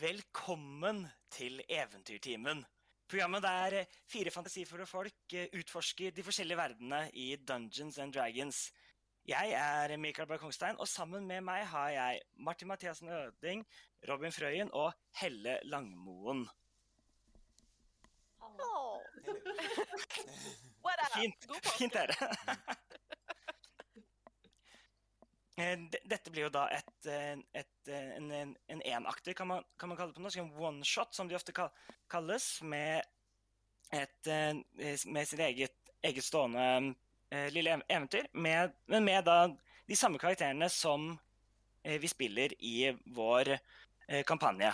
velkommen til Eventyrtimen. Programmet der fire fantasifulle folk eh, utforsker de forskjellige verdenene i Dungeons and Dragons. Jeg er Mikael Berg Kongstein, og sammen med meg har jeg Martin Mathiassen Øding, Robin Frøyen og Helle Langmoen. Fint, fint dere. Eh, Dette blir jo da et, eh, et, eh, en, en, en enakter, kan man, kan man kalle det på norsk. En one-shot, som de ofte kalles, med, et, med sitt eget, eget stående lille eventyr. Med, men med da de samme karakterene som vi spiller i vår kampanje.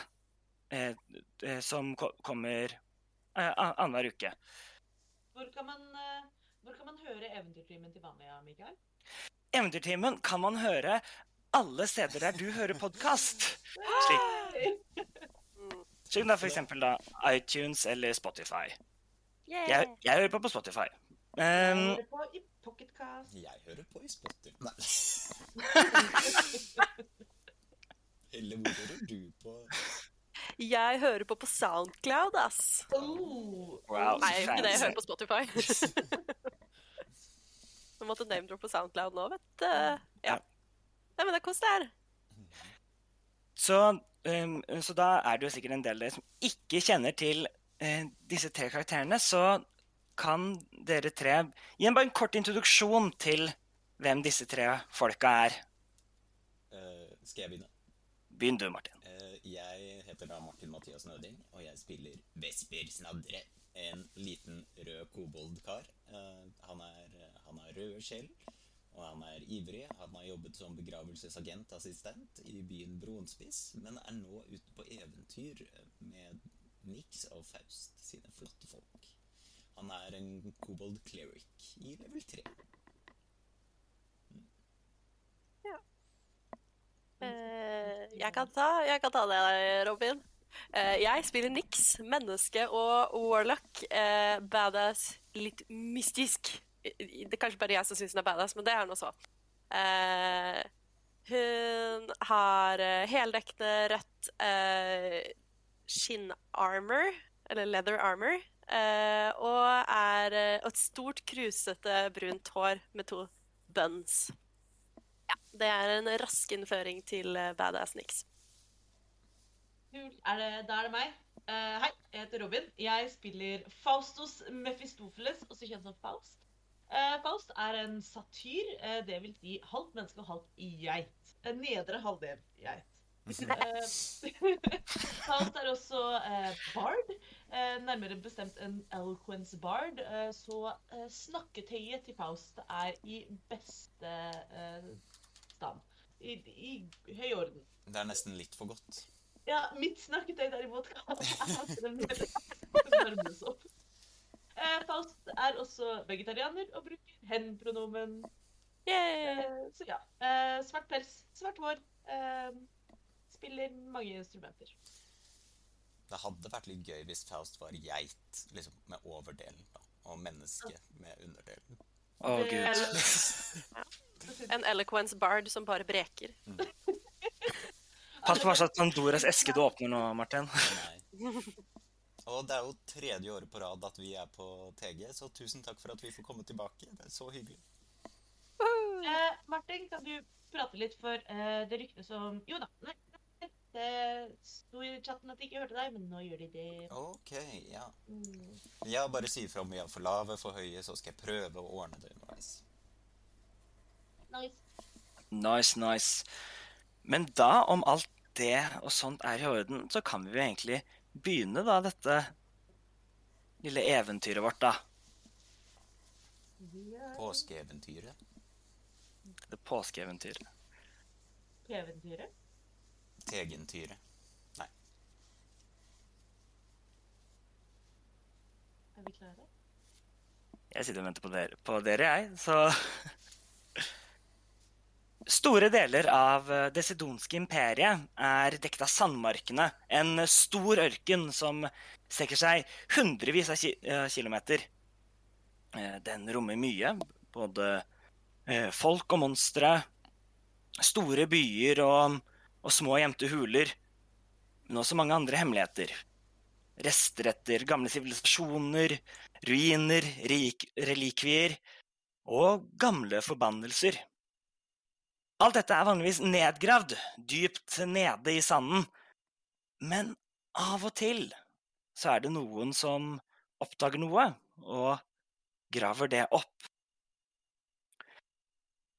Som kommer annenhver uke. Hvor kan man, hvor kan man høre Eventyrtimen til vanlig, Mikael? Eventyrtimen kan man høre alle steder der du hører podkast. Slik, slik da eksempel da iTunes eller Spotify. Jeg, jeg hører på på Spotify. Um, Hører på i Pocketcast. Jeg hører på i Spotify. Nei. eller hvor hører du på? Jeg hører på på Soundcloud, ass. Oh, Wow. Nei, jeg ikke det. Jeg hører på Spotify. Du måtte name-droppe på Soundcloud nå, vet du. Ja. Nei, men det er kos, det her. så, um, så da er det jo sikkert en del av dere som ikke kjenner til uh, disse tre karakterene. Så kan dere tre gi en bare en kort introduksjon til hvem disse tre folka er. Uh, skal jeg begynne? Begynn du, Martin. Uh, jeg heter da Martin Mathias Nøding, og jeg spiller Vesper Snadre. En liten rød koboldkar. Eh, han, er, han har røde skjell, og han er ivrig. Han har jobbet som begravelsesagentassistent i byen Bronspiss, men er nå ute på eventyr med Nix og Faust, sine flotte folk. Han er en kobold cleric i level 3. Eh, jeg, kan ta, jeg kan ta det, Robin. Eh, jeg spiller Nix, menneske og warlock. Eh, badass, litt mystisk. Det er kanskje bare jeg som syns hun er badass, men det er hun også. Eh, hun har heldekkende rødt skinn-armor, eller leather armor, og er et stort, krusete, brunt hår med to buns. Ja, det er en rask innføring til Badass Nix. Er det, da er det meg. Uh, hei, jeg heter Robin. Jeg spiller Faustos Mephistopheles, også kjent som Faust. Uh, Faust er en satyr, uh, det vil si halvt menneske og halvt geit. En nedre halvdel geit. Faust er også bard, nærmere bestemt en eloquence bard. så snakketøyet til Faust er i beste stand. I, I høy orden. Det er nesten litt for godt. Ja, mitt snakketøy derimot kan varmes opp. Eh, Faust er også vegetarianer og bruker hen-pronomen. Eh, så ja. Eh, svart pels, svart hår. Eh, spiller mange instrumenter. Det hadde vært litt gøy hvis Faust var geit liksom, med overdelen, da, og menneske med underdelen. Å, oh, gud. En eloquence bard som bare breker. Pass på hva slags Pandoras eske du åpner nå, Martin. Nei. Og det er jo tredje året på rad at vi er på TG, så tusen takk for at vi får komme tilbake. Det er så hyggelig. Eh, Martin, kan du prate litt for eh, det ryktet som Jo da. Nei, nei, det sto i chatten at de ikke hørte deg, men nå gjør de det. Ok, ja. Jeg Ja, bare si ifra om vi er for lave, for høye, så skal jeg prøve å ordne det underveis. Nice. Nice, nice. Men da, om alt det og sånt er i orden, så kan vi jo egentlig begynne da dette lille eventyret vårt, da. Påskeeventyret. Det påskeeventyret. Eventyret. Tegentyret. Nei. Er vi klare? Jeg sitter og venter på dere, på dere jeg, så Store deler av eh, det sidonske imperiet er dekket av sandmarkene. En stor ørken som strekker seg hundrevis av eh, kilometer. Eh, Den rommer mye. Både folk og monstre. Store byer og, og små gjemte huler. Men også mange andre hemmeligheter. Rester etter gamle sivilisasjoner, ruiner, relikvier og gamle forbannelser. Alt dette er vanligvis nedgravd, dypt nede i sanden. Men av og til så er det noen som oppdager noe, og graver det opp.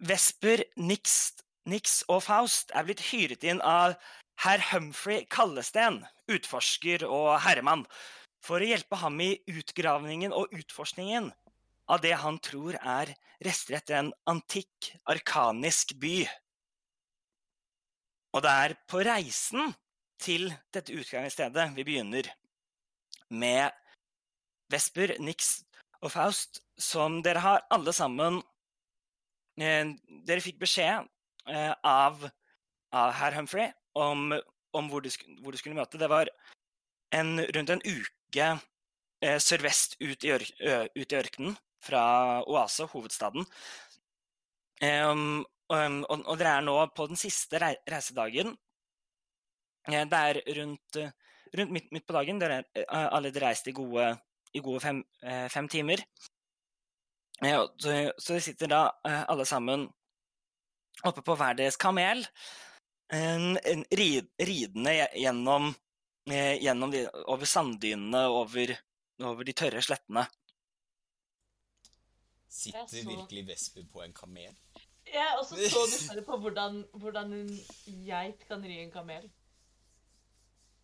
Vesper, Nix, Nix og Faust er blitt hyret inn av herr Humphrey Kallesten, utforsker og herremann, for å hjelpe ham i utgravningen og utforskningen av det han tror er rester etter en antikk, arkanisk by. Og det er på reisen til dette utgangsstedet vi begynner, med Vesper, Nix og Faust, som dere har alle sammen eh, Dere fikk beskjed eh, av, av herr Humphrey om, om hvor, du, hvor du skulle møte. Det var en, rundt en uke eh, sørvest ut i, ør, ut i ørkenen fra Oase, hovedstaden. Um, og, og dere er nå på den siste rei reisedagen. Eh, Det er rundt, rundt midt, midt på dagen. Dere er eh, alle dere reist i gode, i gode fem, eh, fem timer. Så, så sitter da alle sammen oppe på hver deres kamel, en, en rid, ridende gjennom, gjennom de, over sanddynene, over, over de tørre slettene. Sitter så- virkelig Vesper på en kamel? Jeg er også så nysgjerrig på hvordan, hvordan en geit kan ri en kamel.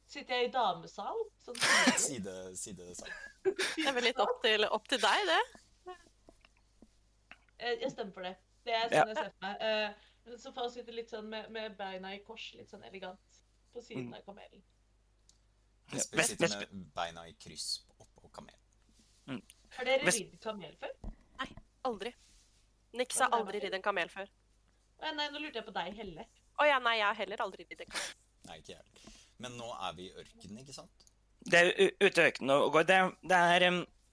Sitter jeg i damesal? Sånn Side, side sa. Det er vel litt opp til, opp til deg, det. jeg, jeg stemmer for det. Det er Ja. sånn jeg ser for meg. Uh, så Faust sitter litt sånn med, med beina i kors, litt sånn elegant, på siden Mm. av kamelen. Vesper sitter med beina i kryss oppå kamelen. Har dere ridd kamel før? Aldri. Nix har aldri ridd en kamel før. Å, Nei, nå lurte jeg på deg, Helle. Å ja, nei, jeg har heller aldri ridd en kamel. Nei, ikke jeg heller. Men nå er vi i ørkenen, ikke sant? Det er ute i ørkenen og går. Det, det, er,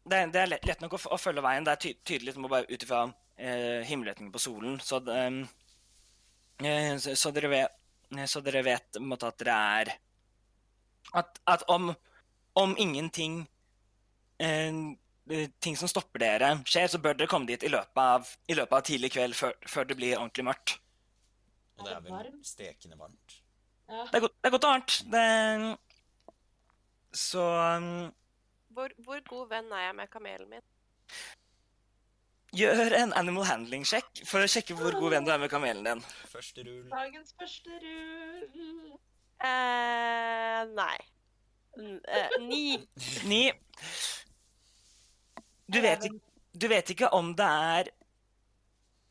det, er, det er lett, lett nok å, å følge veien. Det er ty tydelig som å bare ut ifra eh, himmelretningen på solen. Så, eh, så, så, dere vet, så dere vet på en måte at dere er At, at om, om ingenting eh, Ting som stopper dere, skjer, så bør dere komme dit i løpet av, i løpet av tidlig kveld før, før det blir ordentlig mørkt. Og det Er vel stekende varmt. Ja. Det er godt, det er godt og varmt. Det, så em, Hvor, hvor god venn er jeg med kamelen min? Gjør en animal handling-sjekk for å sjekke hvor god venn du er med kamelen din. Første rull. Dagens første rull. Eh, nei. N eh, ni. Ni. Du vet, ikke, du vet ikke om det er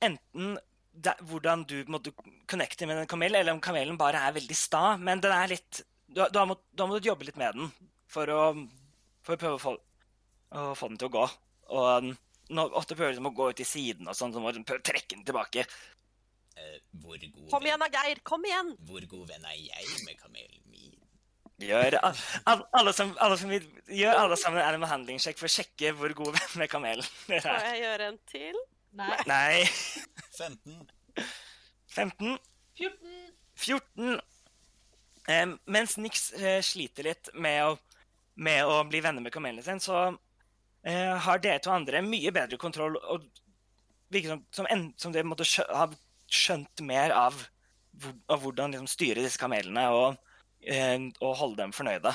enten det, hvordan du måtte connecte med en kamel, eller om kamelen bare er veldig sta. Men den er litt Du, du, har, mått- du har måttet jobbe litt med den for å, for å prøve å få, å få den til å gå. Og nå, ofte prøver du liksom å gå ut i siden, og sånn, så må du prøve å trekke den tilbake. Uh, hvor, god Kom igjen da, Geir! Kom igjen! hvor god venn er jeg med kamelen? Gjør al al alle, som, alle som gjør alle sammen en animal handling-sjekk for å sjekke hvor god venn med kamelen dere er. Får jeg gjøre en til? Nei. Nei. 15. 15. 14. 14. Um, mens Nix uh, sliter litt med å, med å bli venner med kamelen sin, så uh, har dere to andre mye bedre kontroll og virker som, som, en, som dere måtte skjø ha skjønt mer av, av hvordan liksom, styre disse kamelene og, og holde dem fornøyde.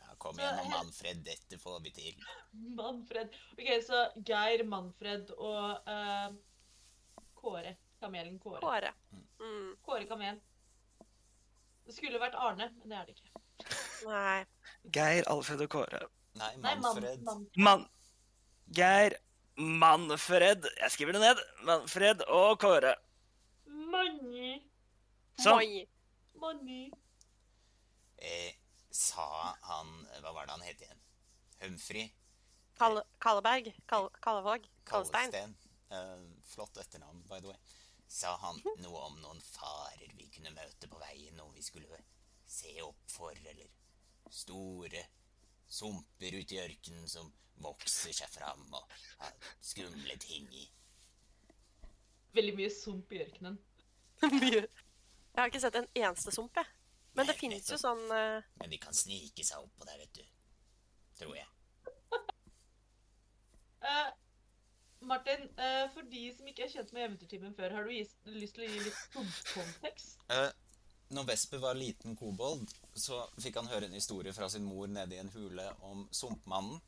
Ja, kom igjen, nå, Manfred. Dette får vi til. Manfred. Ok, så Geir, Manfred og uh, Kåre. Kamelen Kåre. Kåre. Mm. Kåre Kamel. Det skulle vært Arne, men det er det ikke. Nei. Geir, Alfred og Kåre. Nei, Nei, Man, Manfred. Man, Man Geir, Manfred Jeg skriver det ned. Manfred og Kåre. Manni. Sånn. Manni. Eh, sa han Hva var det han het igjen? Humphrey? Kalle, Kalleberg. Kall, Kallevåg. Kallestein. Eh, flott etternavn, by the way. Sa han noe om noen farer vi kunne møte på veien, noe vi skulle se opp for, eller store sumper ute i ørkenen som vokser seg fram og har skumle ting i. Veldig mye sump i ørkenen. Mye. Jeg har ikke sett en eneste sump, jeg. Men det finnes jo sånn uh... Men de kan snike seg opp på der, vet du. Tror jeg. uh, Martin, uh, for de som ikke er kjent med Eventyrtimen før, har du gis, lyst til å gi litt kontekst? Uh, når Vesper var liten kobold, så fikk han høre en historie fra sin mor nede i en hule om sumpmannen.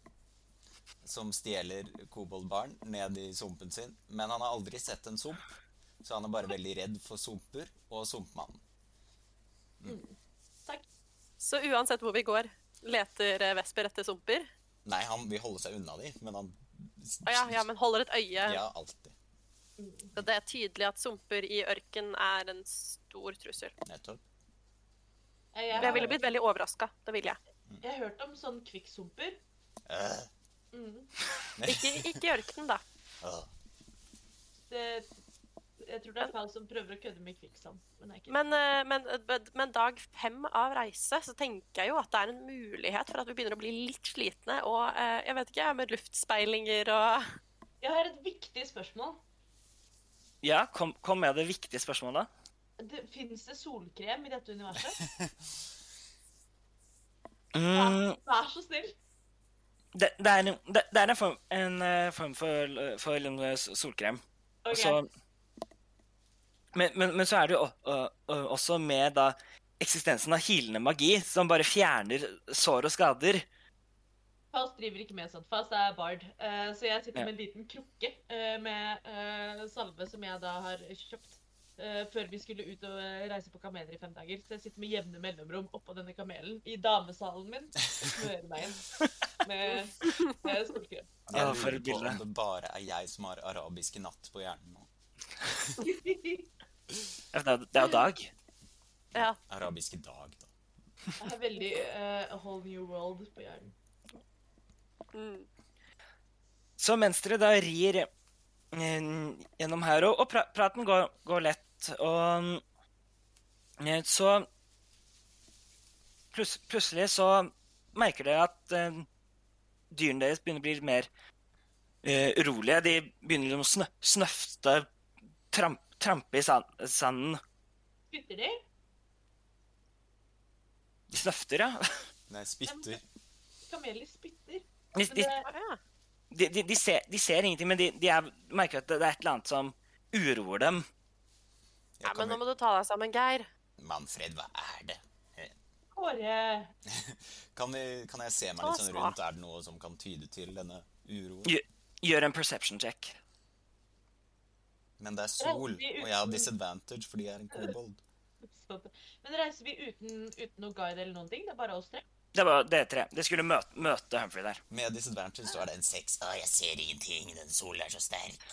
Som stjeler koboldbarn ned i sumpen sin. Men han har aldri sett en sump, så han er bare veldig redd for sumper og sumpmannen. Takk. Så uansett hvor vi går, leter eh, Vesper etter sumper. Nei, han vil holde seg unna de, men han Å ja, ja, men holder et øye. Ja, alltid. Så det er tydelig at sumper i ørken er en stor trussel. Nettopp. Jeg, Jeg, Jeg ville blitt veldig overraska. Det ville jeg. jeg har hørt om sånn kvikksumper. Uh. Mm. Ikke, ikke i ørkenen, da. Uh. Det, jeg tror det er Faust som prøver å kødde med kvikksand. Men. Men, eh, men, eh, men dag fem av reise, så tenker jeg jo at det er en mulighet for at vi begynner å bli litt slitne. Og eh, jeg vet ikke, med luftspeilinger og Jeg har et viktig spørsmål. Ja, kom, kom med det viktige spørsmålet. Det, Fins det solkrem i dette universet? ja, Vær så snill. det, det, er, en- det, det er en form, en form for, for solkrem. Okay. Så- men, men, men så er det jo også med da eksistensen av hilende magi, som bare fjerner sår og skader. Faust driver ikke med sånt. Faust er bard. Eh, så jeg sitter Ja. med en liten krukke eh, med eh, salve som jeg da har kjøpt eh, før vi skulle ut og reise på kameler i fem dager. Så jeg sitter med jevne mellomrom oppå denne kamelen i damesalen min og smører meg inn med, med solkrem. Ja, Jeg for lurer et bilde. om det bare er jeg som har arabiske natt på hjernen nå. Det er, er jo dag. Ja. Arabiske dag, da. Jeg har veldig uh, A Whole New World på hjernen. Mm. Så mens dere da rir eh, gjennom her, og, og pra praten går, går lett, og eh, så pluss- Plutselig så merker dere at dyrene deres begynner å bli mer urolige. De begynner liksom å snø snøfte, tramp trampe i sanden. Spytter de? De snøfter, ja. Nei, spytter. Kameler spytter. De, de, de, de, de, ser, de ser ingenting, men de, de er, merker at det er et eller annet som uroer dem. Ja, men nå må du ta deg sammen, Geir. Manfred, hva er det? Kåre Kan, kan jeg se meg litt sånn rundt? Er det noe som kan tyde til denne uroen? Gjør en perception check. Men det er sol, uten... og jeg har disadvantage fordi jeg er en kobold. Men reiser vi uten, uten noe guide eller noen ting? Det er bare oss tre? Det var det tre. De skulle møte, møte Humphrey der. Med disadvantage så er det en seks. Å, jeg ser ingenting, den solen er så sterk.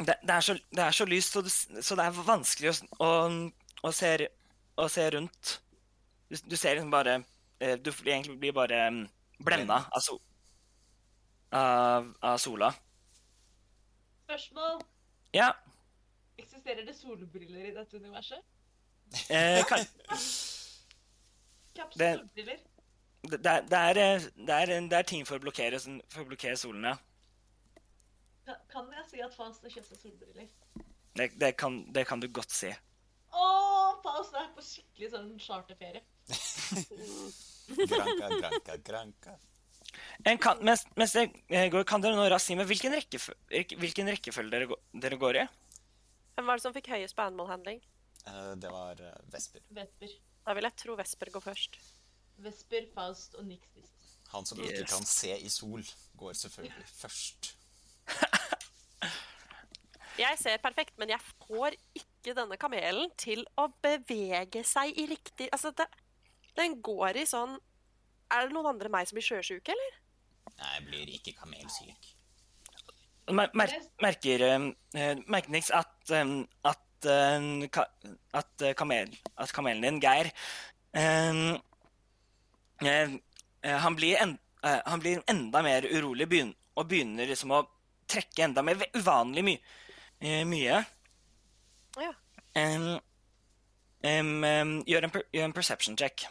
Det, det, er, så, det er så lyst, så, du, så det er vanskelig å, å, å, se, å se rundt. Du, du ser liksom bare eh, Du egentlig blir bare mm, blenda av, so, av, av sola. Spørsmål. Ja, Eksisterer det solbriller i dette universet? eh, kan, Det- solbriller. Det, det, er, det, er, eh, det, er, er ting for å blokkere, sånn- for å blokkere solen, ja. Kan, kan jeg si at Faust har kjøpt seg solbriller? Det, det, kan, det kan du godt si. Å, Faust er på skikkelig sånn charterferie. Granka, granka, granka. En kan, mens, mens det eh, går, kan dere nå raskt si meg hvilken, rekkeføl hvilken rekkefølge dere, dere går i? Hvem var det som fikk høyest på animal handling? Uh, Det var uh, Vesper. Vesper. Da vil jeg tro Vesper går først. Vesper, Faust og Nix. sist. Han som ikke Yes. kan se i sol, går selvfølgelig først. Jeg ser perfekt, men jeg får ikke denne kamelen til å bevege seg i riktig Altså, det, den går i sånn Er det noen andre enn meg som blir sjøsjuk, eller? Nei, jeg blir ikke kamelsyk. Mer, mer, merker eh, merker Nix at, eh, at, eh, at, kamel, at kamelen din, Geir han, blir en, han blir enda mer urolig begyn, og begynner liksom å trekke enda mer uvanlig my, eh, mye. Ja. Um, um, gjør, en per, gjør en perception check.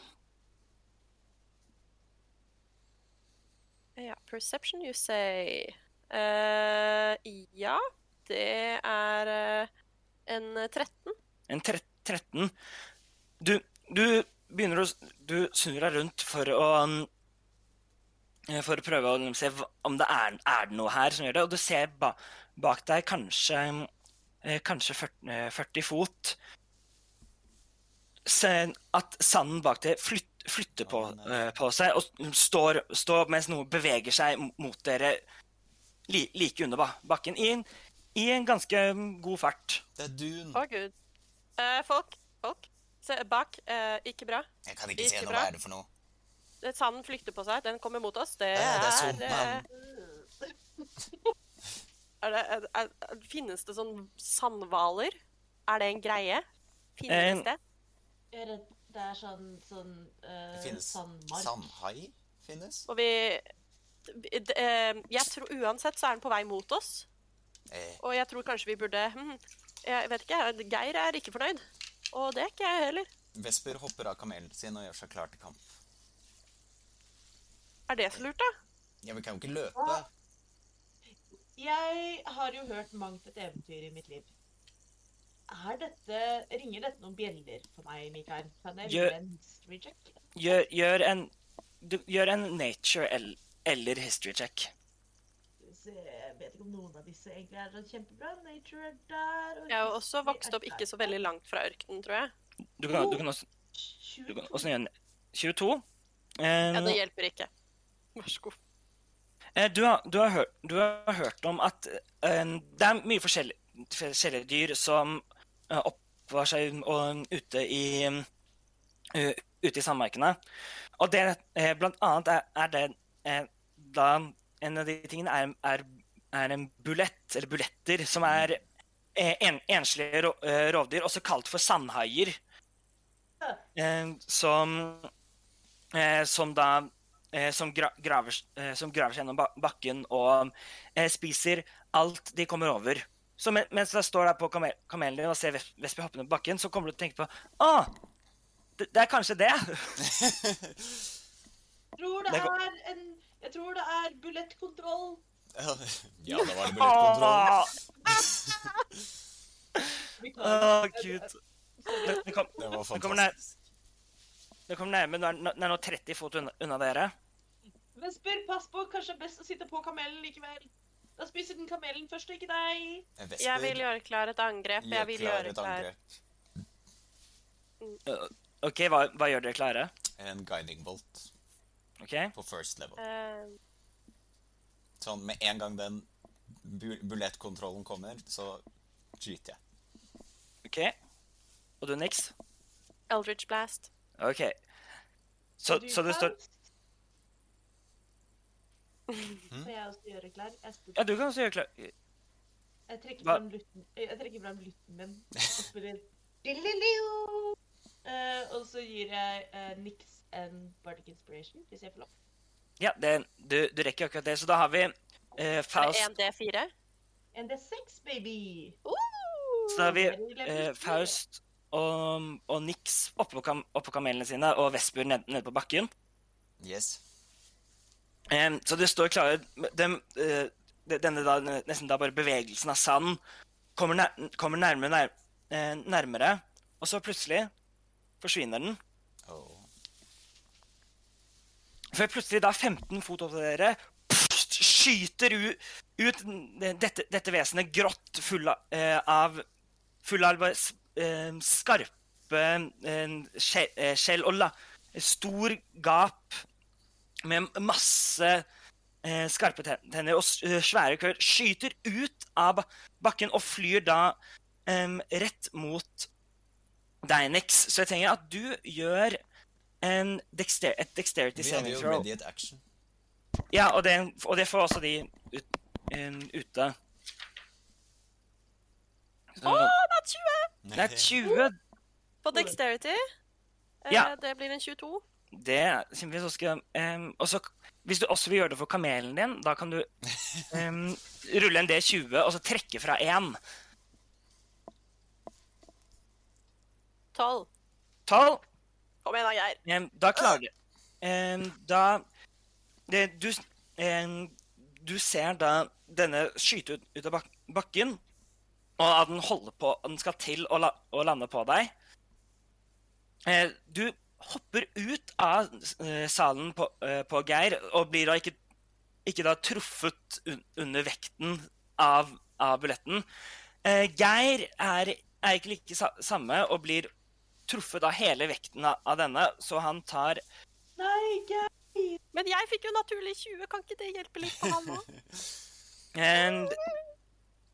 Ja, perception, you say. Uh, ja, det er eh, en 13. En tre- 13. Du, du begynner å Du snur deg rundt for å um, eh, For å prøve å se om det er, er det noe her som gjør det, og du ser ba, bak deg kanskje eh, Kanskje 40, eh, 40 fot at sanden bak deg flyt, flytter på, uh, på seg og står, står mens noe beveger seg mot dere li, like under bakken i en, i en ganske mm, god fart. Det er Dun. Å, gud. Uh, folk, folk. Se, bak. Uh, ikke bra. Jeg kan ikke se noe. bra. Hva er det for noe? Det- Sanden flykter på seg. Den kommer mot oss. Det Ja, det er er, er, det, er, er Finnes det sånn sandhvaler? Er det en greie? Eh, Finnes det? Jeg er redd det er sånn, sånn uh, Det finnes sandmark. sandhai. Finnes. Og vi eh, Jeg tror uansett så er den på vei mot oss. Eh, Og jeg tror kanskje vi burde hm, Jeg vet ikke. Geir er ikke fornøyd. Og det er ikke jeg heller. Vesper hopper av kamelen sin og gjør seg klar til kamp. Er det så lurt, da? Ja, vi kan jo ikke løpe. Jeg har jo hørt mangt et eventyr i mitt liv. Er dette, ringer dette noen bjeller for meg, Mikael? Kan jeg Gjør- gjøre en history check? Gjør, gjør, en, du, gjør en nature eller history check. Jeg vet ikke om noen av disse egentlig er kjempebra. Nature er der. og Jeg har også vokst opp ikke så veldig langt fra ørkenen, tror jeg. Du kan, du kan også, du kan også gjøre en 22. Ja, Um, det hjelper ikke. Vær så god. eh, du, har, du, har hørt, du har hørt om at eh, det er mye forskjellige, forskjellige dyr som eh, oppvar seg og, ute i eh, ute i sandmarkene. Og det, eh, blant annet er, er det eh, da en av de tingene er, er, er en bulett, eller buletter, som er eh, en, enslige eh, rovdyr, også kalt for sandhaier. Eh, som, eh, som da eh, som, gra, graver, eh, som graver seg gjennom bakken og eh, spiser alt de kommer over. Så mens du står der på kamel, kamelen din og ser ves- vesper hoppe ned på bakken, så kommer du til å tenke på Å, det, det er kanskje det. tror det Det er en Jeg tror det er bulettkontroll. ja, det var billettkontroll. Å, gud. Det, det, kom, Det var kommer nær, fantastisk. det kommer nærme. Den er, nå- er nå 30 fot unna, unna dere. Vesper, pass på. Kanskje det er best å sitte på kamelen likevel. Da spiser den kamelen først, og ikke deg. Vesper, Jeg vil gjøre klar et angrep. Jeg vil klar gjøre et klar angrep. OK, hva, hva gjør dere klare? En guiding bolt OK? på first level. Uh... Sånn med en gang den bulettkontrollen kommer, så skyter jeg. ok. Og du, Nix? Eldridge Blast. OK. Så, du, så det står Faust? Skal jeg også gjøre klar? Jeg, Ja, du kan også gjøre klar. jeg trekker Hva? fram lutten, jeg trekker fram lutten min og spiller! Eh, og så gir jeg uh, Nix en Bardic Inspiration, hvis jeg får lov. Ja, det, du, du rekker akkurat det. Så da har vi Er Faust 1D4? En D6, baby! Uh! Så da har vi eh, three. Faust og, og Nix oppå, kam, oppå kamelene sine og Vesper ned, nede på bakken. Yes. Så det står klare eh, Denne da, nesten da bare bevegelsen av sand kommer, nær, kommer nærmere, nær, eh, nærmere, og så plutselig forsvinner den. Oh. Før plutselig da 15 fot opp til dere pst, skyter ut, ut dette, dette vesenet grått full av, eh, av Full av skarpe skje- skjell og la, stor gap med masse eh, skarpe tenner og eh, svære klør. Skyter ut av bakken og flyr da rett mot deg, Nix. Så jeg trenger at du gjør en dexter et dexterity Vi hadde saving jo throw. immediate action. Ja, og det, og det får også de ut, um, ute. Å, oh, det er 20 det er 20. på dexterity. Eh, Ja. Det blir en 22. Det er kjempefint. Så skal, em, og så, hvis du også vil gjøre det for kamelen din, da kan du um, rulle en D20 og så trekke fra én. 12. Tolv. Kom igjen da, Geir. Um, da klarer du Da det, du, du ser da denne skyte ut, ut av bak bakken, og at den holder på Den skal til å, la, å lande på deg. Eh, du hopper ut av eh, salen på, eh, på Geir og blir da ikke, ikke da truffet un under vekten av, av billetten. Eh, Geir er, er ikke like sa samme og blir truffet av hele vekten av, av denne, så han tar Nei, Geir! Men jeg fikk jo naturlig 20. Kan ikke det hjelpe litt på han òg? en,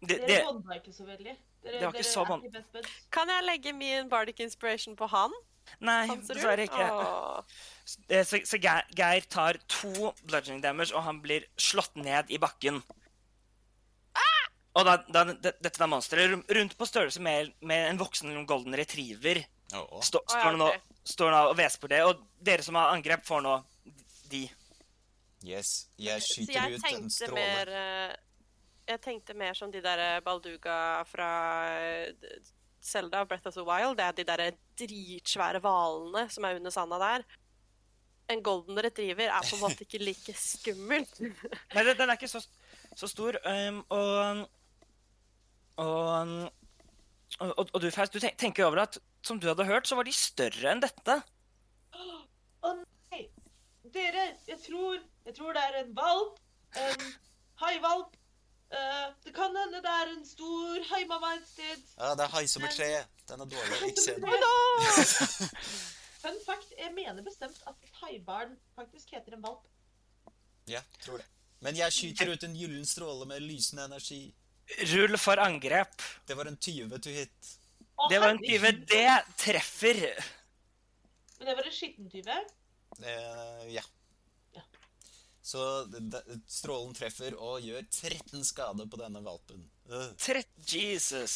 det, Dere bånda ikke så veldig. Dere, Det var ikke dere så er ikke best buds. Kan jeg legge min bardic inspiration på han? Nei, dessverre ikke. Åh. Eh, Så, så Geir, Geir tar to bludgeoning damage, og han blir slått ned i bakken. Og da, da, dette er monsteret rundt på størrelse med, med en voksen golden retriever. Åh. Stå, Å, ja, står, nå, står nå og hveser på det. Og dere som har angrep, får nå de. Yes. Jeg skyter jeg ut en stråle. mer eh, Jeg tenkte mer som de der eh, Balduga fra eh, og Breath of the Wild. Det er de der dritsvære hvalene som er under sanda der. En golden retriever er på en måte ikke like skummelt. Nei, den er ikke så, så stor. Um, og, og, og, og du, Faust, du tenker tenker over at som du hadde hørt, så var de større enn dette. Å nei! Dere, jeg tror, jeg tror det er en valp. En haivalp. Eh, det kan hende det er en stor haimamma et sted. Ja, det er hai som et tre. Den er dårlig. Ikke se den. Fun fact, jeg mener bestemt at et haibarn faktisk heter en valp. Ja, tror det. Men jeg skyter ut en gyllen stråle med lysende energi. Rull for angrep. Det var en 20 to hit. Å, Det var en tyve. herregud. Det treffer. Men det var en skitten tyve. Eh, ja. Ja. Så strålen treffer og gjør 13 skade på denne valpen. Øh. Trett Jesus.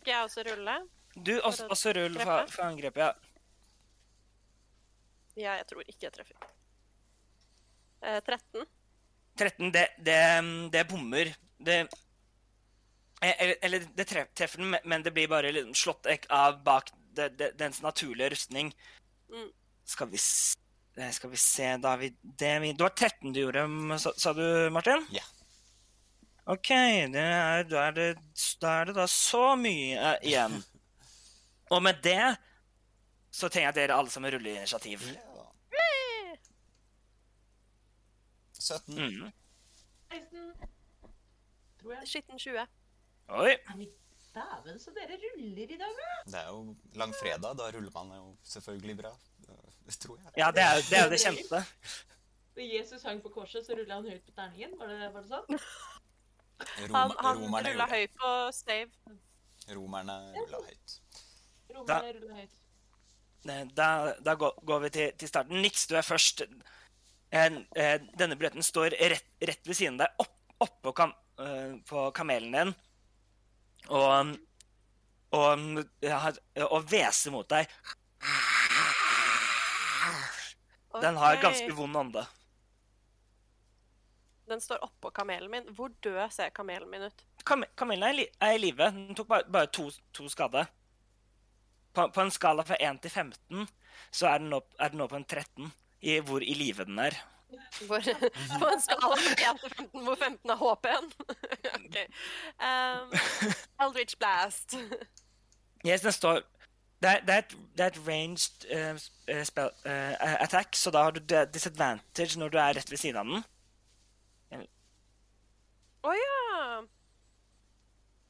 Skal jeg også rulle? Du, også, også rull for, for angrep, ja. Ja, jeg tror ikke jeg treffer. Eh, 13. 13, det, det, det bommer. Det eh, Eller, eller det treffer den, men det blir bare slått av bak det, det, dens naturlige rustning. Mm. Skal vi s- eh, Skal vi se, da vi, det, vi Det var 13 du gjorde, sa, sa du, Martin? Ja. OK, det er, da, er det, da er det da så mye eh, igjen. Og med det så trenger jeg at dere alle sammen ruller initiativ. Ja. 17. Mm. 16. Tror jeg. Skitten 20. Oi. Dæven, så dere ruller i dag, da. Det er jo langfredag. Da ruller man jo selvfølgelig bra. Det tror jeg. Ja, det er jo det kjente. Da Jesus hang på korset, så rulla han høyt på terningen. Var det, var det sånn? Rom, Han, han rulla høyt på stave. Romerne rulla høyt. Romerne rulla høyt. Eh, Da, da går, går vi til, til starten. Niks, du er først. Eh, eh, denne billetten står rett, rett ved siden av deg, opp, oppå kam, eh, på kamelen din. Og, og, og hveser mot deg. Den har ganske vond ånde. Den står oppå kamelen min. Hvor død ser kamelen min ut? Kam, kamelen er, i li, live. Den tok bare, bare to, to skade. på, på en skala fra 1 til 15 så er den nå, er den nå på en 13 i hvor i live den er. Hvor, på en skala fra 1 til 15, hvor 15 er HP-en. okay. Um, Eldritch Blast. Yes, den står det er, det er, et, det er et ranged uh, spell, uh, attack, så da har du disadvantage når du er rett ved siden av den. Å ja.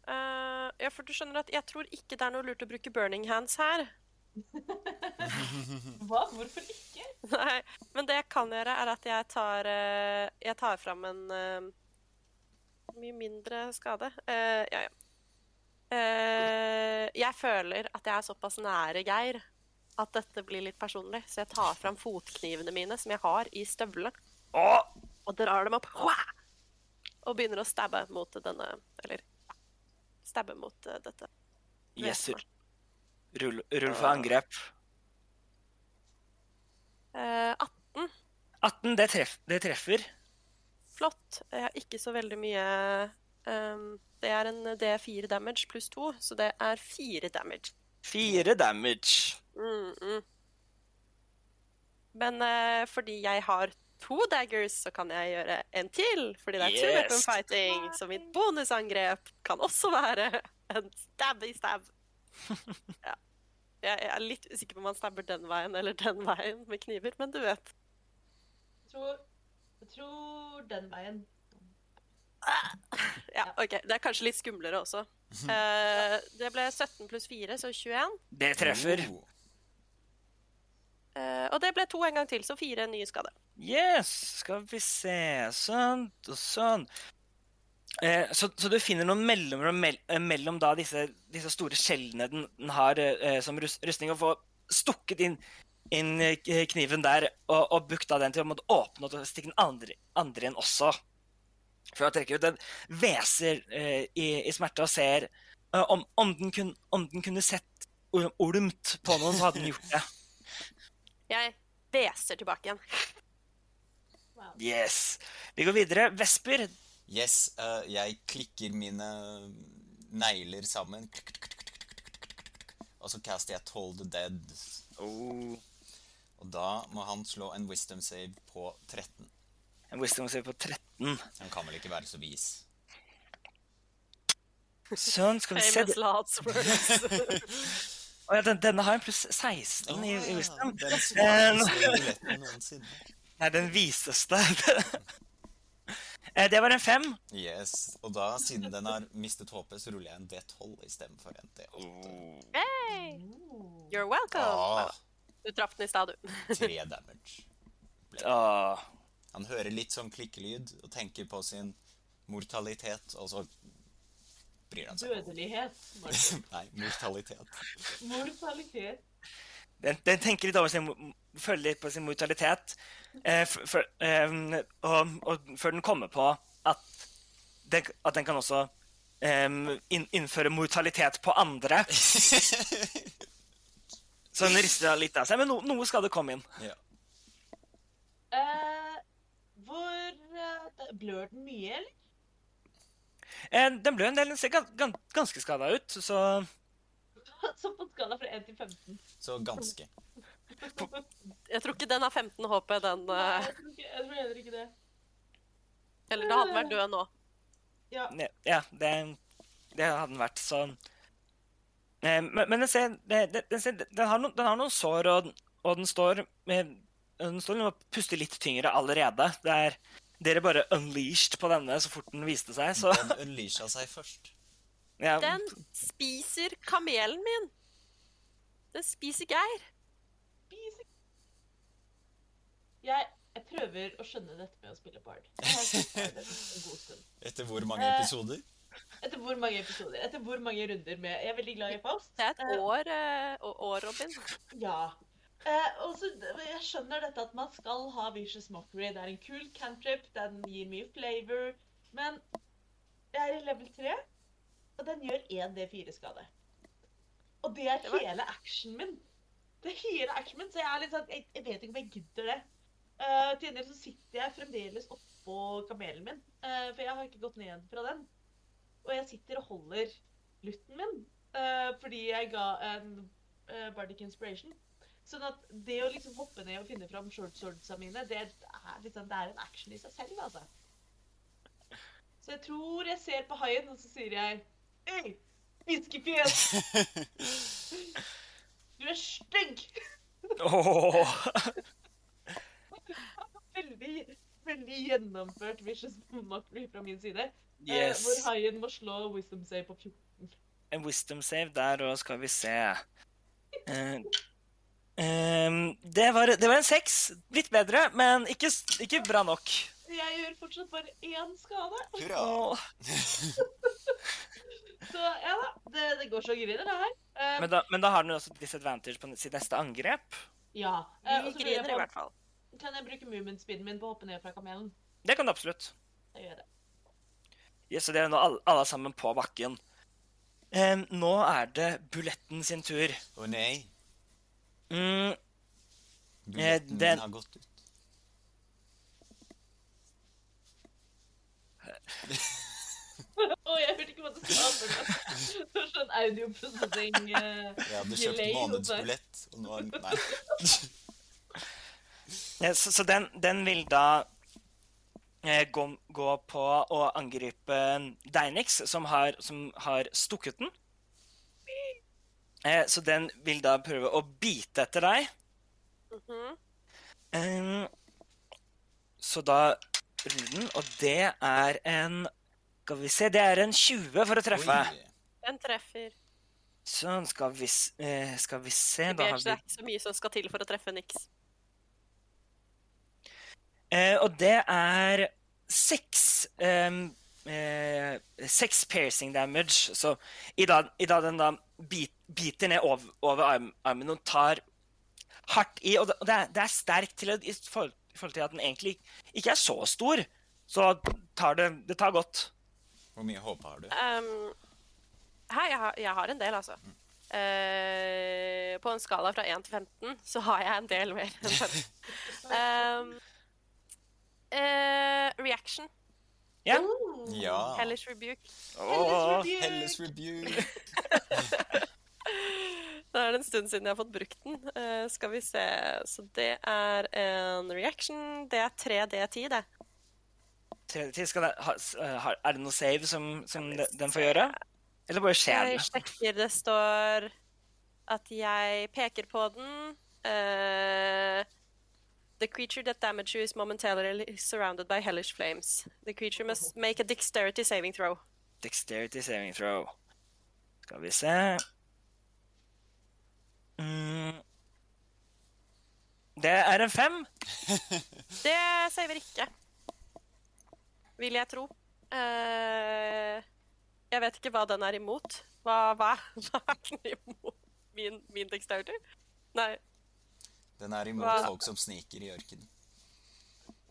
Uh, ja, for du skjønner at jeg tror ikke det er noe lurt å bruke burning hands her. Hva? Hvorfor ikke? Nei, men det jeg kan gjøre, er at jeg tar, jeg tar fram en mye mindre skade. Eh, ja, ja. Eh, jeg føler at jeg er såpass nære Geir at dette blir litt personlig, så jeg tar fram fotknivene mine som jeg har i støvlene, og drar dem opp. Og begynner å stabbe mot denne Eller stabbe mot eh, dette. yes, rull, rull for angrep. Uh, 18. 18, det, treff, det treffer. Flott. Jeg har ikke så veldig mye Det er en D4 damage pluss to, så det er fire damage. Fire damage. Mm -mm. Men uh, fordi jeg har to daggers, så kan jeg gjøre en til. Fordi det er two Yes. weapon fighting, så mitt bonusangrep kan også være en stabby-stab. ja. Jeg jeg er litt usikker på om man stabber den veien eller den veien med kniver, men du vet. Jeg tror, jeg tror den veien. Ja, OK. Det er kanskje litt skumlere også. Uh, det ble 17 pluss 4, så 21. Det treffer. Eh, og det ble to en gang til, så fire nye skade. Yes, skal vi se Sånn og sånn. Eh, så, så du finner noen mellomrom mell, eh, mellom da disse, disse store skjellene den, den har eh, som rus, rustning, og får stukket inn, inn kniven der og, og bukta den til å måtte åpne og stikke den andre, andre inn også. Før jeg trekker ut. Den hveser eh, i, i smerte og ser eh, om, om, den kun, om den kunne sett or- ormt på noen, så hadde den gjort det. Jeg hveser tilbake igjen. Yes. Vi går videre. Vesper, Yes, Uh, jeg klikker mine negler sammen. Og så caster jeg Toll the Dead. Oh. Og da må han slå en wisdom save på 13. En wisdom save på 13. Han kan vel ikke være så vis. Sånn, skal vi se. Famous lots words. Å ja, den, denne har en pluss 16 i, i wisdom. Den Eh, smarteste noensinne. Nei, den viseste. Eh, det var en fem. Yes, og da, siden den har mistet håpet, så ruller jeg en D12 istedenfor en D8. Hey, you're welcome. Ah, Du traff den i stad, du. tre damage. Åh. Han hører litt sånn klikkelyd og tenker på sin mortalitet, og så bryr han seg. Dødelighet. Nei, mortalitet. Mortalitet. Den, den tenker litt over sin Føler litt på sin mortalitet. Eh, f- f- eh, og, og før den kommer på at den, at den kan også eh, inn, innføre mortalitet på andre. Så den rister litt av seg. Men no, noe skal det komme inn. Ja. Det- Blør den mye, eller? Eh, den blør en del, den ser gan, gan, ganske skada ut, så Så på en skala fra 1 til 15. Så ganske. Jeg tror ikke den har 15 HP, den. Nei, eh, jeg tror, ikke, jeg tror heller ikke det. Eller da hadde den vært død nå. Ja. Ja, det, det hadde den vært, så eh, Men, men den, ser, det- det- den, ser, den, har noen, den har noen sår, og, og den står med den står og puster litt tyngre allerede. Det er, dere bare unleashed på denne så fort den viste seg, så Den unleasha seg først. ja, Den spiser kamelen min. Den spiser Geir. Spiser. Jeg, jeg prøver å skjønne dette med å spille Bard. Etter hvor mange Eh, episoder? Etter hvor mange episoder? Etter hvor mange runder med Jeg er veldig glad i Faust. Det er et Eh, år, uh, år Robin. Ja. Eh, også, jeg skjønner dette at man skal ha Vicious Mockery. Det er en kul cantrip, den gir mye flavor. Men jeg er i level 3, og den gjør 1D4-skade. Og det er hele actionen min. Det er hele actionen min, så jeg er litt sånn Jeg, jeg vet ikke om jeg gidder det. Uh, til gjengjeld så sitter jeg fremdeles oppå kamelen min, uh, for jeg har ikke gått ned fra den. Og jeg sitter og holder lutten min, uh, fordi jeg ga en uh, Bardic Inspiration. Sånn at det å liksom hoppe ned og finne fram short swordsa mine, det er, liksom, det er en action i seg selv, altså. Så jeg tror jeg ser på haien, og så sier jeg Hei, fiskefjes! Du er stygg! Åh. Veldig, veldig gjennomført vicious mockery fra min side. eh, Yes. hvor haien må slå wisdom save på 14. En wisdom save der, òg, skal vi se Eh, ehm, det, var, det var en seks. Litt bedre, men ikke, ikke bra nok. Jeg gjør fortsatt bare én skade. Hurra! Så ja da, det, det går så griner, det her. Um, Men, da, men da har den også disadvantage på sitt neste angrep. ja. Uh, Vi så griner jeg griner i hvert fall. Kan jeg bruke movement speeden min på å hoppe ned fra kamelen? Det kan du absolutt. Jeg gjør det. Ja, så det er nå alle, alle sammen på bakken. Um, nå er det Buletten sin tur. Å nei. Mm, Billetten den- har gått ut. Å, jeg hørte ikke hva du sa. det. Var sånn audioprosessing eh, Jeg hadde kjøpt månedsbillett, og nå er Nei. så, så den, den vil da eh, gå, gå på å angripe Deinix, som har, som har stukket den. Eh, så den vil da prøve å bite etter deg. Mhm. Ehm, så da ruller den, og det er en Skal vi se, det er en 20 for å treffe. Oi. Den treffer. Sånn, skal vi, eh, skal vi se Det er ikke så mye som skal til for å treffe niks. eh, Og det er seks ehm, eh, Seks piercing damage. Så i da, i da den da bit, biter ned over, over armen og tar hardt i Og det, det, er, det er sterkt til i, forhold, i forhold til at den egentlig ikke er så stor. Så tar det, det tar godt. Hvor mye HP har du? Um, hei, jeg har, jeg har en del, altså. Eh, på en skala fra 1 til 15 så har jeg en del mer enn 15. Um, uh, reaction. Ja. Ja. Hellish rebuke. Åh, Helles rebuke. Da er det en stund siden jeg har fått brukt den. Uh, skal vi se Så det er en reaction. Det er 3D10, det. tredje tid skal det, ha, ha, eh, er det noe save som, som de- den får gjøre? Eller bare skjer Jeg det? sjekker det står at jeg peker på den. Eh, the creature that damage you is momentarily surrounded by hellish flames. The creature must make a dexterity saving throw. Dexterity saving throw. Skal vi se mm. Det er en fem. Det saver ikke. Vil jeg tro. Uh, jeg vet ikke hva den er imot. Hva, hva, hva er den imot? Min, min dexterity? Nei. Den er imot Hva? folk som sniker i ørkenen.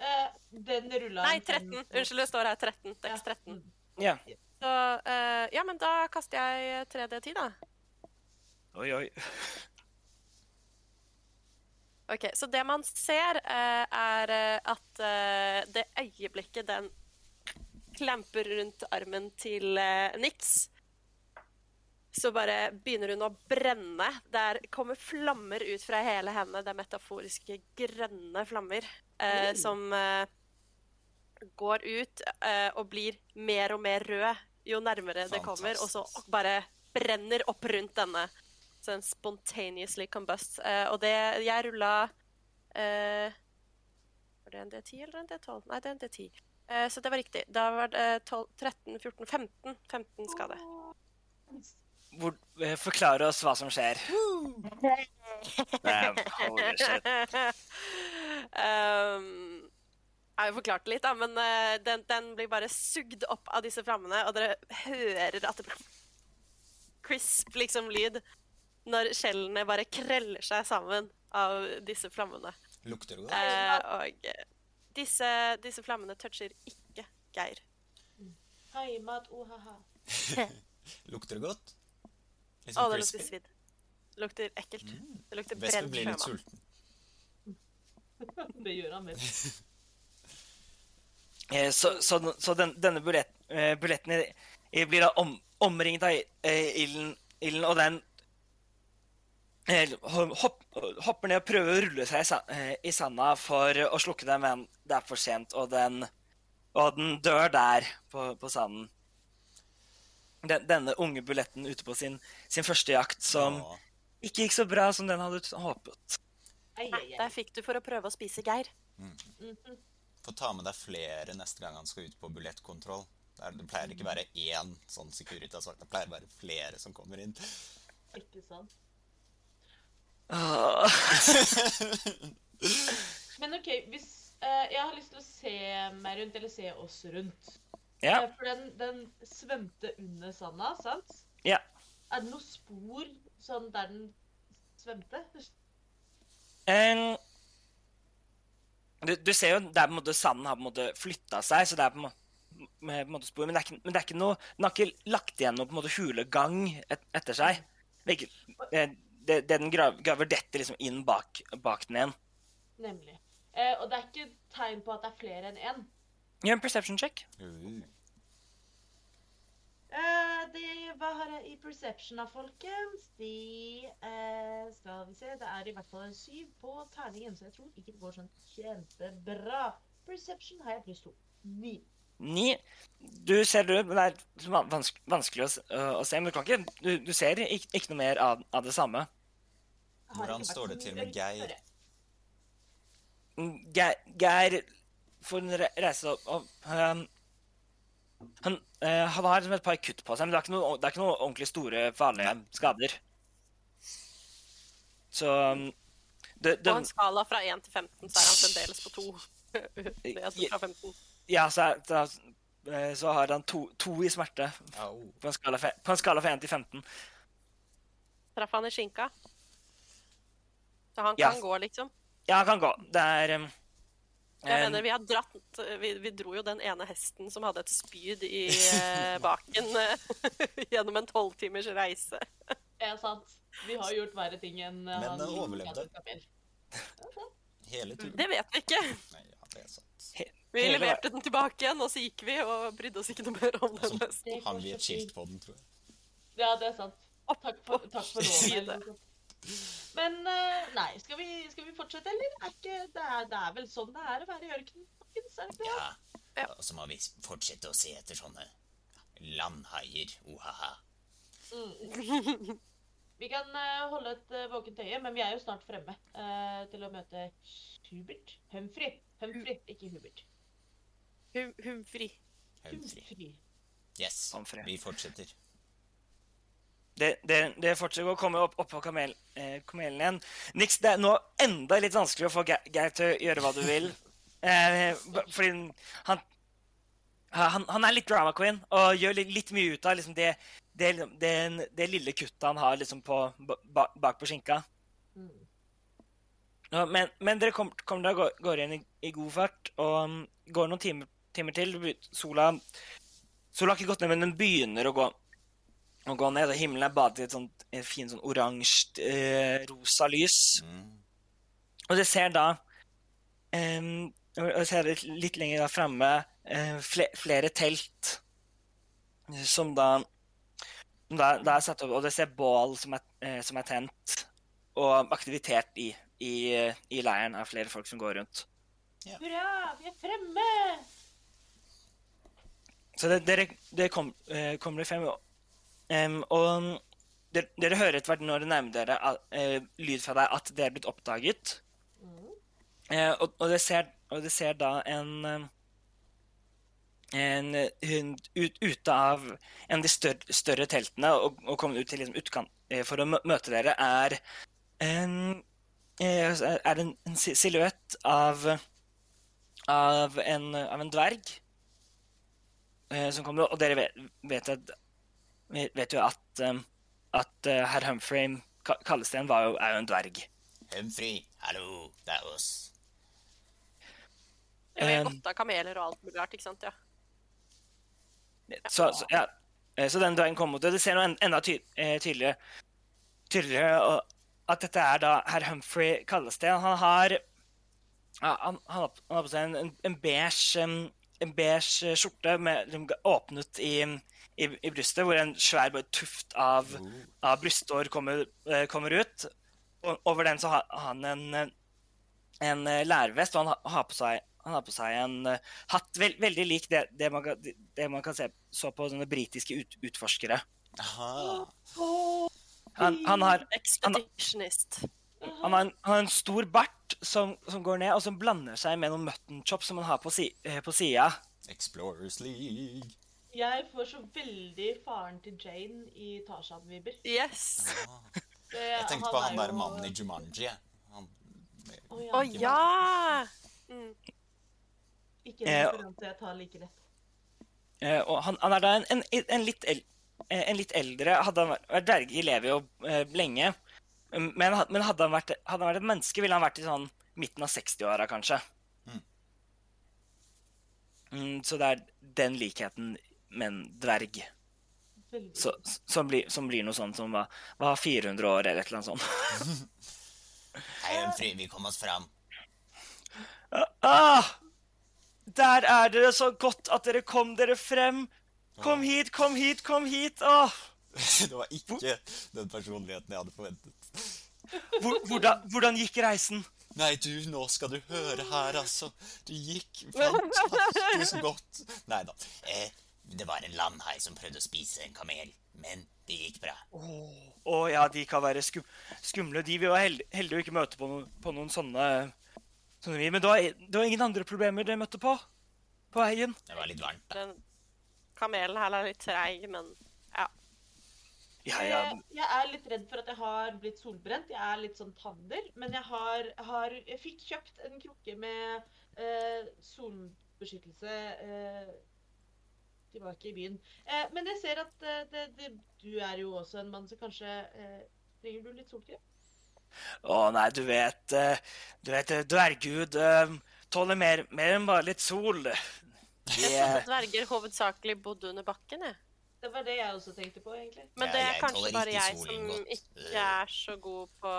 Uh, den rulla Nei, 13. på- Unnskyld, det står her 13. Ja. Dex 13. Ja. Så uh, ja, men da kaster jeg 3D10, da. Oi, oi. Ok, Så det man ser, uh, er eh, at eh, det øyeblikket den klemper rundt armen til eh, Nix, så bare begynner hun å brenne. Der kommer flammer ut fra hele henne. Det er metaforiske grønne flammer eh, som eh, går ut eh, og blir mer og mer rød jo nærmere det kommer, og så bare brenner opp rundt denne. Så den spontaneously combust. Eh, og det Jeg rulla eh, Var det en D10 eller en D12? Nei, det er en D10. Eh, så det var riktig. Da var det 12, 13, 14, 15. 15 skade. Hvor, eh, forklare oss hva som skjer. Damn, holy shit. um, jeg har jo forklart det litt, da, men uh, den, den blir bare sugd opp av disse flammene, og dere hører at det blir crisp liksom lyd når skjellene bare kreller seg sammen av disse flammene. Lukter det godt? Uh, og disse, disse flammene toucher ikke Geir. Heimat, ohaha. Lukter det godt? Å, Liksom det crispy? lukter svidd. Det lukter ekkelt. Det lukter Vesper brent blir litt sjømat. sulten. Det gjør han mest. Eh, så, så, så den, denne bullett, eh, bulletten i, i blir da om, omringet av eh, ilden, ilden, og den eh, hopp, hopper ned og prøver å rulle seg i, sa- eh, i sanda for å slukke den, men det er for sent, og den, og den dør der på, på sanden. Den, denne unge buletten ute på sin, sin første jakt, som ja. ikke gikk så bra som den hadde håpet. Ei, Nei, ei, ei. Der fikk du for å prøve å spise Geir. Mhm. Få ta med deg flere neste gang han skal ut på bulettkontroll. Det, er, det pleier ikke være én sånn Securitas-vakt. Det pleier å være flere som kommer inn. Ikke sant? Men OK, hvis uh, Jeg har lyst til å se meg rundt, eller se oss rundt. Ja. Eh, For den, den svømte under sanda, sant? Ja. Er det noen spor sånn der den svømte? En, du, du ser jo der på en måte sanden har på en måte flytta seg, så det er på en måte, med, på en måte spor, men det, er ikke, men det er ikke noe Den har ikke lagt igjen noe på en måte hulegang et, etter seg. Det, det, det, den graver, dette detter liksom inn bak, bak den igjen. Nemlig. Eh, og det er ikke tegn på at det er flere enn én. Gjør en perception check. Uh, Eh, det, hva har jeg i perception da, folkens? De eh, Skal vi se, det er i hvert fall en syv på terningen, så jeg tror ikke det går sånn kjempebra. Perception har jeg pluss to. Ni. Ni. Du ser det, men det er liksom vanske, vanskelig å, s- å, å se. Men du, kan ikke, du, du ser ikke, ikke noe mer av, av det samme. Hvordan står det til med Geir? Geir, Geir får en reise opp og, um, han, eh, han har liksom et par kutt på seg, men det er ikke noe, det er ikke noe ordentlig store, farlige skader. Så um, det, På en skala fra 1 til 15 så er han fremdeles på 2. Ned fra 15. Ja, så, er- så, eh, så har han to, to i smerte på en skala, på en skala fra 1 til 15. Traff han i skinka. Så han Ja. kan gå, liksom. Ja, han kan gå. Det er um, Jeg mener, vi har dratt vi, vi dro jo den ene hesten som hadde et spyd i eh, baken eh, gjennom en tolvtimers reise. Er sant. Vi har gjort verre ting enn eh, Men den overlevde. Hele turen. Det vet vi ikke. Nei, ja, det er sant. Vi Hele leverte den tilbake igjen, og så gikk vi og brydde oss ikke noe mer om den Så hesten. Det hang vi et skilt på den, tror jeg. Ja, det er sant. Takk for, takk for lånet. Men eh, nei, skal vi, skal vi fortsette, eller? Er ikke, det, er, det er vel sånn det er å være i ørkenen, folkens? Er det ikke det? Ja. Ja. Og så må vi fortsette å se etter sånne landhaier. Ohaha. Mm. Vi kan uh, holde et uh, våkent øye, men vi er jo snart fremme uh, til å møte Hubert. Humphrey. Humphrey, ikke Hubert. Hum-. Humphrey. Humphrey. Yes, Humphrey. vi fortsetter. Det, det, det fortsetter å komme opp, opp på kamel, eh, kamelen igjen. Nix, det er nå enda litt vanskelig å få Ge- Geir til å gjøre hva du vil. Eh, fordi han, han Han er litt drama queen og gjør litt, litt mye ut av liksom det, det, det, det lille kuttet han har liksom på, ba, bak på skinka. Mm. Ja, men, men dere kom- kommer da gårde går igjen i, i god fart, og um, går noen timer, timer til. Sola, sola har ikke gått ned, men den begynner å gå, å gå ned. og Himmelen er badet i et sånt et fint sånn oransje, eh, rosa lys. Mm. Og det ser da em, og ser litt, litt lenger da framme eh, flere, flere telt eh, som da da, da er satt opp, og det ser bål som er, eh, som er tent, og aktivitet i, i, i leiren av flere folk som går rundt. Hurra, vi er fremme! Så det, dere, dere kom, eh, kommer em, og dere, dere hører etter hvert når det nærmer dere eh, lyd fra deg at det er blitt oppdaget. Mm. Eh, og, og, dere ser, og dere ser da en eh, en hund ut, ute av en av de større, større teltene og, og kommer ut til liksom utkant uh, for å møte dere, er en, eh, er en, en silhuett av, av, en, av en dverg eh, som kommer, og dere vet, vet, at, vet jo at, um, at uh, herr Humphrey Ka- Kallesten var jo, er jo en dverg. Humphrey, hallo, det er oss. Det var Um, godt av kameler og alt mulig rart, ikke sant? Ja. Så, så, ja. Eh, så den dvergen kommer mot deg. Det ser nå enda ty eh, tydeligere, tydeligere og, at dette er da herr Humphrey Kallesten. Han har ja, han, han, har, han har på seg en, en, en beige em, en beige skjorte med, liksom, åpnet i, i, i brystet, hvor en svær bare tuft av, av brystår kommer, eh, kommer ut. Og over den så har han en, en eh, lærvest, og han har på seg, han har på seg en eh, hatt Veld, veldig lik det, det, man kan, det man kan se så på sånne britiske ut, utforskere. Aha. Han, han, har, Expeditionist. han, har en, han har en stor bart som, som går ned, og som blander seg med noen mutton chops som han har på, si, på sida. Explorers League. Jeg får så veldig faren til Jane i Tarzan-vibber. Yes. Ah. Det- Jeg tenkte på han er der jo- mannen i Jumanji. Å Han, Å ja. Oh, ja! Mm. Ikke en Eh, referanse jeg tar like lett. Eh, og han, han er da en, en, en, litt el, eh, en litt eldre hadde han vært, vært Dverger lever jo eh, lenge. Um, Men, men hadde, han vært, hadde han vært et menneske, ville han vært i sånn midten av 60-åra, kanskje. Mm. Mm, så det er den likheten med en dverg så, som, blir, som blir noe sånt som hva, hva 400 år, eller et eller annet sånt. Hei, Jomfru, vi kom oss fram. Ah! Der er dere så godt at dere kom dere frem. Kom hit, kom hit, kom hit. Ah. Det var ikke den personligheten jeg hadde forventet. Hvor, hvordan, hvordan gikk reisen? Nei, du, nå skal du høre her, altså. Du gikk fantastisk godt. Nei da. Eh, det var en landhai som prøvde å spise en kamel, men det gikk bra. Å ja, de kan være skum, skumle. De vi var heldige, heldige å ikke møte på, noen- på noen sånne, sånne vi. Men det var, det var ingen andre problemer dere møtte på på veien? Det var litt varmt, da. Den kamelen her er litt treig, men ja. Ja, ja. Eh, Jeg er litt redd for at jeg har blitt solbrent. Jeg er litt sånn tander. Men jeg har, har Jeg fikk kjøpt en krukke med eh, solbeskyttelse eh, tilbake i byen. Eh, men jeg ser at eh, det, det, du er jo også en mann, så kanskje eh, trenger du litt solkrem? Å nei, du vet eh, Du vet, eh, dverggud tåler mer, mer enn bare litt sol. De, Jeg trodde dverger hovedsakelig bodde under bakken, jeg. Det var det jeg også tenkte på, egentlig. Men det er ja, kanskje bare jeg som godt. ikke er så god på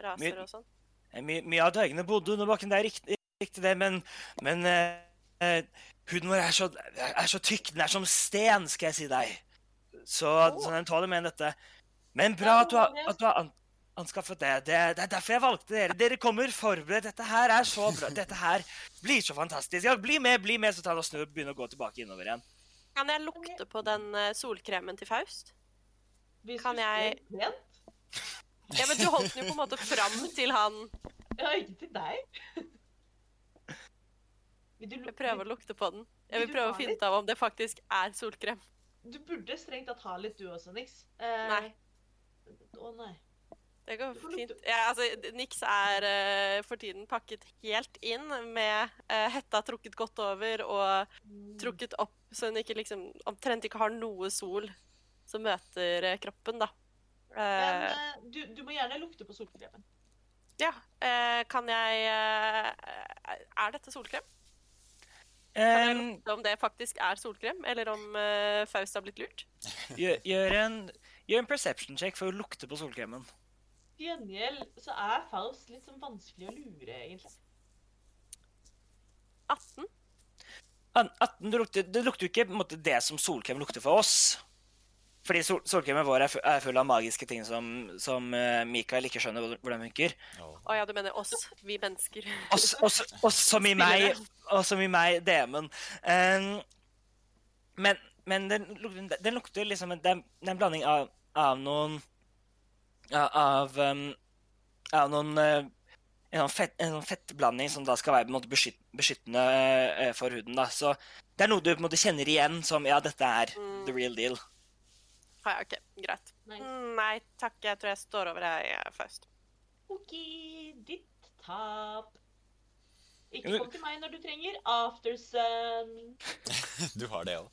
raser my, og sånn. Mye My, av dvergene bodde under bakken, det er riktig, riktig det, men, men eh, huden vår er så, er så tykk, den er som sten, skal jeg si deg. Så, så den tåler mer enn dette. Men bra at du har, at du har an, anskaffet det. det. Det er derfor jeg valgte dere. Dere kommer forberedt. Dette her er så bra. Dette her blir så fantastisk. Ja, bli med, bli med, så tar vi og snur og begynner å gå tilbake innover igjen. Kan jeg lukte på den eh, solkremen til Faust? Hvis Kan jeg- Ja, men du holdt den jo på en måte fram til han Ja, ikke til deg. Jeg prøver å lukte på den. Jeg Vil vil prøve å finne ut av om det faktisk er solkrem. Du burde strengt tatt ha litt, du også, Nix. Eh, Nei. Å nei. Det går fint. Ja, altså, Nix er uh, for tiden pakket helt inn med uh, hetta trukket godt over og Mm. trukket opp så hun ikke liksom omtrent ikke har noe sol som møter uh, kroppen, da. Men du, du må gjerne lukte på solkremen. ja. kan jeg Er dette solkrem? Kan jeg vite om det faktisk er solkrem, eller om uh, Faust har blitt lurt? gjør, gjør, en, gjør en perception check for å lukte på solkremen. Til gjengjeld så er Faust litt sånn vanskelig å lure, egentlig. 18? 18, det lukter, det lukter jo ikke på en måte, det som solkrem lukter for oss. Fordi sol, solkremen vår er, er full av magiske ting som, som eh, Mikael ikke skjønner hvordan funker. Å ja, du mener oss, vi mennesker. Oss, oss, oss som i meg, og som i meg, DM-en. Um, men men den, den lukter liksom Det er en blanding av, av noen Av, um, av noen eh, en sånn fett, en sånn fettblanding som da skal være på en måte beskytt, beskyttende eh, for huden. da. Så det er noe du på en måte kjenner igjen som ja, dette er the real deal. Ah, jeg, OK, greit. Nice. Mm, nei takk, jeg tror jeg står over deg, først. OK, ditt tap. Ikke kom til meg når du trenger aftersun. Du har det òg.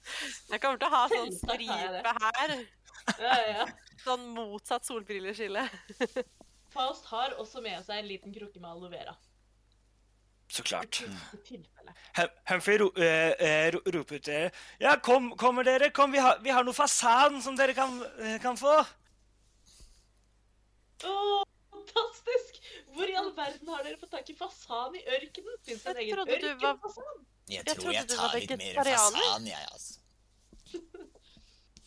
Jeg kommer til å ha sånn har stripe her. Ja, ja. Sånn motsatt solbrilleskille. Faust har også med seg en liten krukke med aloe vera. Så klart. Humphrey ro, eh, eh, ro, roper ut til dere. Ja, kom, kommer dere? Kom, vi har, vi har noe fasan som dere kan, eh, kan få. Å, fantastisk! Hvor i all verden har dere fått tak i fasan i ørkenen? Fins det en egen trodde du var- ørkenfasan? Jeg tror jeg jeg tar litt mer fasan, jeg, altså.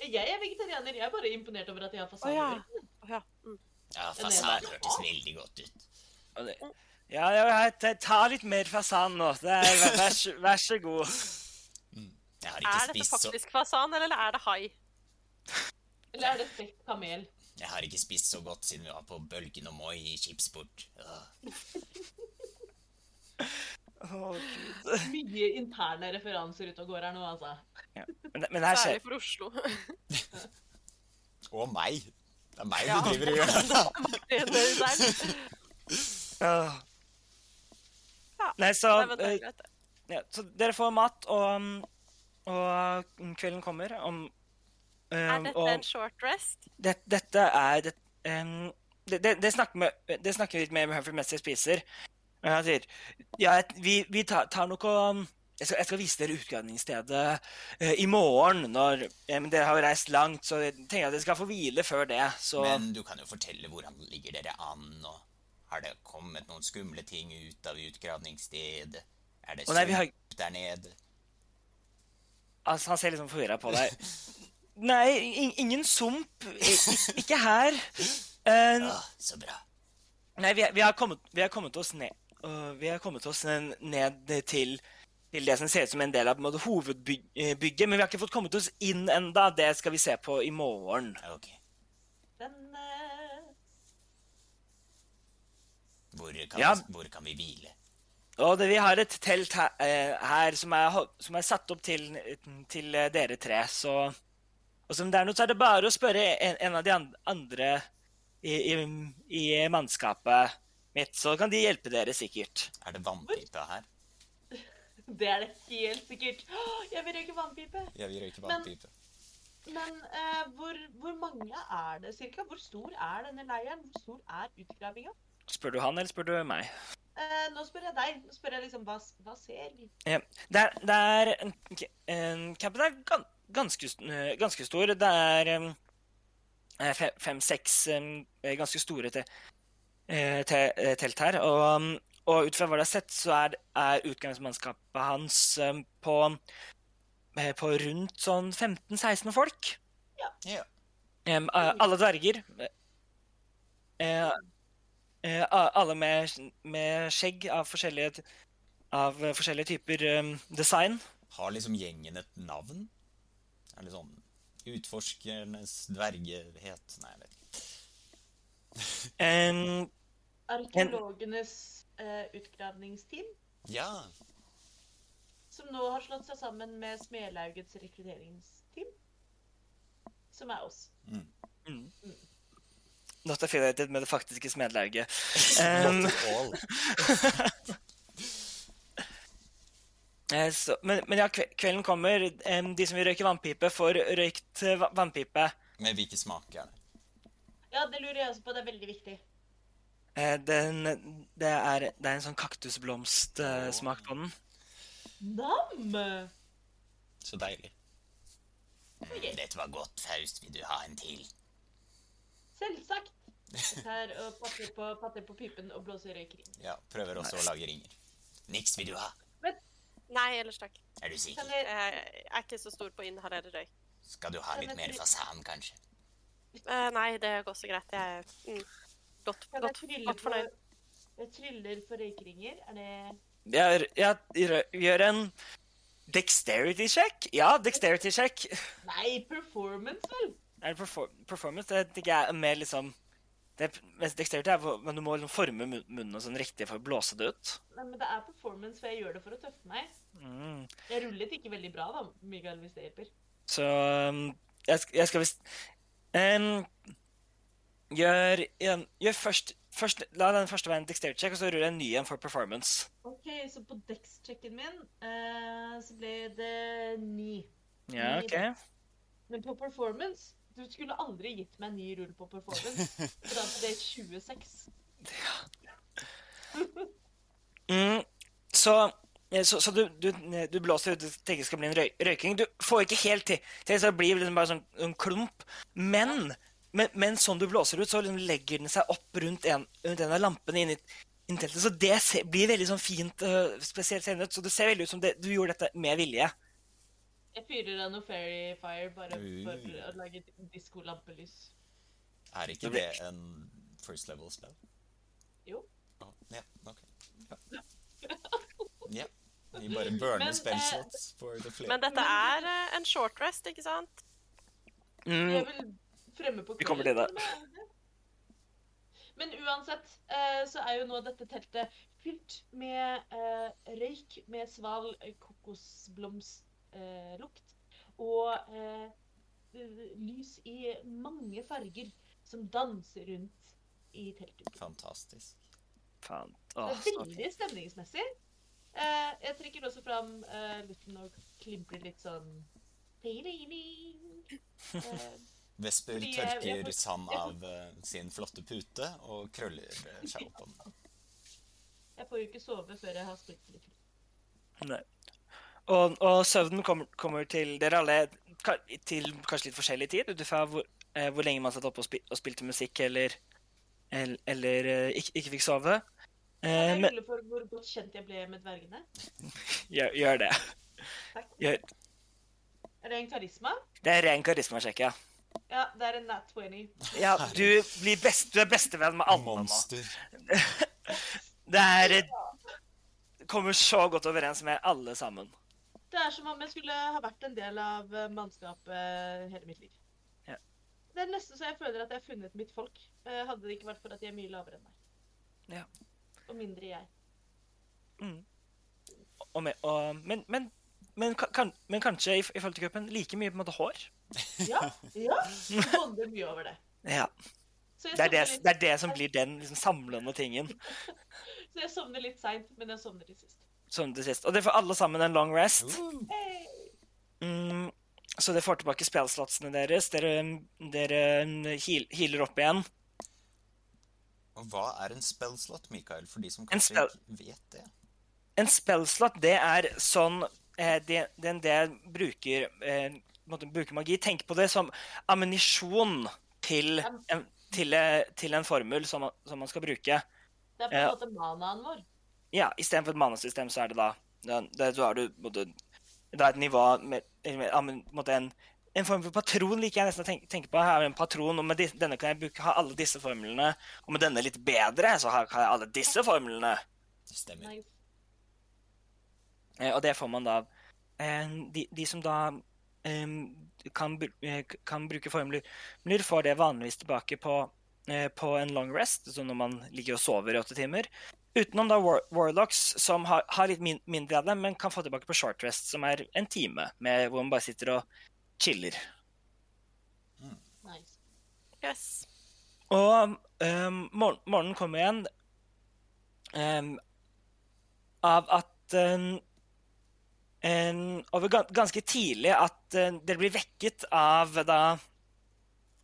Jeg er vegetarianer. Jeg er bare imponert over at jeg har fasan Å, ja. Å ja. Mm. Ja, fasan hørtes veldig godt ut. Og det- Ja, jeg tar ta- ta litt mer fasan nå. Det er, vær, vær, så- vær så god. Jeg har ikke Er dette faktisk så fasan, eller er det hai? Eller er det stekt kamel? Jeg har ikke spist så godt siden vi var på Bølgen og Moi i Chipsport. oh, Mye interne referanser ute og går her nå, altså. Men, men her skjer Særlig for Oslo. Og meg. Det er meg Ja. du driver og gjør det. Det der. Ja, Nei, så, det greit, ja, så dere får mat, og, og kvelden kommer. Om, um, Er dette og en short rest? det, dette er det, um, det, det, det, snakker med, det snakker litt mer med Humphrey mens jeg spiser. Og Han sier ja, vi, vi tar, tar noe jeg skal, jeg skal vise dere utgravningsstedet uh, i morgen. når eh, Dere har reist langt, så jeg tenker at dere skal få hvile før det. Så Men du kan jo fortelle hvordan ligger dere an, og har det kommet noen skumle ting ut av utgravningsstedet? Er det Å, nei, har- der nede? altså, han ser liksom forvirra på deg. Nei, in, ingen sump. I, ikke her. Uh, Åh, så bra. Nei, vi, vi, har kommet, vi har kommet oss ned uh, Vi har kommet oss ned, ned til, til det som ser ut som en del av en måte, hovedbygget, men vi har ikke fått kommet oss inn enda. Det skal vi se på i morgen. Ok. Spennende. Hvor kan, Ja. vi, hvor kan vi hvile? Og det, vi har et telt her, eh, her som, er, som er satt opp til, til eh, dere tre. Så, og som det er noe, så er det bare å spørre en, en av de andre i, i, i mannskapet mitt, så kan de hjelpe dere sikkert. Er det vannpipe her? Det er det helt sikkert. Jeg vil røyke vannpipe. Ja, vi røyke Men- vannpipe. Men eh, hvor, hvor mange er det cirka? Hvor stor er denne leiren? Hvor stor er utgravinga? Spør du han, eller spør du meg? Eh, nå spør jeg deg. Nå spør jeg liksom, hva, hva ser vi? Det er, det er en, en Campen er ganske, eh, ganske stor. Det er em, eh, fem-seks em, eh, ganske store te, eh, te, eh, telt her. Og, um, og ut fra hva du har sett, så er, er utgangsmannskapet hans på, eh, på rundt sånn 15-16 folk. Ja. Em, a- alle dverger. Eh, eh, alle med, med skjegg av forskjellige, av forskjellige typer um, design. Har liksom gjengen et navn? Er det sånn Utforskernes dvergehet? Nei, jeg vet ikke. um, Arkeologenes uh, utgravningsteam, Ja. som nå har slått seg sammen med Smelaugets rekrutteringsteam. Som er oss. Not affiliated med det faktiske smedlauget. Um, eh, så, men, men ja, kvelden kommer. De som vil røyke vannpipe, får røykt eh, vannpipe. Med hvilke smaker er? Ja, det lurer jeg også på. Det er veldig viktig. Eh, den, det, er, det er en sånn kaktusblomstsmak på den. Nam! Så deilig. Dette var godt, Faust. Vil du ha en til? Selvsagt. Tar og patter på, patter på pipen og blåser røykring. Ja, prøver også å lage ringer. Niks vil du ha. Nei, ellers takk. Er du sikker? jeg, Jeg er ikke så stor på å inhalere røyk. Skal du ha litt mer fasan, kanskje? Uh, nei, det går så greit. Jeg er mm, godt, jeg godt, godt på fornøyd. Jeg tryller for røykringer? Er det Jeg, jeg, jeg gjør en dexterity check. Ja, dexterity check. Nei, performance, vel? Er det perfor performance? Det tenker jeg er mer liksom det, mens Dexterity er men du må liksom forme munnen og sånn riktig for å blåse det ut. Nei, men det er performance, for jeg gjør det for å tøffe meg. Mm. Jeg rullet ikke veldig bra, da, Mikael, hvis det hjelper. Så um, jeg, jeg skal visst um, Gjør, gjør først, først La den første være en dexterity check, og så ruller jeg en ny en for performance. OK, så på dex-checken min uh, så ble det ni. Ja, Ni OK. Men på performance Du skulle aldri gitt meg en ny rull på performance. For da er det 26. Mm, så eh, så, så du, du, du blåser ut, du tenker det skal bli en røy, røyking. Du får ikke helt til, til så det blir liksom bare sånn en klump. Men, men, men sånn du blåser ut, så liksom legger den seg opp rundt en, rundt en av lampene inni teltet. Så det se, blir veldig sånn fint, uh, spesielt senere. Så det ser veldig ut som det, du gjorde dette med vilje. Jeg fyrer av noe fairy fire bare for å lage diskolampelys. Er ikke Det en first level spell? Jo. Oh, ja, ok. Ja. ja. Vi bare burner spell shots for the flame. Men dette er eh, en short rest, ikke sant? Vi Mm, er vel fremme på Vi kommer til det. kvelden, det? Men uansett eh, så er jo nå dette teltet fylt med eh, røyk med sval eh, kokosblomstlukt. Eh, lukt, og eh, lys i mange farger som danser rundt i teltet. Fantastisk. faen. Det er veldig stemningsmessig. Eh, jeg trekker også fram eh, lutten og klimprer litt sånn eh, Vesper tørker får- sand av eh, sin flotte pute og krøller eh, seg opp på den. Jeg får jo ikke sove før jeg har spilt litt. Nei. Og, og søvnen kommer, kommer til dere alle til kanskje litt forskjellig tid, ut ifra hvor, eh, hvor lenge man satt oppe og, spil, og spilte musikk eller, eller, eller eh, ikke, ikke fikk sove. Eh, Jeg ruller for hvor godt kjent jeg ble med dvergene. gjør, gjør det. Takk. Gjør, Er det en karisma? det er ren karismasjekk, ja. Ja, det er en nat 20. ja. Du blir best, du er bestevenn med alle nå. Monster. Det er Kommer så godt overens med alle sammen. Det er som om jeg skulle ha vært en del av eh, mannskapet hele mitt liv. Ja. Det er nesten så jeg føler at jeg har funnet mitt folk. Eh, Hadde det ikke vært for at de er mye lavere enn meg. Ja. Og mindre jeg. Mm. Og med, og, men, men, men, kan, men kanskje i, i kroppen like mye på en måte hår. Ja, ja. Bonder mye over det. Ja, Det er det, litt, det, er det som blir den liksom, samlende tingen. så jeg sovner litt seint, men jeg sovner til sist. Sånn til sist. Og det får alle sammen en long rest. Mm, så dere får tilbake spellslotsene deres. Dere, dere heal, healer opp igjen. Og hva er en spellslot, Mikael, for de som kanskje spell- ikke vet det? En spellslot, det er sånn eh, det, Den det bruker, eh, bruker magi. Tenk på det som ammunisjon til, en- til, eh, til en formel som, man- som man skal bruke. Det er på en måte manaen vår. Ja, istedenfor et manusystem, så er det da da, da, har du både, da er et nivå med, med en en, form for patron liker jeg nesten å tenke, tenke på. Her er en patron, og med denne kan jeg bruke, ha alle disse formlene. Og med denne litt bedre, så har, jeg alle disse formlene. Det stemmer. Eh, og det får man da eh, de, de som da eh, kan, eh, kan bruke formler, får det vanligvis tilbake på, på en long rest, så når man ligger og sover i åtte timer. Utenom da war warlocks, som har, har litt min, mindre av dem, men kan få tilbake på short rest, som er en time, med, hvor man bare sitter og chiller. nice. Yes. Og um, mor morgenen kommer igjen um, av at um, Over ganske tidlig at uh, dere blir vekket av da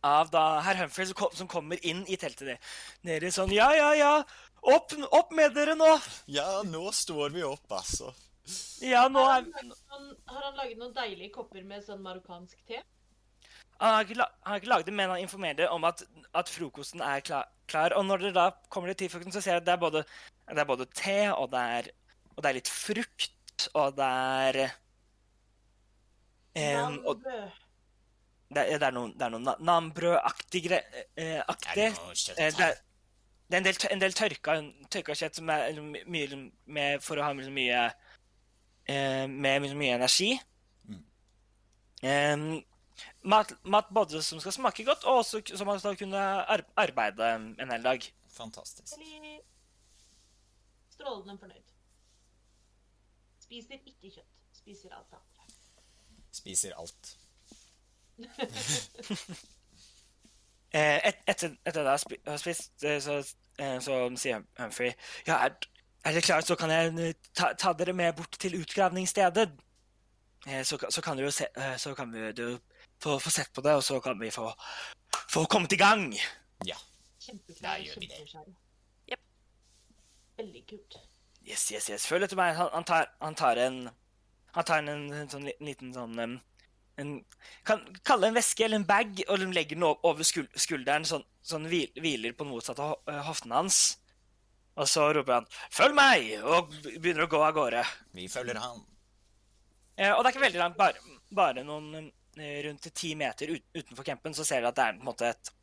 av da herr Humphrey som, kom, som kommer inn i teltet deres dere sånn Ja, ja, ja! Opp, opp med dere nå! Ja, nå står vi opp, altså. Ja, nå Har er noen, har han laget noen deilige kopper med sånn marokkansk te? Han har ikke, la, han har ikke laget det, men han informerer om at, at frokosten er klar, klar. Og når dere da kommer til frokosten, så ser dere at det er både, det er både te, og det er, og det er litt frukt, og det er um, og Nambrød. det er, det er noe, det er noe na- nambrødaktig eh, Er aktig. det noe kjøtt Eh, det, er, en del, en del tørka, tørka kjøtt som er liksom mye med, for å ha liksom mye eh, med liksom mye energi. Mm. Um, mat, mat både som skal smake godt, og også som man skal kunne arbeide en hel dag. Fantastisk. Eller strålende fornøyd. Spiser ikke kjøtt. Spiser alt annet. Spiser alt. Eh, et, etter, etter det jeg har spist, eh, så, eh, så sier Humphrey Ja, er, er dere klare, så kan jeg eh, ta, ta dere med bort til utgravningsstedet. Eh, så, så kan dere jo se Så kan vi du, få, få sett på det, og så kan vi få, få kommet i gang. Ja. Da gjør vi det. kjempeskjær. Veldig kult. Yes, yes, yes. Følg etter meg. Han, han, tar, han tar en Han tar en, en sånn liten sånn en, Kan kalle en veske eller en bag, og de legger den over skul skulderen, sånn, sånn hvil, hviler på den motsatte eh, hoften hans. Og så roper han 'følg meg!' og begynner å gå av gårde. Vi følger han. Eh, og det er ikke veldig langt, bare, bare noen eh, rundt ti meter ut, utenfor campen, så ser dere at det er på en måte et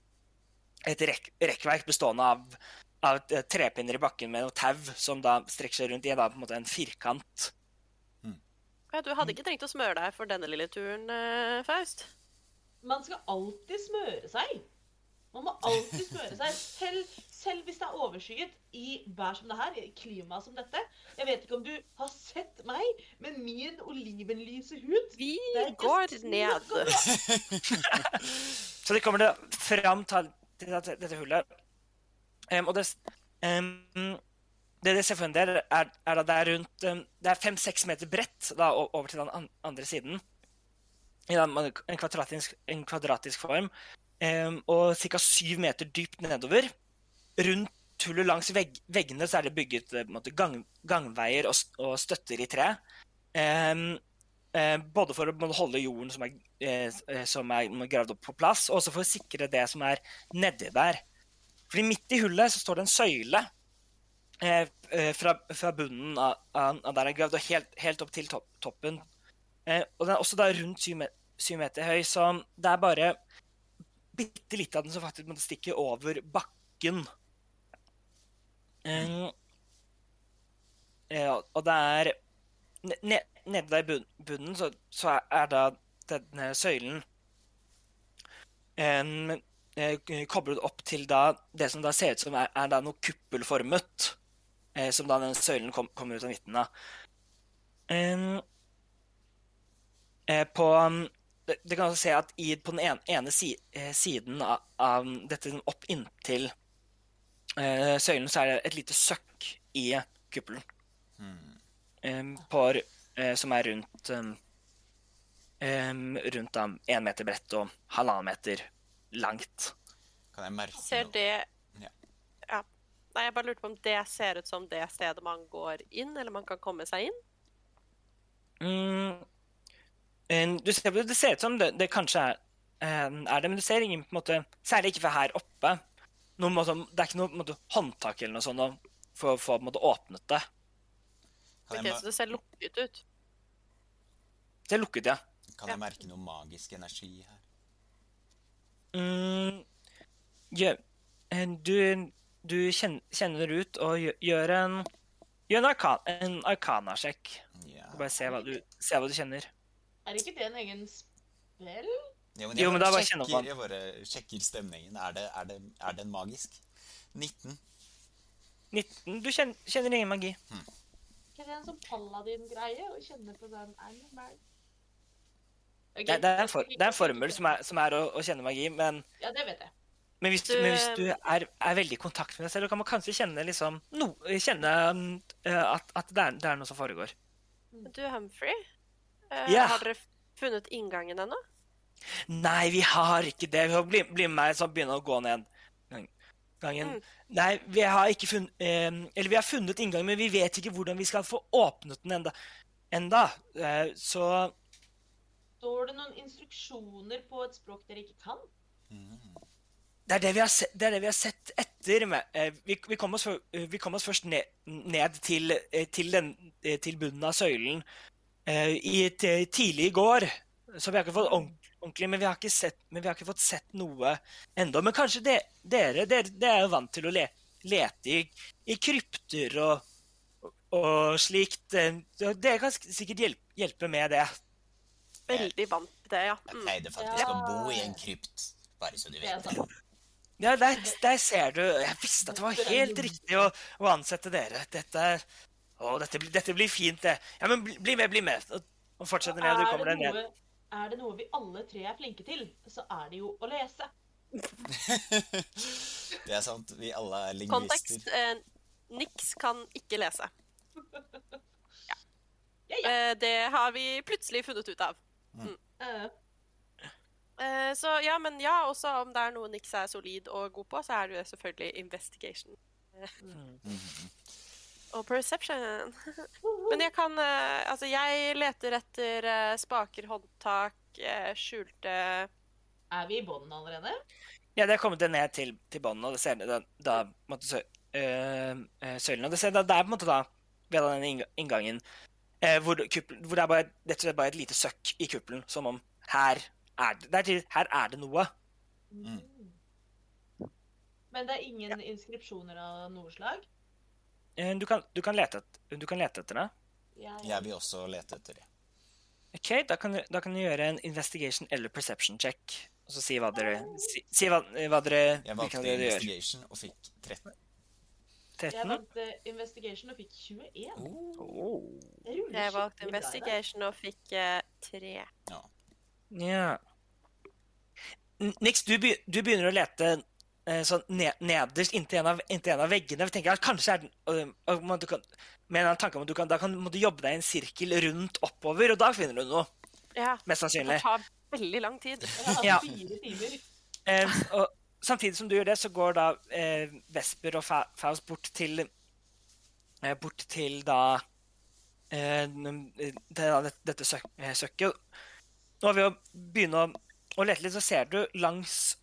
et rekk, rekkverk bestående av, av eh, trepinner i bakken med noe tau som da strekker seg rundt i da, på en en firkant. Ja, du hadde ikke trengt å smøre deg for denne lille turen, eh, Faust. Man skal alltid smøre seg. Man må alltid smøre seg, selv, selv hvis det er overskyet i vær som det her, i klima som dette. Jeg vet ikke om du har sett meg med min olivenlyse hud. Vi går ned. Så det. De kommer det fram til, dette, dette hullet. Um, og det, em, det de ser for dere, er, er at det er rundt Det er fem-seks meter bredt da, over til den andre siden. I en, kvadratisk, en kvadratisk form. em, og ca. syv meter dypt nedover. Rundt hullet langs vegg, veggene så er det bygget eh, måte, gang, gangveier og, og støtter i tre. Um, eh, både for å holde jorden som er, eh, eh, som er gravd opp på plass, og også for å sikre det som er nedi der. Fordi midt i hullet så står det en søyle eh, eh, fra, fra bunnen av, av, der er gravd, og helt, helt opp til topp, toppen. Eh, og den er også da rundt syv, syv meter høy, så det er bare bitte litt av den som faktisk måtte stikke over bakken. Eh, eh, og det er ne- ne- Nede der i bunnen så, så er, da denne søylen em, eh, koblet opp til da det som da ser ut som er, er noe kuppelformet, eh, som da den søylen kom, kommer ut av midten av. Um, eh, på um, det, det kan også se at i, på den ene, ene si, eh, siden av, av dette opp inntil eh, søylen, så er det et lite søkk i kuppelen. Em, på, eh, som er rundt em, rundt én meter bredt og halvannen meter langt. Kan jeg merke Ser noe? det. Nei, jeg bare lurte på om det ser ut som det stedet man går inn, eller man kan komme seg inn. Mm, du ser, det ser ut som det, det kanskje er, er det, men du ser ingen på en måte Særlig ikke fra her oppe. Noen måte, det er ikke noe på en måte, håndtak eller noe sånt for å få åpnet det. Kan Ok, så det ser lukket ut. Det er lukket, ja. kan jeg merke noe magisk energi her? Mm, eh, du du kjenner, ut og gjør, en Gjør en, arkan, en arkana-sjekk. Ja. Bare se hva, du, se hva du kjenner. Er ikke det en egen spill? Jo, men Jo, men da bare kjenn opp den. jeg bare sjekker stemningen. Er, det, er, det, er den magisk? 19. 19. Du kjenner, kjenner ingen magi. ikke det en sånn paladin-greie? Å kjenne på den det Det, det, er en for, det er en formel som er, som er å, å kjenne magi, men Ja, det vet jeg. Men hvis du, men hvis du er, er veldig i kontakt med deg selv, kan man kanskje kjenne, liksom, no, kjenne eh, at, at det, er, det er noe som foregår. Du, Humphrey, eh, Ja. har dere funnet inngangen ennå? Nei, vi har ikke det. Vi har bli, bli med meg, så begynner å gå ned gang- gangen. Mm. Nei, vi har ikke funnet Eller vi har funnet inngangen, men vi vet ikke hvordan vi skal få åpnet den enda. enda. Eh, så Står det noen instruksjoner på et språk dere ikke kan? Det er det vi har sett, det er det vi har sett etter. Med. eh, Vi, vi, kom oss, eh, vi kom oss først ned, ned til, eh, til, den, til bunnen av søylen eh, i, t- tidlig i går. Så vi har ikke fått ordentlig, men vi har ikke, sett, men vi har ikke fått sett noe ennå. Men kanskje de, dere, dere, dere er jo vant til å le, lete i, i krypter og, og slikt. Dere kan sikkert hjelpe, hjelpe med det. Veldig vant til det, ja. Jeg Mm. pleide faktisk Ja. å bo i en krypt, bare så du vet. sant. Ja, der, der ser du. Jeg visste at det var helt riktig å, å ansette dere. Dette, å, dette, blir- dette blir fint, det. Ja, men bli, bli med, bli med. Og, og fortsett ned. Du Er kommer deg ned. er det noe vi alle tre er flinke til, så er det jo å lese. Det er sant. Vi alle er Kontekst. Eh, Nix kan ikke lese. Ja, ja. Eh, det har vi plutselig funnet ut av. Eh, Eh, så ja, men ja, også om det er noe Nix er solid og god på, så er det jo selvfølgelig investigation. Mhm. Og perception. Men jeg kan uh, Altså, jeg leter etter uh, spaker, håndtak, skjulte er vi i bånden allerede? Ja, det er kommet ned til, til båndet, og det ser da, da måtte, sø, søylen. Og det, ser, da, det er på en måte da ved den inngangen eh, hvor, kuppel, hvor det er bare, rett og slett bare et lite søkk i kuppelen, som om her er det, det er, her er det noe. Mm. Men det er ingen inskripsjoner av noe slag? Eh, Du kan, du kan, lete, et, du kan lete etter det. Jeg, Jeg vil også lete etter det. Ok, da kan, du, da kan du gjøre en investigation eller perception check. Og så si hva dere Si, si hva, hva dere Jeg valgte dere investigation gjør. og fikk 13. jeg valgte investigation og fikk 21. Oh. Jeg Jeg valgte investigation og fikk eh, tre. Ja. Nix, du, du begynner å lete eh, sånn ned, nederst inntil en, av, inntil en av veggene. Jeg tenker at kanskje er den, øh, man- du kan, Med en tanke om at du kan, da kan, må du jobbe deg i en sirkel rundt oppover, og da finner du noe. Ja, Mest det tar veldig lang tid. Ja. fire timer. Eh, og samtidig som du gjør det, så går da eh, Vesper og Fa Faust bort til eh, Bort til da eh, n- til dette, eh, søkket. Og ved å begynne å, lete litt, så ser du langs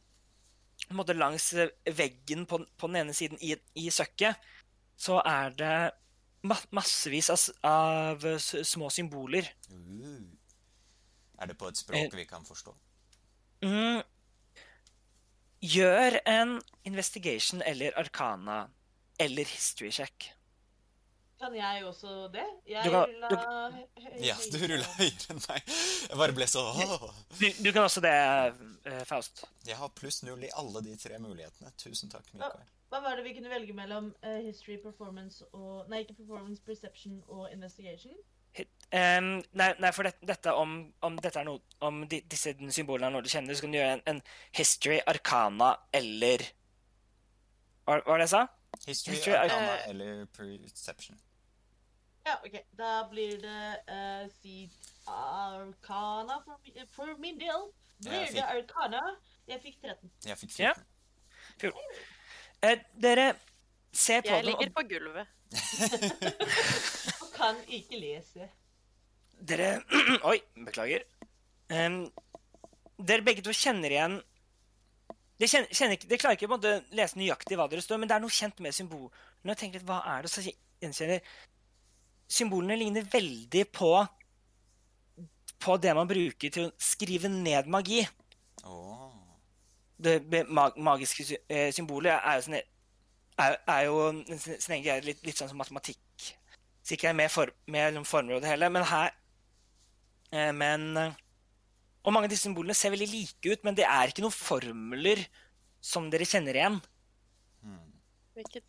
langs eh, veggen på, på den ene siden i, i søkket, så er det ma massevis av, av små symboler. Uh. Er det på et språk vi kan forstå? Mm. Gjør en investigation eller arcana eller history check. Kan jeg også det? Jeg Du kan- rulla du- hø- hø- Ja, du rulla høyere enn meg. Jeg bare ble så. Du, du kan også det, eh, Faust. Jeg har pluss null i alle de tre mulighetene. Tusen takk, Mikael. Hva var det vi kunne velge mellom uh, history, performance og Nei, ikke performance, perception og investigation? Um, nei, nei, for det, dette om, om, dette er noe, om de, disse symbolene er noe du kjenner, så kan du gjøre en, en history, arcana eller Hva hva var det jeg sa? History, History, arcana eh, eller perception. Ja, OK. Da blir det uh, Seed arcana for, for min del. Blir jeg det fikk- arcana? Jeg fikk 13. Jeg fikk Ja. 14. Eh, dere ser på Jeg den, Jeg ligger på gulvet. Og kan ikke lese. dere Oi, beklager. Um, dere begge to kjenner igjen Dere, kjenner, kjenner ikke, dere klarer ikke på en måte lese nøyaktig hva dere står, men det er noe kjent med symbolene. Tenk litt, hva er det? Så gjenkjenner Symbolene ligner veldig på på det man bruker til å skrive ned magi. Oh. Det mag magiske eh, symbolet er jo, sånn, er, er jo sin sin egen greie, litt, litt sånn som matematikk. Sikkert med, for, med former og det hele, men her eh, Men eh, Og mange av disse symbolene ser veldig like ut, men det er ikke noen formler som dere kjenner igjen. Hmm. Hvilket,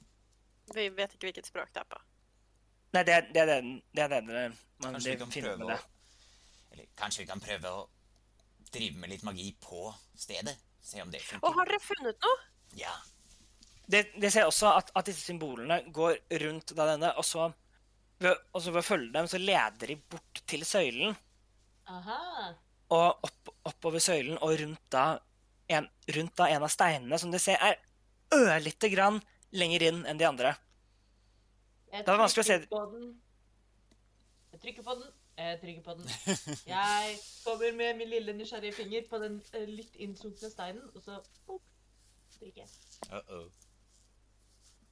vi vet ikke hvilket språk det er på. Nei, det er det, er det, det, er det man Kanskje vi kan finner prøve det. å. Eller kanskje vi kan prøve å drive med litt magi på stedet? Se om det Og har dere funnet noe? Ja. det, det ser også at, at disse symbolene går rundt da denne, og så ved, og så ved å følge dem, så leder de bort til søylen. Aha. Og opp, oppover søylen og rundt da, en, rundt da en av steinene, som de ser er ørlite grann lenger inn enn de andre. Det er vanskelig å se-. Jeg trykker på den. Jeg trykker på den. Jeg kommer med min lille nysgjerrige finger på den eh, litt innsunkne steinen, og så pop, trykker jeg. Uh-oh.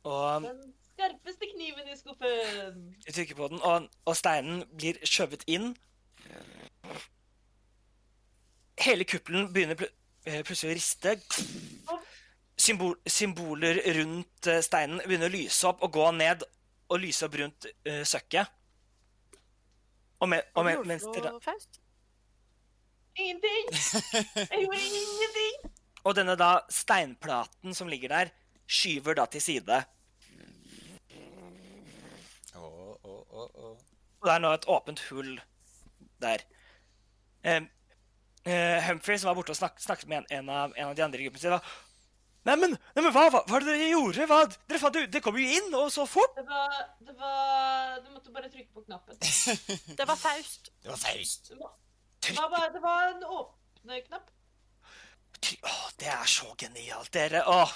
Og Den skarpeste kniven i skuffen. Jeg trykker på den, og, og steinen blir skjøvet inn. Hele kuppelen begynner pl eh, plutselig å riste. Symbol symboler rundt eh, steinen begynner å lyse opp og gå ned og lyse opp rundt uh, søkket. Og, med, og med, mens dere Ingenting! Jeg gjorde ingenting! Og denne da steinplaten som ligger der, skyver da til side. Oh, oh, oh. Og det er nå et åpent hull der. Um, uh, Humphrey, som var borte og snak snakket med en, en, av, en av de andre i gruppen sin, var Neimen, nei, hva, hva, hva er det dere gjorde? Hva? Dere fant Det kom jo inn, og så fort! Det var, det var Du måtte bare trykke på knappen. Det var Faust. Det var Faust. Det var, det var, bare, det var en åpne knapp. Åh, det er så genialt, dere. Åh.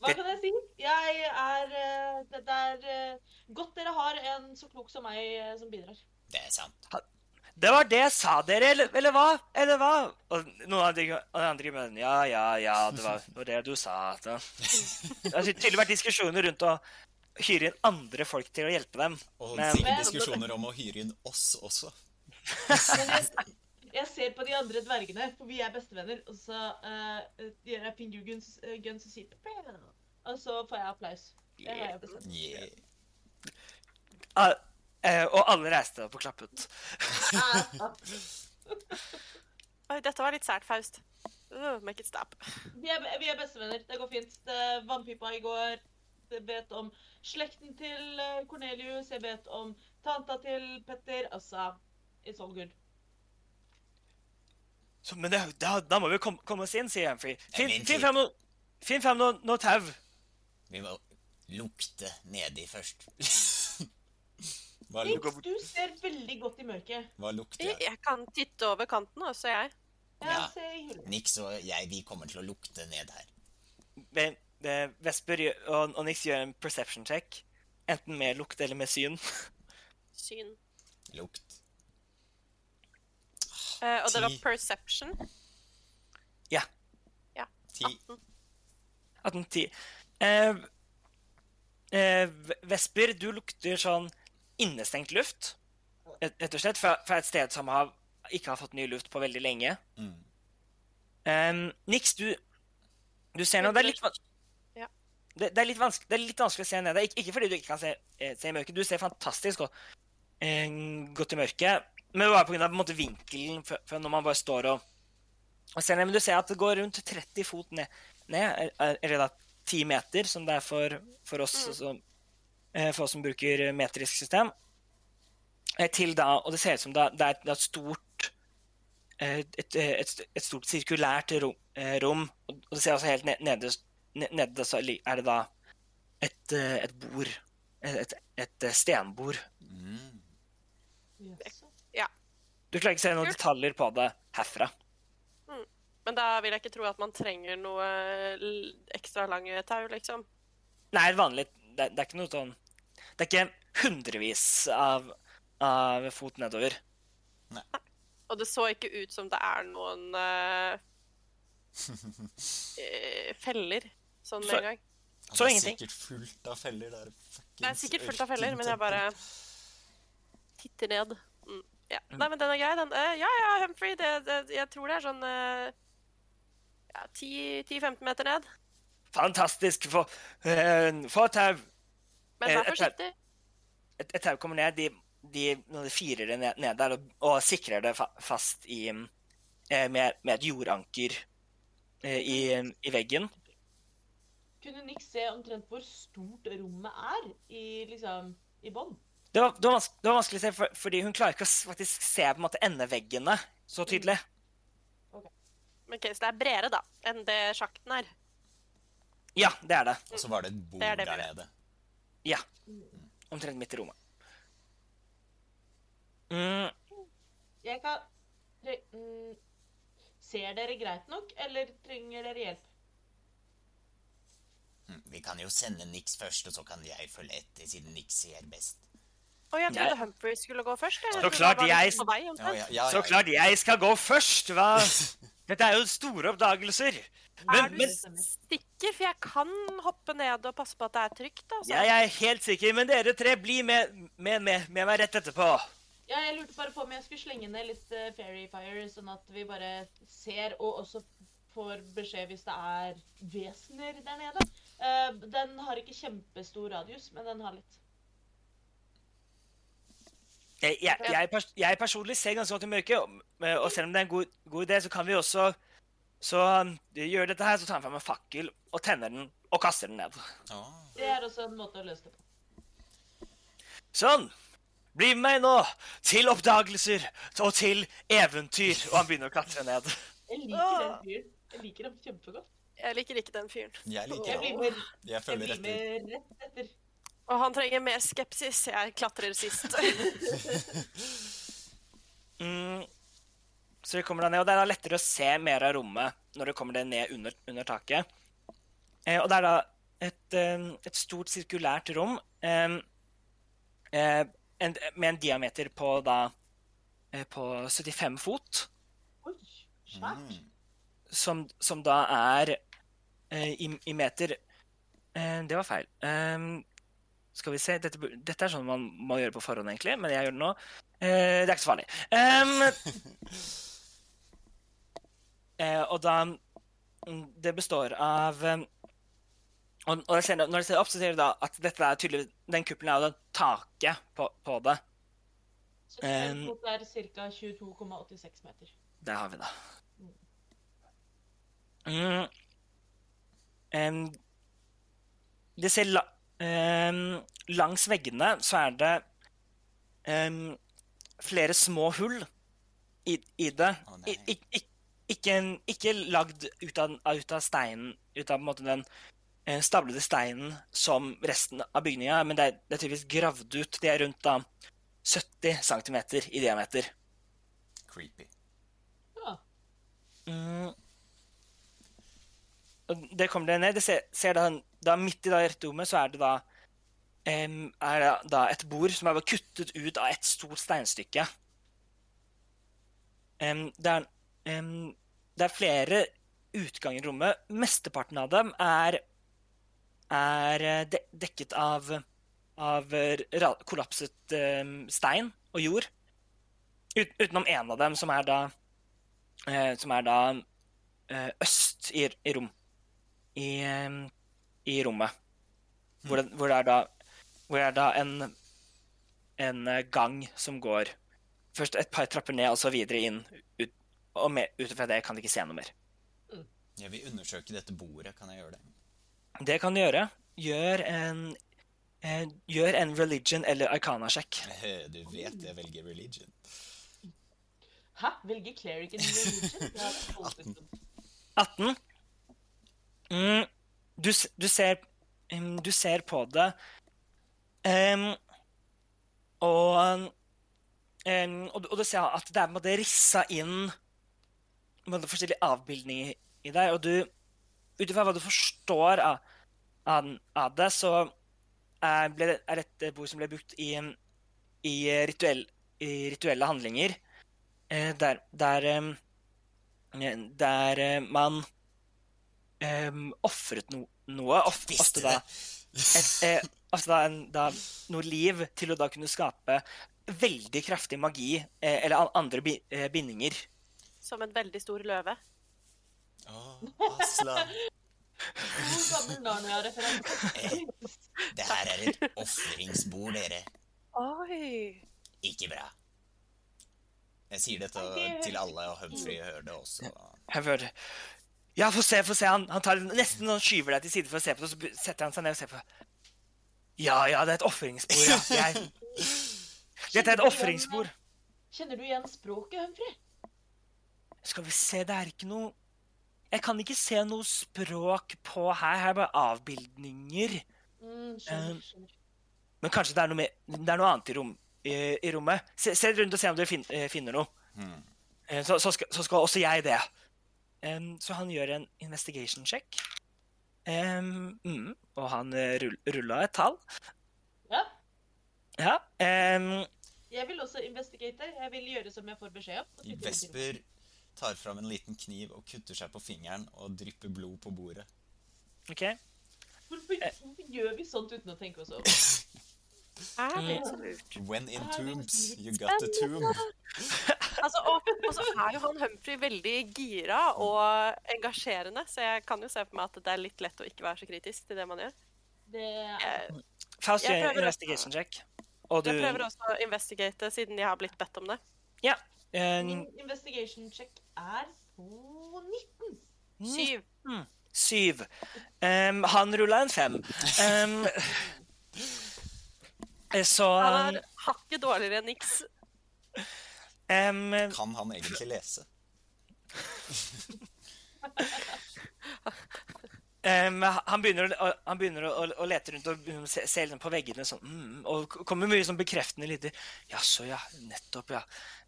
Hva Det- kan jeg si? Jeg er eh, Det det er eh, godt dere har en så klok som meg eh, som bidrar. Det er sant. Det var det jeg sa dere, eller, eller hva? Eller hva? Og noen av de, andre mener, Ja, ja, ja, det var, det var det du sa. Det har tydelig vært diskusjoner rundt å hyre inn andre folk til å hjelpe dem. Og Men- Men- diskusjoner om å hyre inn oss også. Men jeg, jeg ser på de andre dvergene, for vi er bestevenner, og så uh, gjør jeg pingu guns, uh, guns og sier Og så får jeg applaus. Det har jeg bestemt. Yeah. Ah, eh, og alle reiste opp og klappet. Oi, dette var litt sært, Faust. Uh, make it stop. Vi er, vi er bestevenner. Det går fint. Det Vannpipa i går. Jeg vet om slekten til eh, Cornelius. Jeg vet om tanta til Petter. Altså, it's all good. Så, men det, da, da må vi kom, komme oss inn, sier Humphrey. Finn, vent finn noe, noe tau. Vi må lukte nedi først. Hva, Nix, du ser veldig godt i mørket. hva lukter Jeg, jeg? kan titte over kanten også, jeg. Ja, Ja. Nix og jeg, vi kommer til å lukte ned her. Men, eh, Vesper og, og Nix gjør en perception check. Enten med lukt eller med syn. Syn. Lukt. Uh, og det var Ti. 18. 18 10. Uh, uh, Vesper, du lukter sånn innestengt luft. Rett og slett fra, fra et sted som har, ikke har fått ny luft på veldig lenge. Mm. Um, Nix, du, du ser noe Det er litt, Ja. det, det, er litt vanskelig, det er litt vanskelig å se ned. Ikke, ikke fordi du ikke kan se, eh, se i mørket. Du ser fantastisk godt, eh, godt i mørket. Men det var på grunn av på en måte, vinkelen for, for når man bare står og, og ser ned. Men du ser at det går rundt 30 fot ned, ned eller da 10 meter, som det er for, for, oss, som, eh, for oss som bruker metrisk system. Eh, Til da, og det ser ut som det er et, et stort eh, et, et, et stort sirkulært rom, eh, rom. Og det ser også helt ned- nederst Nede så er det da et, eh, et bord. Et, et, eh, stenbord. Mm. Jaså. Du klarer ikke å se noen detaljer på det herfra. Men da vil jeg ikke tro at man trenger noe ekstra lange tau, liksom. Nei, vanlig det, det er ikke noe sånn Det er ikke hundrevis av, av fot nedover. Nei. Og det så ikke ut som det er noen eh, eh, feller sånn med Så- en gang. Så det er ingenting. sikkert fullt av feller der. Det er sikkert fullt av feller, men jeg bare titter ned. Mm, ja. Nei, men den er grei, den. Uh, ja, ja, Humphrey, det, det, jeg tror det er sånn uh, ja, 10-15 meter ned. Fantastisk! Få uh, få tau. Men Eh, vær forsiktig. Et, tau kommer ned. De, de, de firer det ned, ned der og, og sikrer det fa fast i eh, med, med et jordanker eh, i, i veggen. Kunne Nick se omtrent hvor stort rommet er i, liksom, i bånn? Det var, det, var det var vanskelig å se, for, fordi hun klarer ikke å faktisk se på en måte endeveggene så tydelig. Men ok, Så det er bredere, da, enn det sjakten er. Ja, det er det. Og så var det et bord Det er det der nede. Ja. Omtrent midt i rommet. Mm, Jeg kan mm, Ser dere greit nok, eller trenger dere hjelp? Mm, Vi kan jo sende Nix først, og så kan jeg følge etter, siden Nix ser best. Og jeg trodde Jeg- Humphrey skulle gå først. Så klart jeg- vei, Ja, ja, ja, så klart jeg skal gå først! Hva? Dette er jo store oppdagelser. Er du men sikker? For jeg kan hoppe ned og passe på at det er trygt. Altså. jeg er helt sikker. Men dere tre, bli med, med, med, med meg rett etterpå. Ja, jeg lurte bare på om jeg skulle slenge ned litt uh, Fairy Fire, sånn at vi bare ser og også får beskjed hvis det er vesener der nede. Eh, den har ikke kjempestor radius, men den har litt. Jeg, jeg, jeg, pers jeg personlig ser ganske godt i mørket, og, og selv om det er en god, god idé, så kan vi også så um, gjøre dette her, så tar han fram en fakkel og tenner den og kaster den ned. Oh. Det er også en måte å løse det på. Sånn. Bli med meg nå til oppdagelser og til eventyr. Og han begynner å klatre ned. Jeg liker den fyren. Jeg liker ham kjempegodt. Jeg liker ikke den fyren. jeg liker ham. blir Jeg jeg følger etter. rett etter. Og han trenger mer skepsis. Jeg klatrer sist. Mm. Så vi kommer da ned, og det er da lettere å se mer av rommet når det kommer det ned under, under taket. Eh, og det er da et, eh, et stort sirkulært rom eh, eh, en, med en diameter på da eh, på 75 fot, Oi, svært. Mm. som, som da er eh, i, i meter eh, Det var feil. Skal vi se dette, dette er sånn man må gjøre på forhånd, egentlig, men jeg gjør det nå. Eh, det er ikke så farlig. Um, eh, og da mm, Det består av og, og jeg ser, Når jeg ser opp, så ser du da at dette er tydelig, den kuppelen er jo det taket på, på det. Så det Um, er ca. 22,86 meter. Det har vi da. Mm. Um, det ser la, em, Langs veggene så er det em, flere små hull i, i det. Oh. I, ik- ikke, en- ikke lagd ut av, ut av steinen, ut av på en måte, den eh, stablede steinen som resten av bygninga, men det er, det er tydeligvis gravd ut. De er rundt da 70 cm i diameter. Creepy. Ja. Mm. Det kommer det ned. Det ser, ser da, da Midt i da rommet så er det da um, er det da et bord som er kuttet ut av et stort steinstykke. Um, det, er, um, det er flere utganger i rommet. Mesteparten av dem er, er eh, de, dekket av, av eh, kollapset stein og jord. Ut, utenom en av dem, som er da eh, som er da øst i, i rom. I, eh, i rommet. Hvor det, hvor det er da hvor det er da en, en eh, gang som går først et par trapper ned, og så videre inn. Ut, og med, ut fra det kan de ikke se noe mer. Jeg vil undersøke dette bordet. Kan jeg gjøre det? Det kan du gjøre. Gjør en eh, Gjør en religion eller arcana-sjekk. Du vet jeg velger religion. Hæ? Velger cleric in religion? Det er det tolvte. 18. Mm, du, du, ser, du ser på det. Um, og, og, og du ser at det er på rissa inn med forskjellige avbildninger i deg, og du Ut ifra hva du forstår av, av, av det, så er, ble er dette et bord som ble brukt i, i, rituell, i rituelle handlinger, eh, der, der der eh, man um, ofret no noe. Of ofte da, et, eh, ofte da, en, da noe liv til å da kunne skape veldig kraftig magi eh, eller andre bi eh, bindinger. Som en veldig stor løve. Å, Asla. God gammel Narnia-referanse. Det her er et ofringsbord, dere. Oi! Ikke bra. Jeg sier dette til alle, og Humphrey hører det også. Jeg føler Ja, få se, få se. Han, han tar nesten sånn skyver deg til side for å se på det, og så setter han seg ned og ser på det. Ja, ja, det er et ofringsbord, ja. Jeg, dette er et ofringsbord. Kjenner du igjen språket, Humphrey? Skal vi se, det er ikke noe Jeg kan ikke se noe språk på her. Her er bare avbildninger. Mm, skjønner, Um, skjønner. Men kanskje det er noe, mer, det er noe annet i, rom, i, i rommet. Se, se rundt og se om dere fin, eh, finner noe. Eh, Så, så, skal, så skal også jeg det. Em, så han gjør en investigation check. Um, mm, og han eh, rulla et tall. Ja, Ja. um, jeg vil også investigate. Jeg vil gjøre som jeg får beskjed om. Vesper tar fram en liten kniv og kutter seg på fingeren og drypper blod på bordet. OK. Hvorfor, hvorfor gjør vi sånt uten å tenke oss over? Er det Mm. så lurt? When in tombs, you got the tomb. Altså, og, og så er jo han Humphrey veldig gira og engasjerende, så jeg kan jo se for meg at det er litt lett å ikke være så kritisk til det man gjør. Det er Jeg gjør investigation check. Og du jeg prøver også å investigate, siden jeg har blitt bedt om det. Ja. em, Min investigation check er på 19. Syv. Syv. Em, han rulla en fem. Em, eh, så Han er hakket dårligere enn Nix. Um, Kan han egentlig lese? um, han begynner, å, han begynner å, å, å lete rundt og se, se liksom på veggene sånn, mm, og kommer mye sånn bekreftende lyder. Jaså, ja. Nettopp, ja.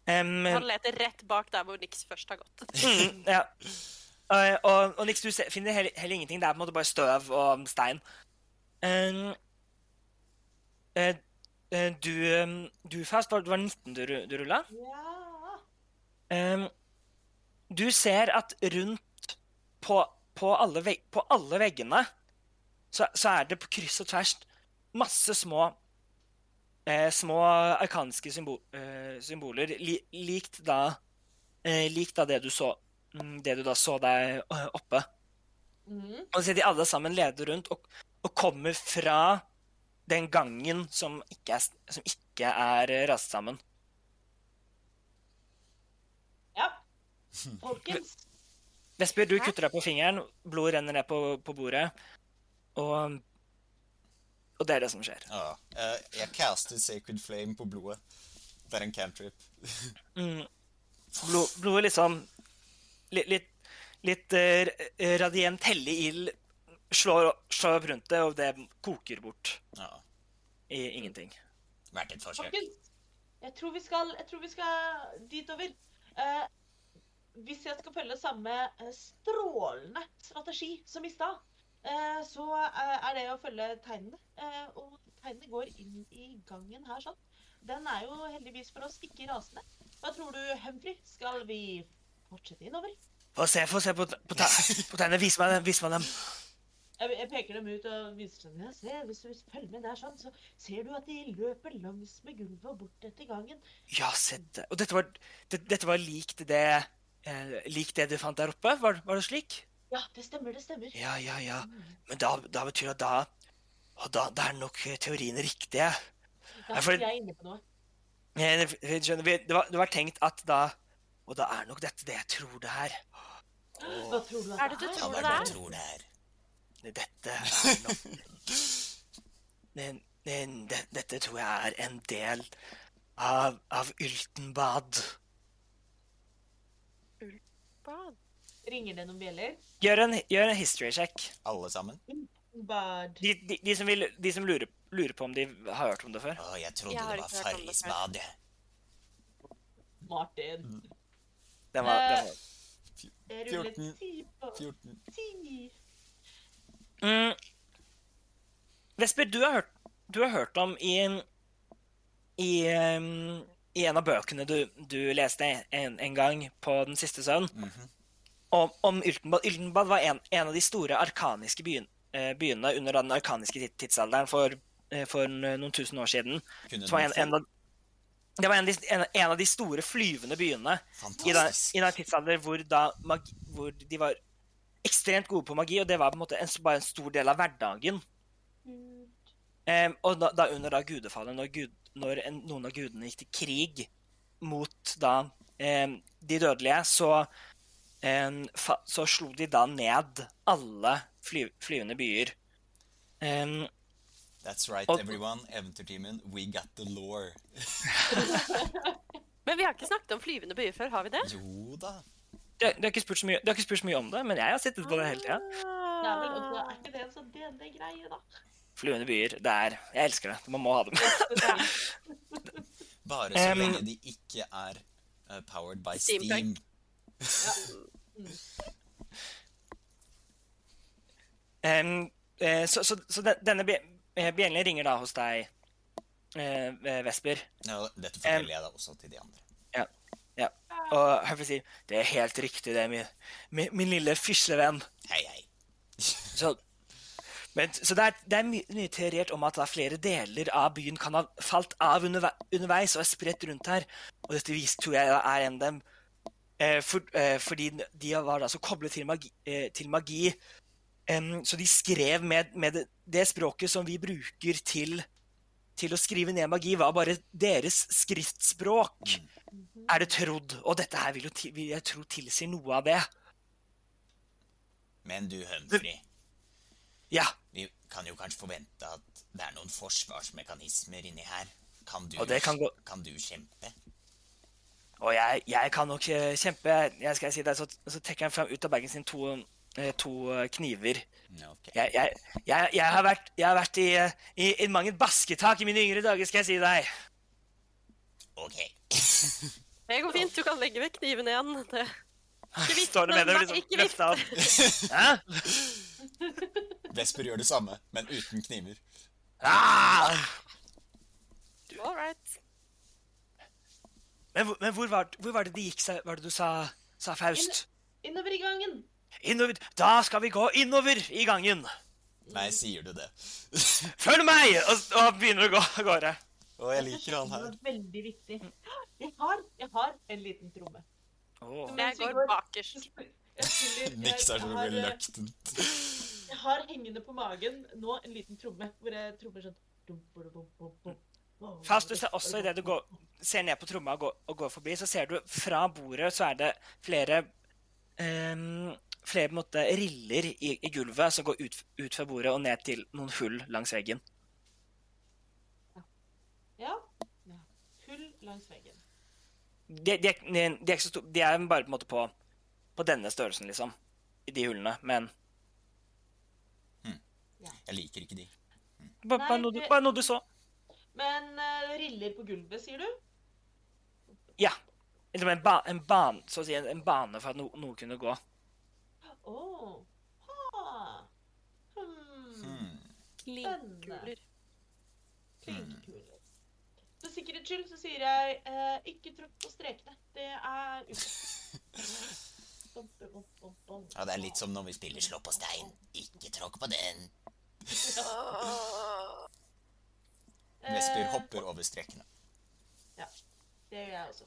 Um, Han leter rett bak der hvor Nix først har gått. mm, ja. Uh, og, og Nix, du ser, finner heller, heller ingenting. Det er på en måte bare støv og stein. Um, eh, eh, du, em, du Fast, var, det var 19 du, du rulla? Ja. Um, du ser at rundt på, på, alle, veg, på alle veggene så, så er det på kryss og tvers masse små eh, små arkanske symbol, eh, symboler, li, likt da eh, likt da det du så mm, det du da så deg eh, oppe. Mm. Og så de alle sammen leder rundt og, og kommer fra den gangen som ikke er, som ikke er eh, rast sammen. Ja. Folkens. Vesper, du kutter deg på fingeren, blod renner ned på, på bordet, og, og det er det som skjer. Ja. Eh, jeg caster Sacred Flame på blodet. Det er en cantrip. Mm. Blod, blodet liksom Litt, litt, litt uh, radient hellig ild slår, slår opp rundt det, og det koker bort Ja. i ingenting. Verdt et forsøk. Folkens. Jeg tror vi skal, jeg tror vi skal ditover. Uh, hvis jeg skal følge samme eh, strålende strategi som i stad, eh, så eh, er det å følge tegnene. Eh, og tegnene går inn i gangen her sånn. Den er jo heldigvis for oss ikke rasende. Hva tror du, Humphrey? Skal vi fortsette innover? Få se, få se på, på, te- på tegnene. Vis meg dem. Vis meg dem. Jeg, jeg peker dem ut og viser dem. Ja, se, hvis du følger med der sånn, så ser du at de løper langs med gulvet og bort etter gangen. Ja, se det. Og dette var, det, dette var likt det eh, Likt det du fant der oppe? Var, var det slik? Ja, det stemmer, det stemmer. Ja, ja, ja. Men da, da betyr det at da Og da, da er nok teoriene riktige. Da er jeg inne på noe. Vi- skjønner, Det var, det var tenkt at da Og da er nok dette det jeg tror det er. Hva tror du at Er det du tror hva det er det du tror det er? Dette er nok det, det, det, Dette tror jeg er en del av, av Yltenbad. Yltenbad? Ringer det noen bjeller? Gjør en, gjør en history check. Alle sammen? Bad. De, de, de som, vil, de som lurer, lurer på om de har hørt om det før. Å, jeg trodde Jeg det var Farrisbad. Martin. Mm. Den var, den var. 14. ti på 14. ti. Mm. Vesper, du har hørt, du har hørt om i, i, um, i en av bøkene du, du leste en, en gang på Den siste søvn, -hmm. om, om Yltenbad. Yltenbad var en, en av de store arkaniske byen, eh, byene under den arkaniske tidsalderen for, eh, for noen tusen år siden. Var en, en av, det var de, en, en av de store flyvende byene i den, Fantastisk. i den tidsalder hvor, da hvor de var ekstremt gode på magi, og det var på en måte en, bare en stor del av hverdagen. Em, og da, da under da gudefallet, når, gud, når en, noen av gudene gikk til krig mot da um, de dødelige, så, um, fa, så slo de da ned alle fly, flyvende byer. That's right, Og- everyone. Eventyrtimen, we got the law. Men vi har ikke snakket om flyvende byer før, har vi det? Jo da. Det, har ikke spurt så mye, de har ikke spurt så mye om det, men jeg har sittet på det hele tida. Det men vel også, er ikke det en sånn DND-greie, da? Flyvende byer, det er Jeg elsker det. Man må ha dem. Bare så lenge de ikke er uh, powered by Steam. Steam. um, uh, så so, so, so denne eh, bjellen ringer da hos deg, uh, Vesper. Ja, dette forteller jeg da også til de andre. Og han får si det er helt riktig, det, min, min, min lille fislevenn. Hei, hei. Så, men, så det er, det er mye, mye teoriert om at flere deler av byen kan ha falt av underve, underveis og er spredt rundt her. Og dette vis tror jeg er en av dem. Eh, for, eh, fordi de var da så koblet til magi. Eh, til magi um, så de skrev med, med det, det språket som vi bruker til, til å skrive ned magi, var bare deres skriftspråk. Er det trodd? Og dette her vil jo til, vil jeg tro tilsier noe av det. Men du, Humphrey, Ja. vi kan jo kanskje forvente at det er noen forsvarsmekanismer inni her. Kan du, kan gå- kan du kjempe? Og jeg, jeg kan nok kjempe jeg skal si det, så, så trekker han fram ut av bagen sin to, to eh, kniver. Okay. Jeg, jeg, jeg, jeg har vært, jeg har vært i, eh, i, i mange basketak i mine yngre dager, skal jeg si deg. Ok. Det går fint, du kan legge vekk kniven igjen. Det. Ikke vift Står det med den, liksom ikke vift. løfta opp. Vesper gjør det samme, men uten kniver. Ah! All right. Men, men hvor, var, hvor var det de gikk, var det du sa, sa Faust? Innover i gangen. Innover. Da skal vi gå innover i gangen. Nei, sier du det? Følg meg! Og, og begynner å gå av gårde. Å, jeg liker han her. veldig viktig. Jeg har, jeg har en liten tromme. Åh. Jeg går bakerst. Niks er så har, reluctant. Jeg har hengende på magen nå en liten tromme hvor jeg trommer sånn dum, bum, bum, bum, bum. Wow. Du ser også idet du går, ser ned på tromma og går, og går forbi, så ser du fra bordet så er det flere ehm, flere på en måte, riller i, i gulvet som går ut, ut fra bordet og ned til noen hull langs veggen. Ja. ja. Hull langs veggen. De, de, de, er så store, de er bare på en måte på, på denne størrelsen, liksom. I de hullene. Men Jeg liker ikke de. bare, Nei, bare, noe, du, bare noe du så. Men uh, riller på gulvet, sier du? Ja. Eller en, ba, en å si, en, en bane for at no, noe kunne gå. Å. Ha. Hmm. Hmm. Klinkkuler. Klinkekuler. For sikkerhets skyld så sier jeg eh, ikke tråkk på strekene. Det er. Ja, det er litt som når vi spiller slå på stein. Ikke tråkk på den. Vesper Eh, hopper over strekene. Ja. Det gjør jeg også.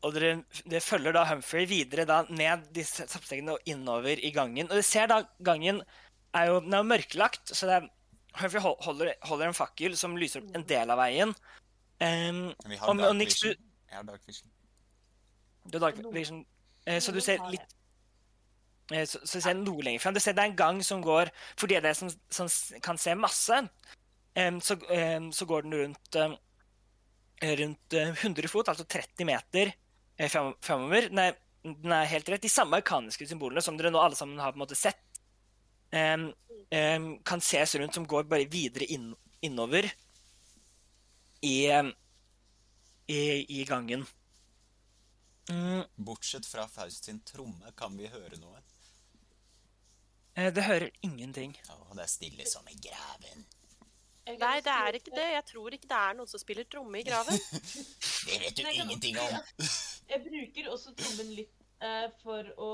Og dere, dere følger da Humphrey videre da ned disse trappestegene og innover i gangen. Og dere ser da gangen er jo, den er jo mørkelagt, så det er, Humphrey holder, holder en fakkel som lyser opp en del av veien. Um, vi har og, dark vision. Jeg har dark vision. du har dark vision, eh, så du ser litt eh, så, så du ser noe lenger frem. Du ser det er en gang som går For de av dere som, som kan se masse, um, så, um, så går den rundt em, rundt eh, 100 fot, altså 30 meter eh, fram- framover. Nei, den er helt rett. De samme arkaniske symbolene som dere nå alle sammen har på en måte sett, um, um, kan ses rundt, som går bare videre inn, innover i, i, i gangen. Mm, Bortsett fra Faust sin tromme kan vi høre noe. eh, det hører ingenting. Å, det er stille som i graven. Nei, det er ikke det. Jeg tror ikke det er noen som spiller tromme i graven. Det vet du ingenting om. Jeg bruker også trommen litt uh, for å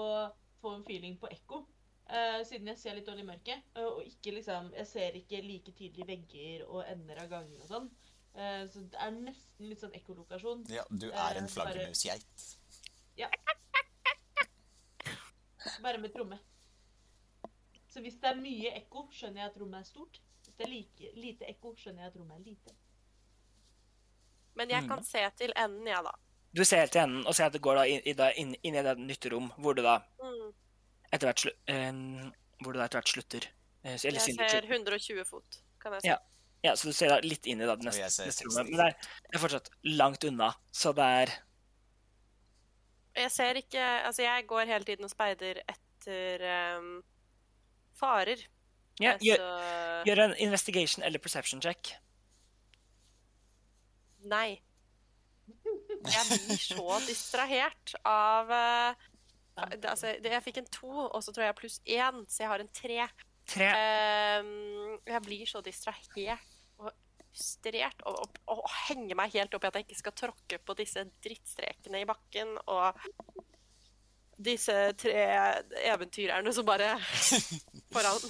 få en feeling på ekko. Uh, siden jeg ser litt dårlig i mørket. Uh, og ikke liksom Jeg ser ikke like tydelige vegger og ender av ganger og sånn. Eh, så det er nesten litt sånn ekkolokasjon. Ja, du er en flaggermusgeit. Ja. Bare med tromme. Så hvis det er mye ekko, skjønner jeg at rommet er stort. Det er like, lite ekko, skjønner jeg at rommet er lite. Men jeg kan se til enden, jeg, da. Du ser helt til enden og ser at det går da inn, i inn, inn i et nytte rom, hvor det da Mm. etter hvert, slu, eh, hvor det da etter hvert slutter. Eh, eller Jeg ser 120 fot, kan jeg si. Ja. Ja, så du ser da litt inn i da det neste, ser neste rommet. Men det er, det er fortsatt langt unna, så det er Jeg ser ikke Altså, jeg går hele tiden og speider etter um, farer. Ja, altså... gjør, gjør en investigation eller perception check. Nei. Jeg blir så distrahert av uh, Altså, det, jeg fikk en to, og så tror jeg pluss én, så jeg har en tre. Tre. Uh, jeg blir så distrahert og frustrert og, og, og henger meg helt opp i at jeg ikke skal tråkke på disse drittstrekene i bakken og disse tre eventyrerne som bare foran.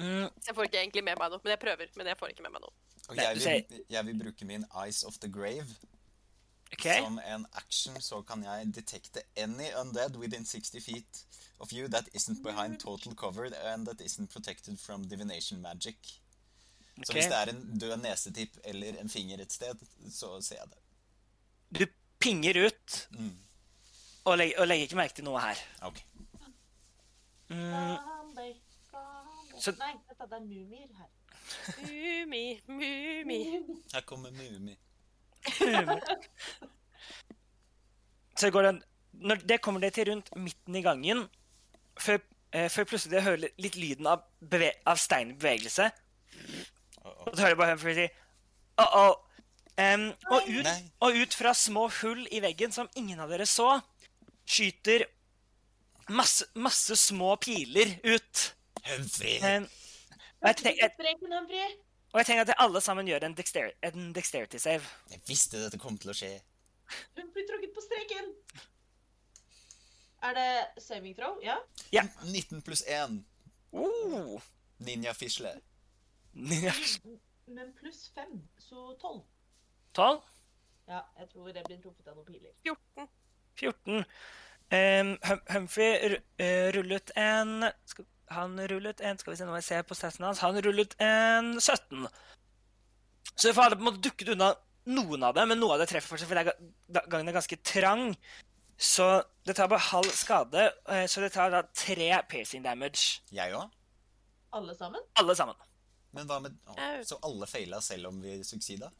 Mm, Så jeg får ikke egentlig med meg noe, men jeg prøver. Men jeg får ikke med meg noe. Og jeg vil, jeg vil bruke min Eyes of the Grave. Okay. Som en action så kan jeg detekte any undead within 60 feet of you that isn't behind total cover and that isn't protected from divination magic. Så Ok. hvis det er en død nesetipp eller en finger et sted, så ser jeg det. Du pinger ut Mm. og, legger, og legger ikke merke til noe her. Ok. Mm. Så- Nei, dette det er mumier her. Mumi, mumi. Her kommer Mumi. så går den Når det kommer det til rundt midten i gangen, før, eh, før plutselig dere hører litt lyden av, beve av stein i bevegelse, Uh-oh. og så hører jeg bare Humphrey si uh-oh. um, og, ut, og ut fra små hull i veggen som ingen av dere så, skyter masse, masse små piler ut. Humphrey! Og, jeg tenk, jeg, og jeg tenker at alle sammen gjør en, dexter, en dexterity save. Jeg visste dette kom til å skje. Hun blir tråkket på streken. Er det saving throw? Ja. ja. 19 pluss 1. Oh. Ninja-fisle. Men pluss 5, så tolv. 12. Ja, jeg tror det blir truffet av noen piler. 14. 14. Um, Hum- Humphrey eh, rullet en skal, Han rullet en Skal vi se nå må jeg ser på statsen hans. Han rullet en 17. Så vi får alle på en måte dukket unna noen av det, men noe av det treffer fortsatt, for det er, gangen er ganske trang. Så det tar bare halv skade, eh, så det tar da tre piercing damage. Jeg òg? Alle sammen? Alle sammen. Men hva med å, Så alle feila selv om vi suksida?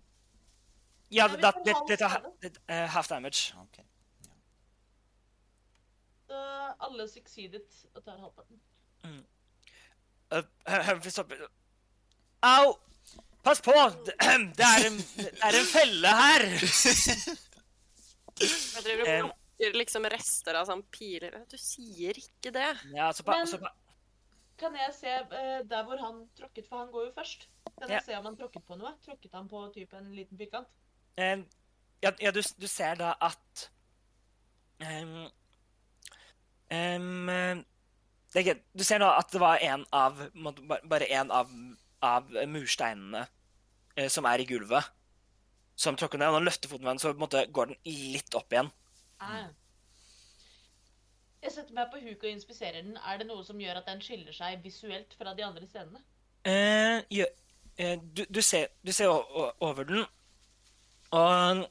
Ja, Ja, da, det, det tar det, eh, half damage. Ok. Så alle suksidet og tar halvparten. Uh, Au! Pass på! Det, er en, det er en felle her! Jeg driver og Em. plukker liksom rester av sånn piler. Du sier ikke det. Ja, så pa, Men- så pa, Kan jeg se uh, der hvor han tråkket, for han går jo først. Kan Ja. jeg se om han tråkket på noe? Tråkket han på typ en liten firkant? em, ja, ja du, du ser da at um, um, er Du ser nå at det var en av Bare en av, av mursteinene eh, som er i gulvet, som tråkker ned. Og når han løfter foten med den, så måte går den litt opp igjen. Ah. Jeg setter meg på huk og inspiserer den. Er det noe som gjør at den skiller seg visuelt fra de andre scenene? Eh, ja, eh, du, du, ser, du ser over den, og,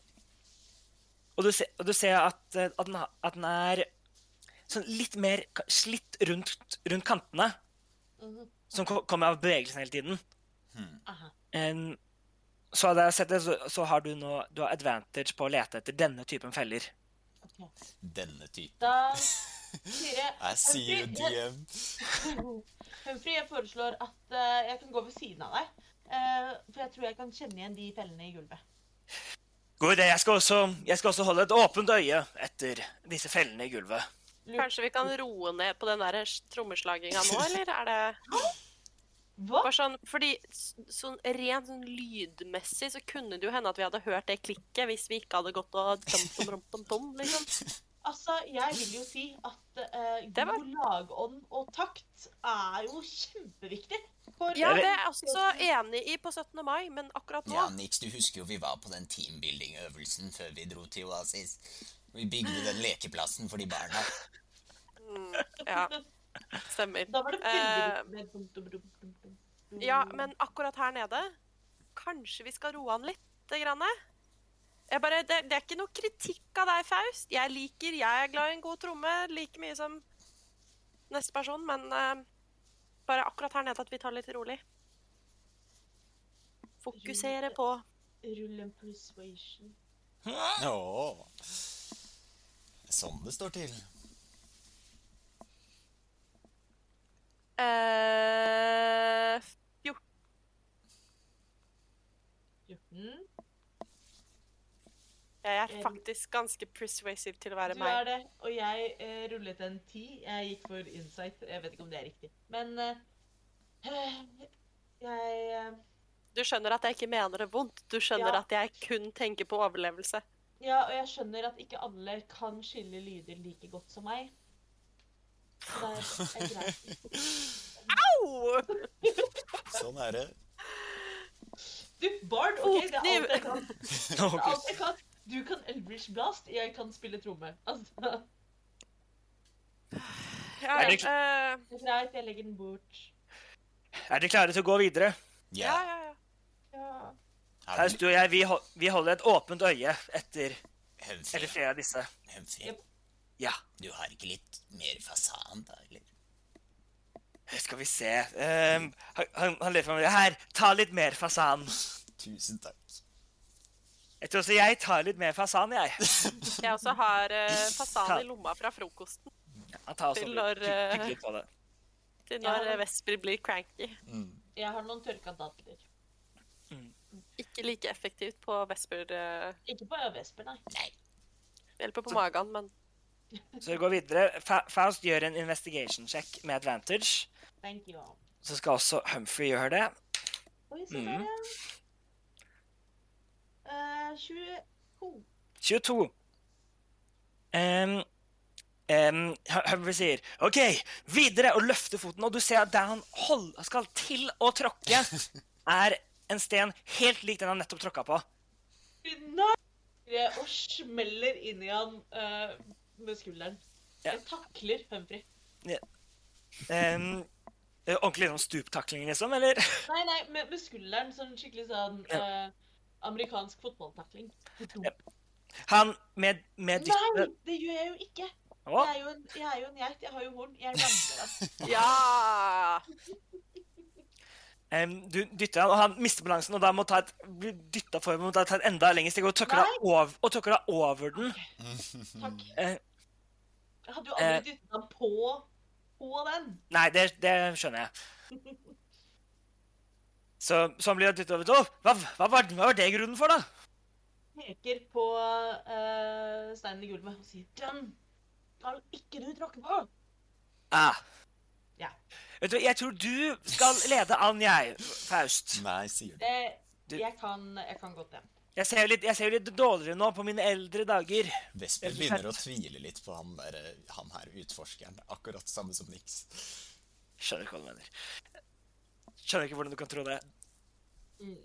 og, du ser, og du ser at, eh, at, den, at den er sånn litt mer slitt rundt, rundt kantene, Mhm. som kommer av bevegelsen hele tiden. Aha. En- så hadde jeg sett det, så, så har du nå du har advantage på å lete etter denne typen feller. Denne typen. Da sier jeg I see you, DM. Humphrey, jeg foreslår at uh, jeg kan gå ved siden av deg. Uh, for jeg tror jeg kan kjenne igjen de fellene i gulvet. God idé. Jeg skal, også, jeg skal også holde et åpent øye etter disse fellene i gulvet. Lurt. Kanskje vi kan roe ned på den der trommeslaginga nå, eller er det Hva? bare sånn Fordi sånn rent sånn lydmessig så kunne det jo hende at vi hadde hørt det klikket hvis vi ikke hadde gått og tom, tom, tom, tom, tom, liksom. Altså, jeg vil jo si at uh, god var- lagånd og takt er jo kjempeviktig. For Ja, det er jeg også enig i på 17. mai, men akkurat nå Ja, Nix, du husker jo vi var på den teambuilding-øvelsen før vi dro til Oasis. Vi bygde den lekeplassen for de barna. mm, Ja, stemmer. da var det Eh, veldig. Ja, men akkurat her nede Kanskje vi skal roe han litt? Grann. Jeg bare, det, det er ikke noe kritikk av deg, Faust. Jeg liker, jeg er glad i en god tromme like mye som neste person, men uh, bare akkurat her nede at vi tar litt rolig. Fokusere på Rulle en persuasion. Åh. Sånn det står til. Uh, 14. Jeg er faktisk ganske persuasive til å være Du meg. er det, og jeg eh, rullet en 10. Jeg gikk for insight. Jeg vet ikke om det er riktig. Men eh, jeg eh, Du skjønner at jeg ikke mener det vondt. Du skjønner Ja. at jeg kun tenker på overlevelse. Ja, og jeg skjønner at ikke alle kan skille lyder like godt som meg. Så det er greit. Au! Sånn er det. Du, Bard, OK, det er alt jeg kan. Alt jeg kan. Du kan Elbridge Blast, jeg kan spille tromme. Altså, Ja, Er det ja, eh, det er greit, jeg legger den bort. Er dere klare til å gå videre? ja, Ja. ja, ja. Ja. Er du og jeg, vi, vi holder et åpent øye etter eller Humphrey, flere av disse. Humphrey, Ja, du har ikke litt mer fasan, da, eller? skal vi se um, Han, han, for meg. Her, ta litt mer fasan. Tusen takk. Jeg tror også jeg tar litt mer fasan, jeg. Jeg også har uh, fasan i lomma fra frokosten Ja, ta også Til når, det. til når Ja. Vesper blir cranky. Mm. Jeg har noen tørka dadler. Ikke like effektivt på Vesper uh, Ikke på Vesper, nei. Nei. Hjelper på magen, men Så vi går videre. Fa Faust gjør en investigation check med advantage. Thank you. Så skal også Humphrey gjøre det. Oi, se der, ja. Eh, 22. 22. Um, um, Humphrey sier OK, videre, og løfter foten. Og du ser at der han hold, skal til å tråkke, er en sten helt lik den han nettopp tråkka på. Nei! Og smeller inn i han uh, med skulderen. Ja. Jeg takler Humphrey. Em, Um, ordentlig sånn stuptakling, liksom, eller? Nei, nei, med, med skulderen. Sånn skikkelig sånn uh, amerikansk fotballtakling. Han med, med Nei, det gjør jeg jo ikke. Jeg er jo en, jeg er jo en geit. Jeg har jo horn. Jeg rammer han. Ja! Em, du dytter han, og han mister balansen, og da må ta et, bli dytta forover og ta et enda lengre steg og tråkker deg over, deg over den. Takk. Uh, Jeg hadde jo aldri aldri dyttet han på, på den. nei, det, det skjønner jeg. Så, så han blir dyttet over. Oh, hva, hva, var, hva var det grunnen for, da? Peker på uh, steinen i gulvet og sier Den skal ikke du tråkke på. Ah. Ja. Vet du, jeg tror du skal lede an, jeg, Faust. Nei, sier du. Det, jeg, kan, jeg kan godt det. Jeg ser jo litt, jeg ser jo litt dårligere nå på mine eldre dager. Vesper begynner å tvile litt på han, der, han her utforskeren. Akkurat samme som Nix. Skjønner ikke hva du mener. Skjønner ikke hvordan du kan tro det. Mm.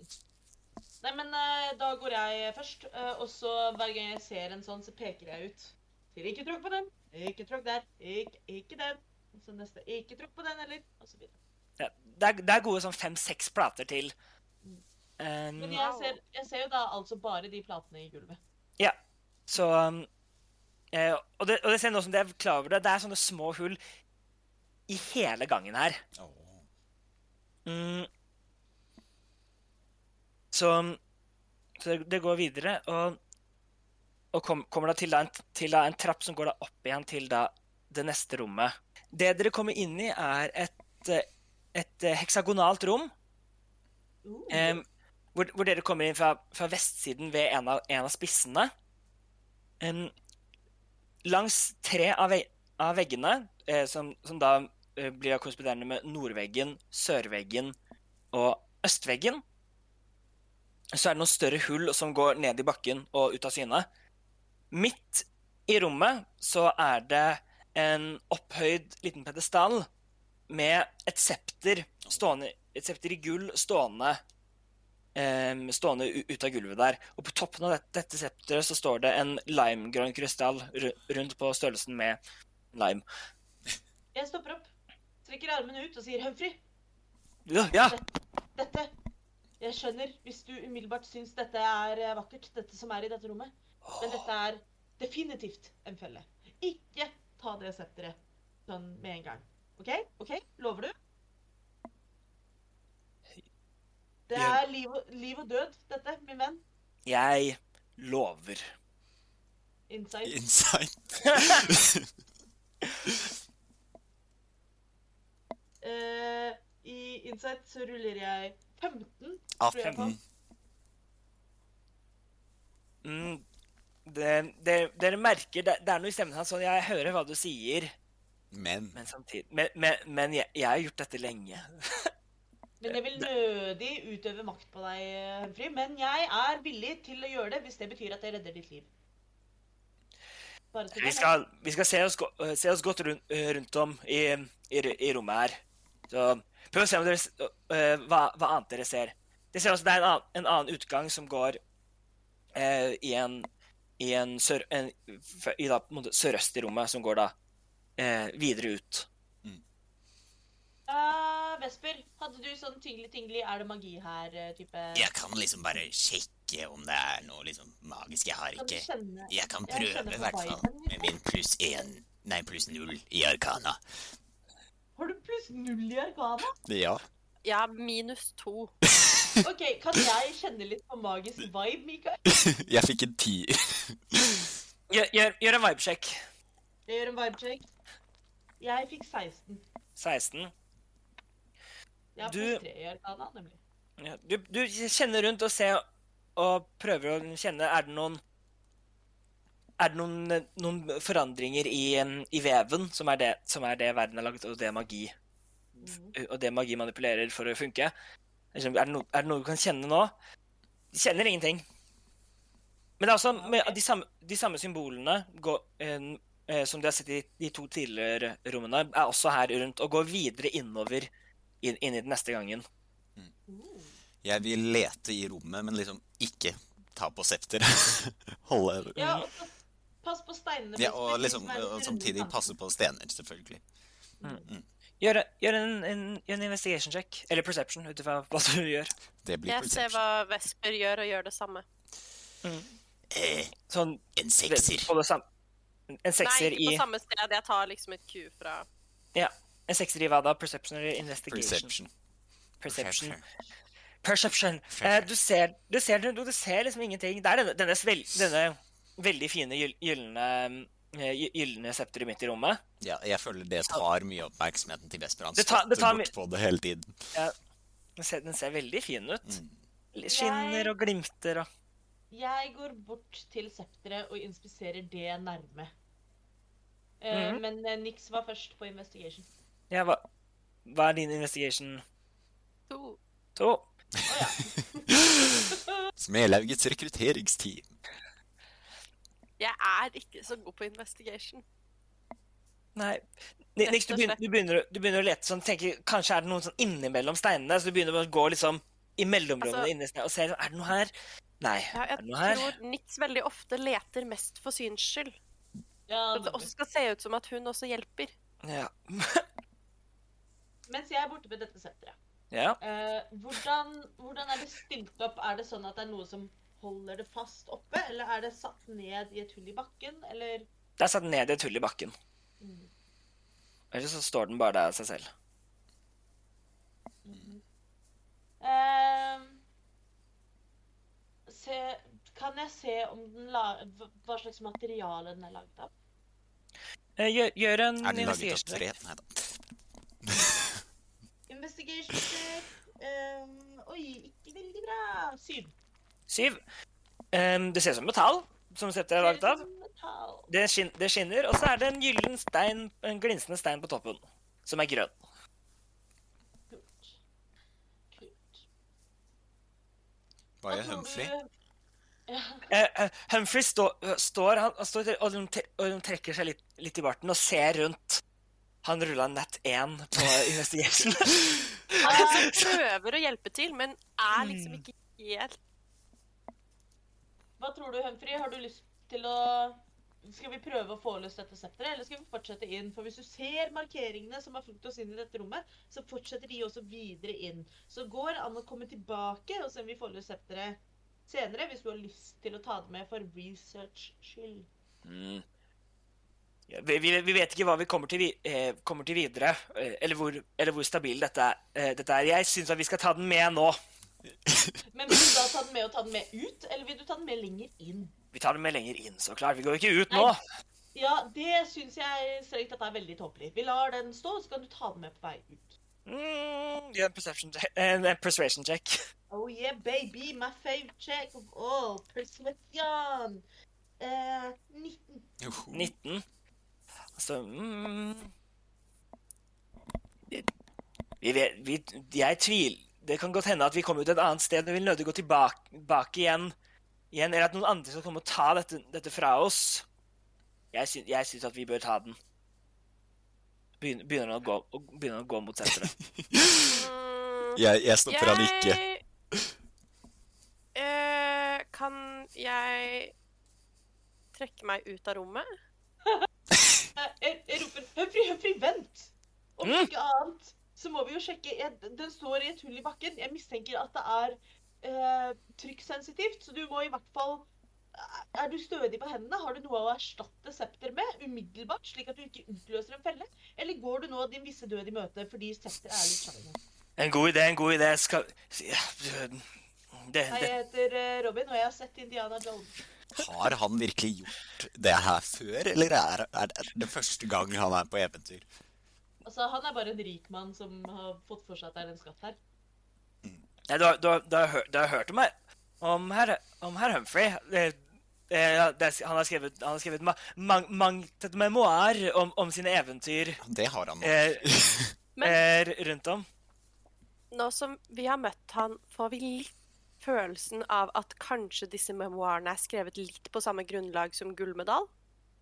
Nei, men eh, da går jeg først, eh, og så hver gang jeg ser en sånn, så peker jeg ut. Sier ikke tråkk på den, ikke tråkk der, ikke, ikke den. Og så neste, ikke tro på den heller, og så videre. Ja, det, er, det er gode sånn fem-seks plater til. Um, Men jeg ser, jeg ser jo da altså bare de platene i gulvet. så um, eh, og, det, og det ser nå som det er klar over det, det er sånne små hull i hele gangen her. Mm. Så, så det, det går videre, og, og kom, kommer da til, da en, til da en trapp som går da opp igjen til da det neste rommet. Det dere kommer inn i, er et, eh, et eh, heksagonalt rom, Uh, Um, hvor, hvor dere kommer inn fra, fra vestsiden ved en av, en av spissene. Um, langs tre av, ve av veggene, eh, som, som da eh, blir korresponderende med nordveggen, sørveggen og østveggen, så er det noen større hull som går ned i bakken og ut av syne. Midt i rommet så er det en opphøyd liten pedestal med et septer stående et septer i gull stående um, stående ut av gulvet der. Og på toppen av dette, dette septeret så står det en limegrønn krystall rundt på størrelsen med lime. Jeg stopper opp, trekker armene ut og sier Humphrey, Ja, ja. dette Jeg skjønner hvis du umiddelbart syns dette er eh, vakkert, dette som er i dette rommet. Men dette er definitivt en felle. Ikke ta det septeret sånn med en gang. OK? OK? Lover du? Det er liv og, liv og død, dette, min venn. Jeg lover. Insight. Insight. uh, I Insight så ruller jeg 15. Ah, tror jeg på. 18. Mm, det, det, dere merker det, det er noe i stemmen hans sånn Jeg hører hva du sier, Men men samtidig Men, men, men jeg, jeg har gjort dette lenge. Men jeg vil nødig utøve makt på deg, Humphrey. Men jeg er villig til å gjøre det hvis det betyr at jeg redder ditt liv. Bare Vi skal, vi skal se, oss, øh, se oss godt rundt, øh, rundt om i, i, i rommet her. Så prøv å se om dere, øh, hva, hva annet dere ser. Det ser også det er en annen, en annen utgang som går eh, i en, i en, sør, en i da, på en måte sørøst i rommet, som går da eh, videre ut. Uh, Vesper, hadde du sånn tingli-tingli, er det magi her-type? jeg kan liksom bare sjekke om det er noe liksom magisk. Jeg har Kan ikke kjenne Jeg kan prøve, i hvert fall. Med min pluss én Nei, pluss null i arkana. Har du pluss null i arkana? Ja. Ja, minus to. OK, kan jeg kjenne litt på magisk vibe, Mikael? Jeg fikk en ti. Gjør, gjør, gjør en vibe-sjekk. Jeg gjør en vibe-sjekk. Jeg fikk 16. 16. Jeg Du- pluss 3 i arkana, nemlig. Ja, du, du kjenner rundt og ser og prøver å kjenne Er det noen Er det noen, noen forandringer i, i veven, som er, det, som er det verden har laget, og det magi Og det magi manipulerer for å funke? Liksom, Er det, no, er det noe du kan kjenne nå? Du kjenner ingenting. Men det er også med, de, samme, de samme symbolene går, eh, som du har sett i de to tidligere rommene, er også her rundt og går videre innover inn, inn i den neste gangen. Jeg vil lete i rommet, men liksom ikke ta på septer. Holde Ja, og så pass på steinene. Ja, og liksom og samtidig passe på stener, selvfølgelig. Gjør, gjør en, en, en investigation check, eller perception, ut ifra hva du gjør. Det blir Jeg ser hva Vesper gjør, og gjør det samme. Eh, Sånn en sekser. på det sam- En Nei, ikke på i samme sted. Jeg tar liksom et Q fra Ja. En sekser i hva da? Perception eller investigation? Perception. Perception. Perception. Eh, du, ser, du, ser, du, du ser liksom ingenting. Det er denne, denne, denne veldig fine gylne gy- gylne septeret midt i rommet. Ja, jeg føler det tar mye oppmerksomheten til Vesper. Han Det tar- det bort på det hele tiden. Den ser, den ser veldig fin ut. Mm. Skinner Jeg- og glimter og Jeg går bort til septeret og inspiserer det nærme. Eh, Mhm. Men eh, Nix var først på investigation. Ja, hva, hva er din investigation? to. To. Oh, ja. Smelaugets rekrutteringsteam. Jeg er ikke så god på investigation. Nei. Niks, du begynner, du, begynner, du begynner å lete sånn, tenker, Kanskje er det noen sånn innimellom steinene? Så du begynner å gå liksom i mellomrommene Altså- inni steinen og ser Er det noe her? Nei. Ja, er det noe her? Jeg tror Nix veldig ofte leter mest for syns skyld. ja Så det også skal se ut som at hun også hjelper. Ja. Mens jeg er borte ved dette senteret, ja. uh, hvordan, hvordan er det stilt opp? Er det sånn at det er noe som holder det fast oppe, eller er det satt ned i et hull i bakken, eller Det er satt ned i et hull i bakken. Mm. Eller så står den bare der av seg selv. Eh, se, Kan jeg se om den la, hva- slags materiale den er laget av? Eh, Gjør, gjør en Er den laget av investigation tre? Nei da. Investigation check Um, Oi, ikke veldig bra. Syv. Syv. Um, det ser ut som metall, som settet er laget av. Det, skin, det skinner, og så er det en gyllen stein, en glinsende stein på toppen, som er grønn. Kult. Kult. Hva gjør Humphrey? Ja. Eh, eh, Humphrey stå, står, han, han står og, trekker seg litt, litt i barten og ser rundt. Han rulla nett 1 på investigation. Han prøver å hjelpe til, men er liksom Mm. ikke helt Hva tror du, Humphrey? Har du lyst til å Skal vi prøve å få løs dette septeret, eller skal vi fortsette inn? For hvis du ser markeringene som har fulgt oss inn i dette rommet, så fortsetter de også videre inn. Så går det an å komme tilbake og se om vi får løs septeret senere, hvis du har lyst til å ta det med for research skyld. Mm. Ja, vi, vi, vet ikke hva vi kommer til, eh, kommer til videre, eh, eller hvor, eller hvor stabil dette, er- eh, dette er. Jeg syns vi skal ta den med nå. Men vil du da ta den med og ta den med ut, eller vil du ta den med lenger inn? Vi tar den med lenger inn, så klart. Vi går ikke ut nå. Nei. Ja, det syns jeg strengt tatt er veldig tåpelig. Vi lar den stå, så kan du ta den med på vei ut. Mm, Gjør en perception check. En uh, persuasion check. Oh yeah, baby, my favorite check of all. Persuasion. Uh, 19. Joho. 19. Altså mm, vi, vi vi, Jeg tviler Det kan godt hende at vi kommer ut et annet sted, men vi vil nødig gå tilbake, tilbake igjen, igjen. Eller at noen andre skal komme og ta dette, dette fra oss. Jeg, sy, jeg syns at vi bør ta den. Begynner, han å, gå, begynner han å gå mot senteret. mm, Jeg, jeg stopper han ikke. Uh, kan jeg trekke meg ut av rommet? Jeg, jeg roper Humphrey, Humphrey, vent! Om Mm. ikke annet så må vi jo sjekke jeg, Den står i et hull i bakken. Jeg mistenker at det er eh, trykksensitivt, så du må i hvert fall Er du stødig på hendene? Har du noe å erstatte septer med umiddelbart, slik at du ikke utløser en felle? Eller går du nå din visse død i møte fordi septer er litt sjarmerende? En god idé, en god idé. Skal det, Hei, jeg heter eh, Robin, og jeg har sett Indiana Jones. Har han virkelig gjort det her før, eller er, det det første gang han er på eventyr? Altså, Han er bare en rik mann som har fått for seg at det er en skatt her. Nei, du, har- du, har- du, har hørt, du har hørt om, her, om, herr, om herr Humphrey. Det, det, det, han har skrevet, han har skrevet ma, mang, mangt et memoar om, om sine eventyr Det har han nå. eh, Men eh, rundt om. nå som vi har møtt han, får vi litt følelsen av at kanskje disse memoarene er skrevet litt på samme grunnlag som Gullmedal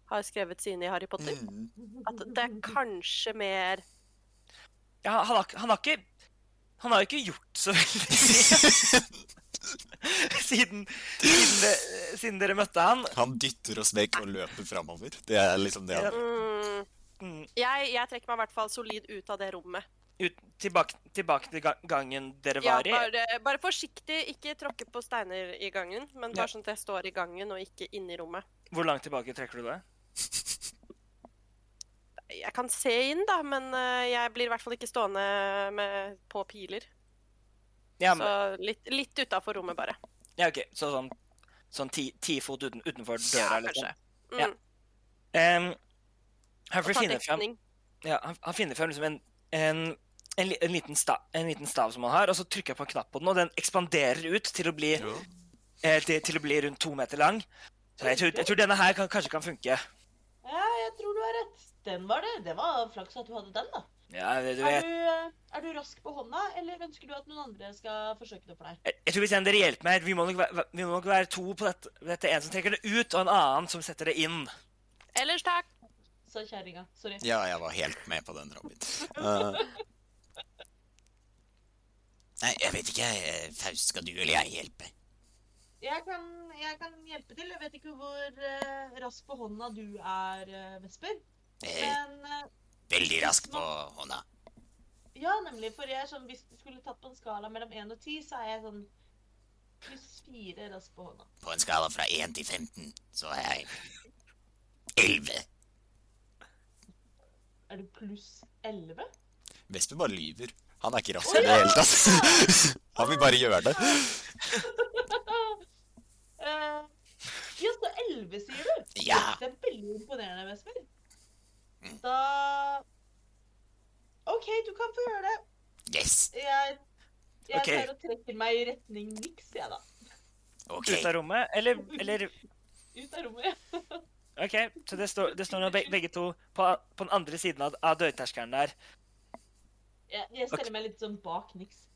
har skrevet sine i Harry Potter. Mm. At det er kanskje mer Ja, han, har, han har ikke Han har ikke gjort så veldig mye. siden, siden, siden dere møtte han. Han dytter oss vekk og løper framover. Det er liksom det han Mm. Mm, Jeg, jeg trekker meg i hvert fall solid ut av det rommet. Ut, tilbake, tilbake til gangen dere var i. bare, bare forsiktig, ikke tråkke på steiner i gangen, men Ja. bare sånn at jeg står i gangen og ikke inne i rommet. Hvor langt tilbake trekker du det? Jeg kan se inn, da, men eh, jeg blir i hvert fall ikke stående med, på piler. Ja, Så litt, litt utafor rommet, bare. ja ok. Så sånn, sånn ti, ti fot uten, utenfor Ja, døra? liksom. kanskje. Mm. Ja. Em, han ta frem. Ja, han, han finner frem liksom en, en, en, en, liten stav, en liten stav som han har, og så trykker han på en knapp på den, og den ekspanderer ut til å bli, eh, til, til å bli rundt to meter lang. Så jeg tror, jeg tror denne her kan, kanskje kan funke. Jeg tror du har rett. Den var det. Det var flaks at du hadde den, da. Ja, det, du Er du, eh, er du rask på hånda, eller ønsker du at noen andre skal forsøke det for deg? jeg, jeg tror hvis en dere hjelper meg, vi må nok være, vi må nok være to på dette. Dette en som trekker det ut, og en annen som setter det inn. Ellers takk. Sa kjerringa. Sorry. Ja, jeg var helt med på den, Robin. Uh, nei, jeg vet ikke. Faust, skal du eller jeg hjelpe? Jeg kan, jeg kan hjelpe til. Jeg vet ikke hvor uh, rask på hånda du er, uh, Vesper. Eh, Men uh, veldig rask på hånda. ja, nemlig. For jeg er sånn, hvis du skulle tatt på en skala mellom 1 og 10, så er jeg sånn pluss 4 rask på hånda. På en skala fra 1 til 15, så er jeg 11. Er du pluss 11? Vesper bare lyver. Han er ikke rask i det hele tatt. Han vil bare gjøre det. Eh, ja, så 11, sier du? Ja. Det er veldig imponerende, Vesper. Da OK, du kan få gjøre det. Yes. Jeg, jeg okay. tar og trekker meg i retning niks, jeg, da. Okay. Ut av rommet, eller, eller Ut av rommet. ja. OK, så det står, det står nå be- begge to på, på den andre siden av, av dørterskelen der. Jeg, jeg stiller meg litt sånn bak niks.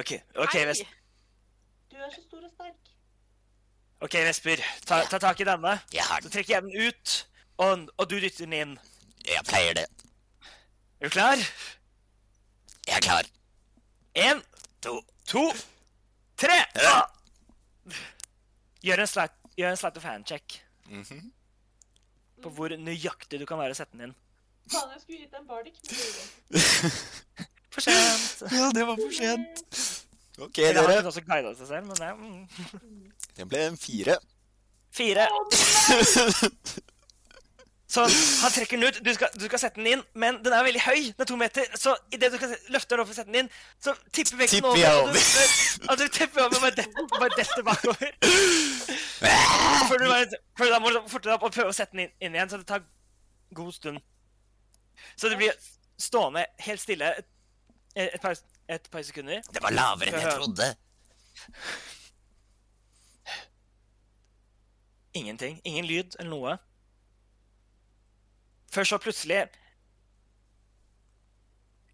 OK, ok, Hei. Du er så stor og sterk. Ok, Vesper. Ta, ta tak i denne. Jeg har Så trekker jeg den ut, og, og du dytter den inn. Jeg pleier det. Er du klar? Jeg er klar. Én, To. to, tre! Ja. Ah! Gjør en slight, gjør en slight of hand check Mhm. på hvor nøyaktig du kan være å sette den inn. Faen, jeg skulle gitt deg en bardic. For sent. Ja, det var for sent. OK, Eller han dere. kunne også guida seg selv, men det mm. Det ble en fire. Fire. Så han trekker den ut. Du skal, du skal sette den inn, men den er veldig høy. Den er to meter. Så idet du skal løfte den opp og sette den inn, så tipper vekten Tipper over. Og du, og du tipper over bare detter, bare detter bakover. Før du, bare, før da må du forte deg opp og prøve å sette den inn, inn igjen. Så det tar god stund. Så det blir stående helt stille et, et, par, et par sekunder. Det var lavere enn jeg trodde. Ingenting. Ingen lyd eller noe. Før så plutselig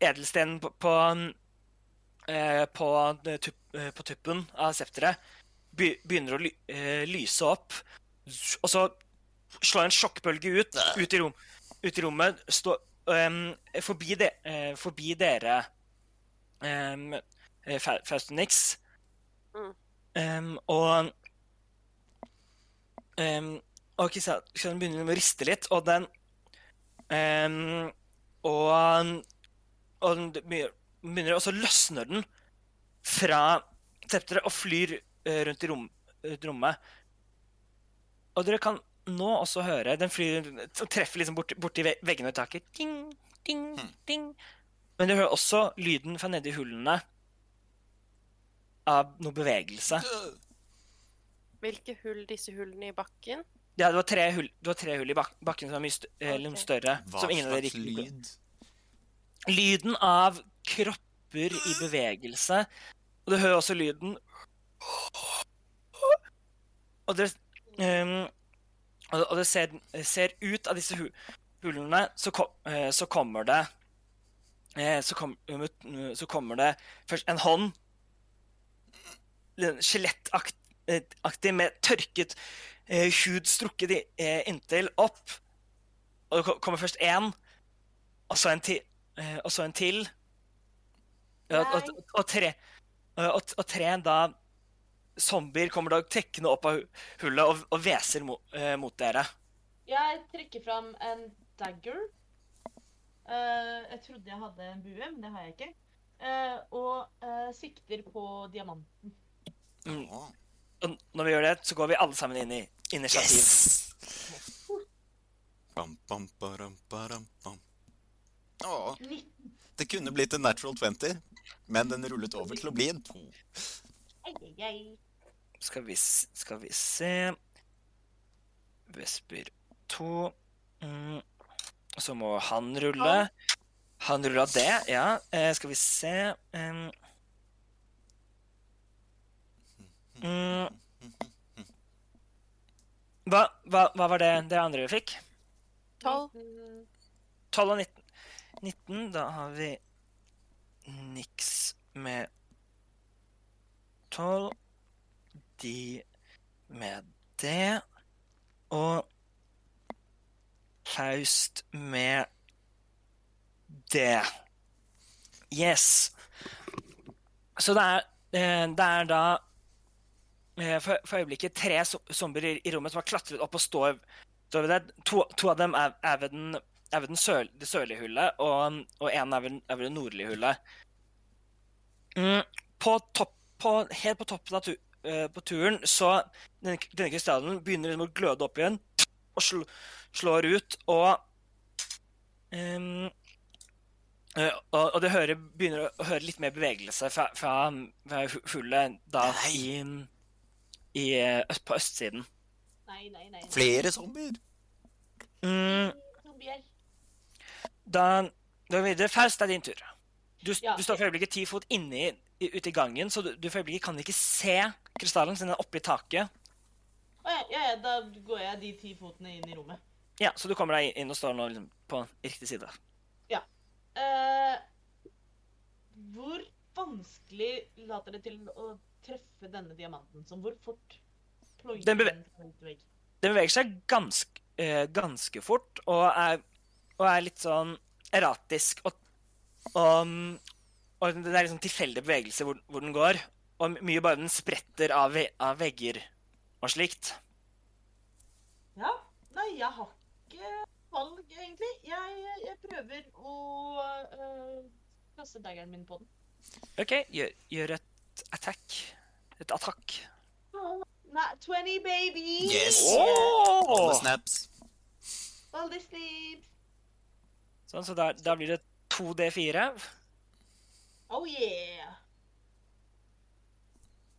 Edelstenen på på, eh, på, det eh, på tuppen av septeret begynner å ly, eh, lyse opp. Og så slår en sjokkbølge ut, ut i, rom, ut i rommet. Stå, um, forbi, de, eh, forbi dere, um, Faustinix. Mm. Um, og um, og Kristian begynner å riste litt, og den um, Og og den begynner, Og så løsner den fra septeret og flyr eh, rundt i rom, rundt rommet. Og dere kan nå også høre Den flyr og treffer liksom borti, bort veggene og taket. Ding, ding, ding. Men du hører også lyden fra nedi hullene av noe bevegelse. Hvilke hull disse hullene i bakken? Ja, det var tre hull, det var tre hull i bak bakken som var mye okay. eller større. Hva som ingen slags lyd? Lyden av kropper i bevegelse. Og du hører også lyden Og det, um, og og det ser, ser ut av disse hu hullene, så, kom, eh, så kommer det eh, så, kom, så kommer det først en hånd. Skjelettaktig med tørket eh, hud strukket eh, inntil opp. Og det kommer først én, og så en. Eh, og så en til. Og, og, og tre og, tre da zombier kommer da trekkende opp av hullet og, hveser mot, eh, mot dere. Jeg trekker fram en dagger. Eh, jeg trodde jeg hadde en bue, men det har jeg ikke. Eh, og eh, sikter på diamanten. Mm. Og når vi gjør det, så går vi alle sammen inn i initiativ. Yes! Bam, bam, baram, baram, bam. Å, det kunne blitt en natural 20, men den rullet over til å bli en 2. Ei, ei, ei. Skal vi, skal vi se Vesper 2. Mm. Så må han rulle. Han rulla det, ja. Eh, skal vi se um. mm. hva, hva, hva var det det andre vi fikk? Tolv. 12 og 19. 19, da har vi niks med 12. De med det. Og Faust med det. Yes. Så det er, eh, det er da eh, for, for øyeblikket tre zo- zombier i, rommet som har klatret opp og står, står ved det. To, to av dem er, er ved, den, er ved den sør, det sørlige hullet, og, og en er er ved det nordlige hullet. Mm, på topp, på, helt på toppen av tu, uh, på turen så denne, denne krystallen begynner liksom å gløde opp igjen og sl, slår ut, og ehm, eh, og, og det hører, begynner å høre litt mer bevegelse fra, fra, fra hullet da i, i, på østsiden. Nei, nei, nei. nei. Flere zombier! Mm, Zombier. da, da er vi videre. Faust, det er din tur. Du, Ja. du står for øyeblikket ti fot inne i, i, ute i gangen, så du, du for øyeblikket kan ikke se krystallen siden den er oppi taket. Å ja, ja, ja, da går jeg de ti fotene inn i rommet. Ja, Så du kommer deg inn og står nå liksom på riktig side. Eh, hvor vanskelig later det til å treffe denne diamanten? Som hvor fort ployer Den beve- den beveger seg ganske, uh, ganske fort og er, og er litt sånn erratisk. Og, og, og det er liksom tilfeldige bevegelser hvor, hvor den går. Og mye bare den spretter av, ve av vegger og slikt. Ja, nei, jeg har valg, egentlig. Jeg, jeg prøver å uh, kaste daggeren min på den. OK, gjør, gjør et attack. Et attakk. not 20, baby! Yes! Åh! the snaps. All the snaps. Sånn, så da, blir det 2D4. Oh yeah!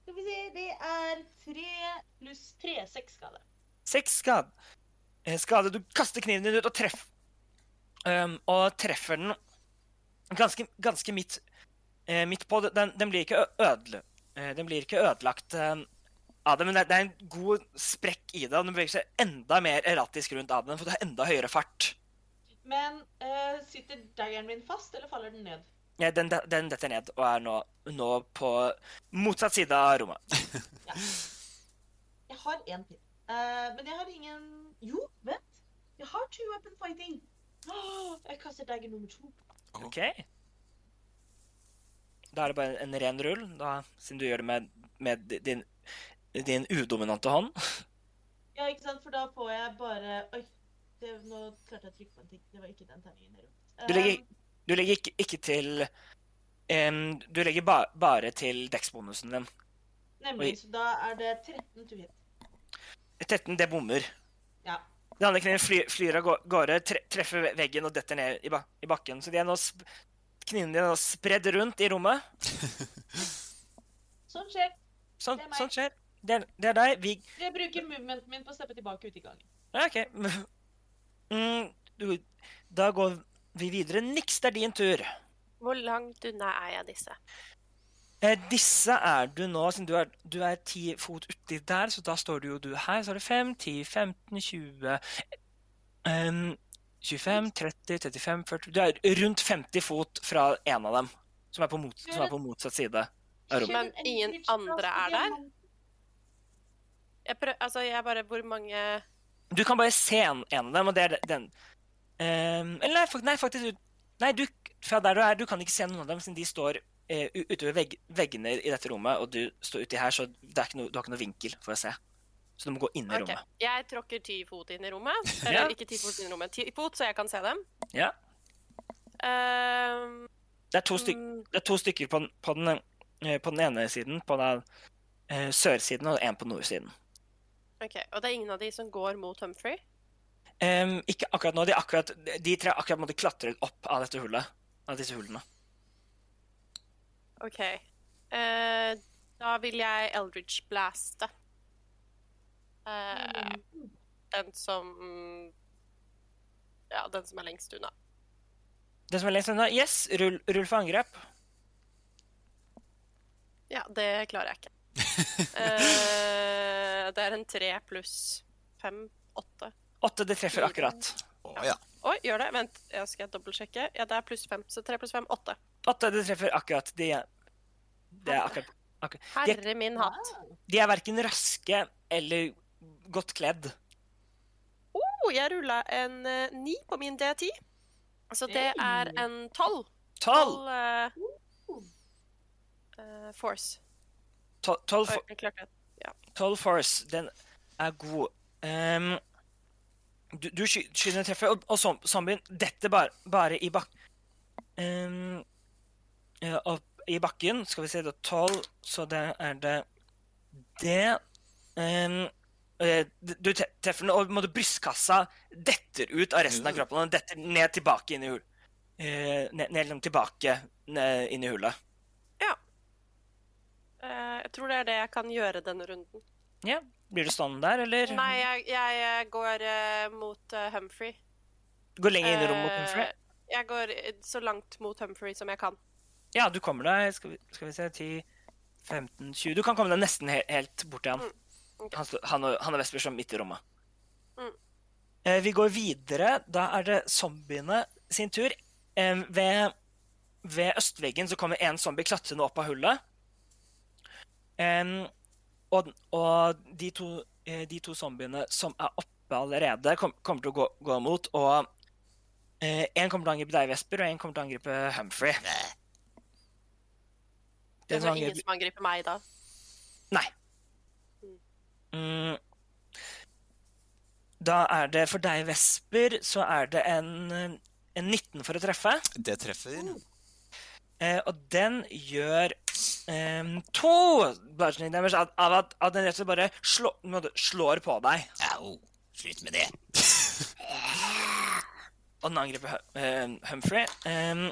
Skal vi se, det er 3 pluss 3, 6 skade. Seks skade. Eh, skade. Du kaster kniven din ut og treff, um, og treffer den ganske, ganske midt, eh, midt på. Den, den, blir ikke ø- ødele, eh, den blir ikke ødelagt eh, av det, men det, det er en god sprekk i det, og den beveger seg enda mer erratisk rundt av den, for det har enda høyere fart. Men eh, sitter daggeren min fast, eller faller den ned? Ja, den, den detter ned og er nå, nå på motsatt side av rommet. Ja. Jeg har én til. Eh, men jeg har ingen Jo, vent! Jeg har two weapon fighting. Oh, jeg kaster dagger nummer to. OK. Da er det bare en ren rull, da, siden du gjør det med, med din, din udominante hånd. Ja, ikke sant? For da får jeg bare Oi, det, nå klarte jeg å trykke på en ting. Det var ikke den terningen. jeg Um, Du legger, Eh, du legger ikke, ikke til um, Du legger ba, bare til deksbonusen din. nemlig. oi. Så da er det 13 to hit. 13, det bommer. Ja. Den andre kniven fly, flyr av gårde, tre, treffer veggen og detter ned i, ba, i bakken. Så de er nå sp knivene dine er nå spredd rundt i rommet. Sånn skjer. Sånn, Det er meg. sånt skjer. Det er, det er deg. Vi Jeg bruker movementen min på å steppe tilbake ut i gangen. Ja, OK. Mm, du, da går vi videre. Niks, det er din tur. Hvor langt unna er jeg disse? Eh, disse er du nå, siden du er, du er 10 fot uti der, så da står du jo du her. Så er det 5, 10, 15, 20 um, 25, 30, 35, 40 Du er rundt 50 fot fra en av dem, som er på, mot, som er på motsatt side av rommet. Men ingen andre er der? Jeg prøver, altså, jeg bare Hvor mange Du kan bare se en, en av dem, og det er den. Um, eller nei, fak- nei, faktisk Nei, du, fra der du er, du kan ikke se noen av dem, siden de står utover vegg, veggene i dette rommet, og du står uti her, så noe, du har ikke noe vinkel for å se. Så du må gå inn i okay. rommet. Jeg tråkker ti fot inn i rommet. Ja. Ikke ti fot inn i rommet, ti fot, så jeg kan se dem. Ja. Ehm, Det er styk, mm, det er to stykker på, den- på, den, eh, på den ene siden, på den uh, sørsiden, og en på nordsiden. ok, Og det er ingen av de som går mot Humphrey? Um, ikke akkurat nå. De, akkurat, de tre akkurat måtte klatre opp av dette hullet. Av disse hullene. OK. Uh, da vil jeg Eldridge blaste. Eh, den som Ja, den som er lengst unna. Den som er lengst unna, yes, rull, rull for angrep. Ja, det klarer jeg ikke. uh, det er en tre pluss fem, åtte. Åtte, det treffer akkurat. Å ja. Oi, gjør det? Vent, jeg skal dobbeltsjekke. Ja, det er pluss fem. Så tre pluss fem, åtte. Åtte, det treffer akkurat. De er, det er akkurat, akkurat. De, Herre min hatt. de er verken raske eller godt kledd. Oh, jeg rulla en eh, ni på min D10. Så det er en tolv. Tolv! Eh, eh, force. Tol- Tolv Oi, for- jeg klarte det. tolv force, den er god. Em, du, du sky- skyter en treffer, og, og zombien detter bare, bare i bak... um, ja, opp i bakken. Skal vi se, det er tolv, så det er det det. eh, du treffer den, og brystkassa detter ut av resten av kroppen. Og den detter ned tilbake inn i hull. Uh, ned, ned liksom tilbake ned, inn i hullet. Eh, jeg tror det er det jeg kan gjøre denne runden. Ja, Blir du stående der, eller? Nei, jeg, jeg eh, går uh, mot uh, Humphrey. går lenger inn i rommet. mot Humphrey. Jeg går eh, så langt mot Humphrey som jeg kan. Ja, du kommer deg Skal vi, skal vi se 10, 15, 20 Du kan komme deg nesten he helt bort til han. Mm, okay. Han, han, og, han og Vesper som midt i rommet. Mm. Eh, vi går videre. Da er det zombiene sin tur. Eh, ved, ved østveggen så kommer en zombie klatrende opp av hullet. Em, og, og de, to, eh, de to zombiene som er oppe allerede, kom, kommer til å gå, gå mot. Og eh, en kommer til å angripe deg, Vesper, og en kommer til å angripe Humphrey. Det er angriper... ingen som angriper meg da. Mm. Da er det for deg, Vesper, så er det en, eh, en 19 for å treffe. Det treffer. Eh, og den gjør eh, to bludgeoning damage av, av at at, den rett og slett bare slå, slår på deg. Au. Slutt med det. Og den angriper hum, eh, Humphrey. Um,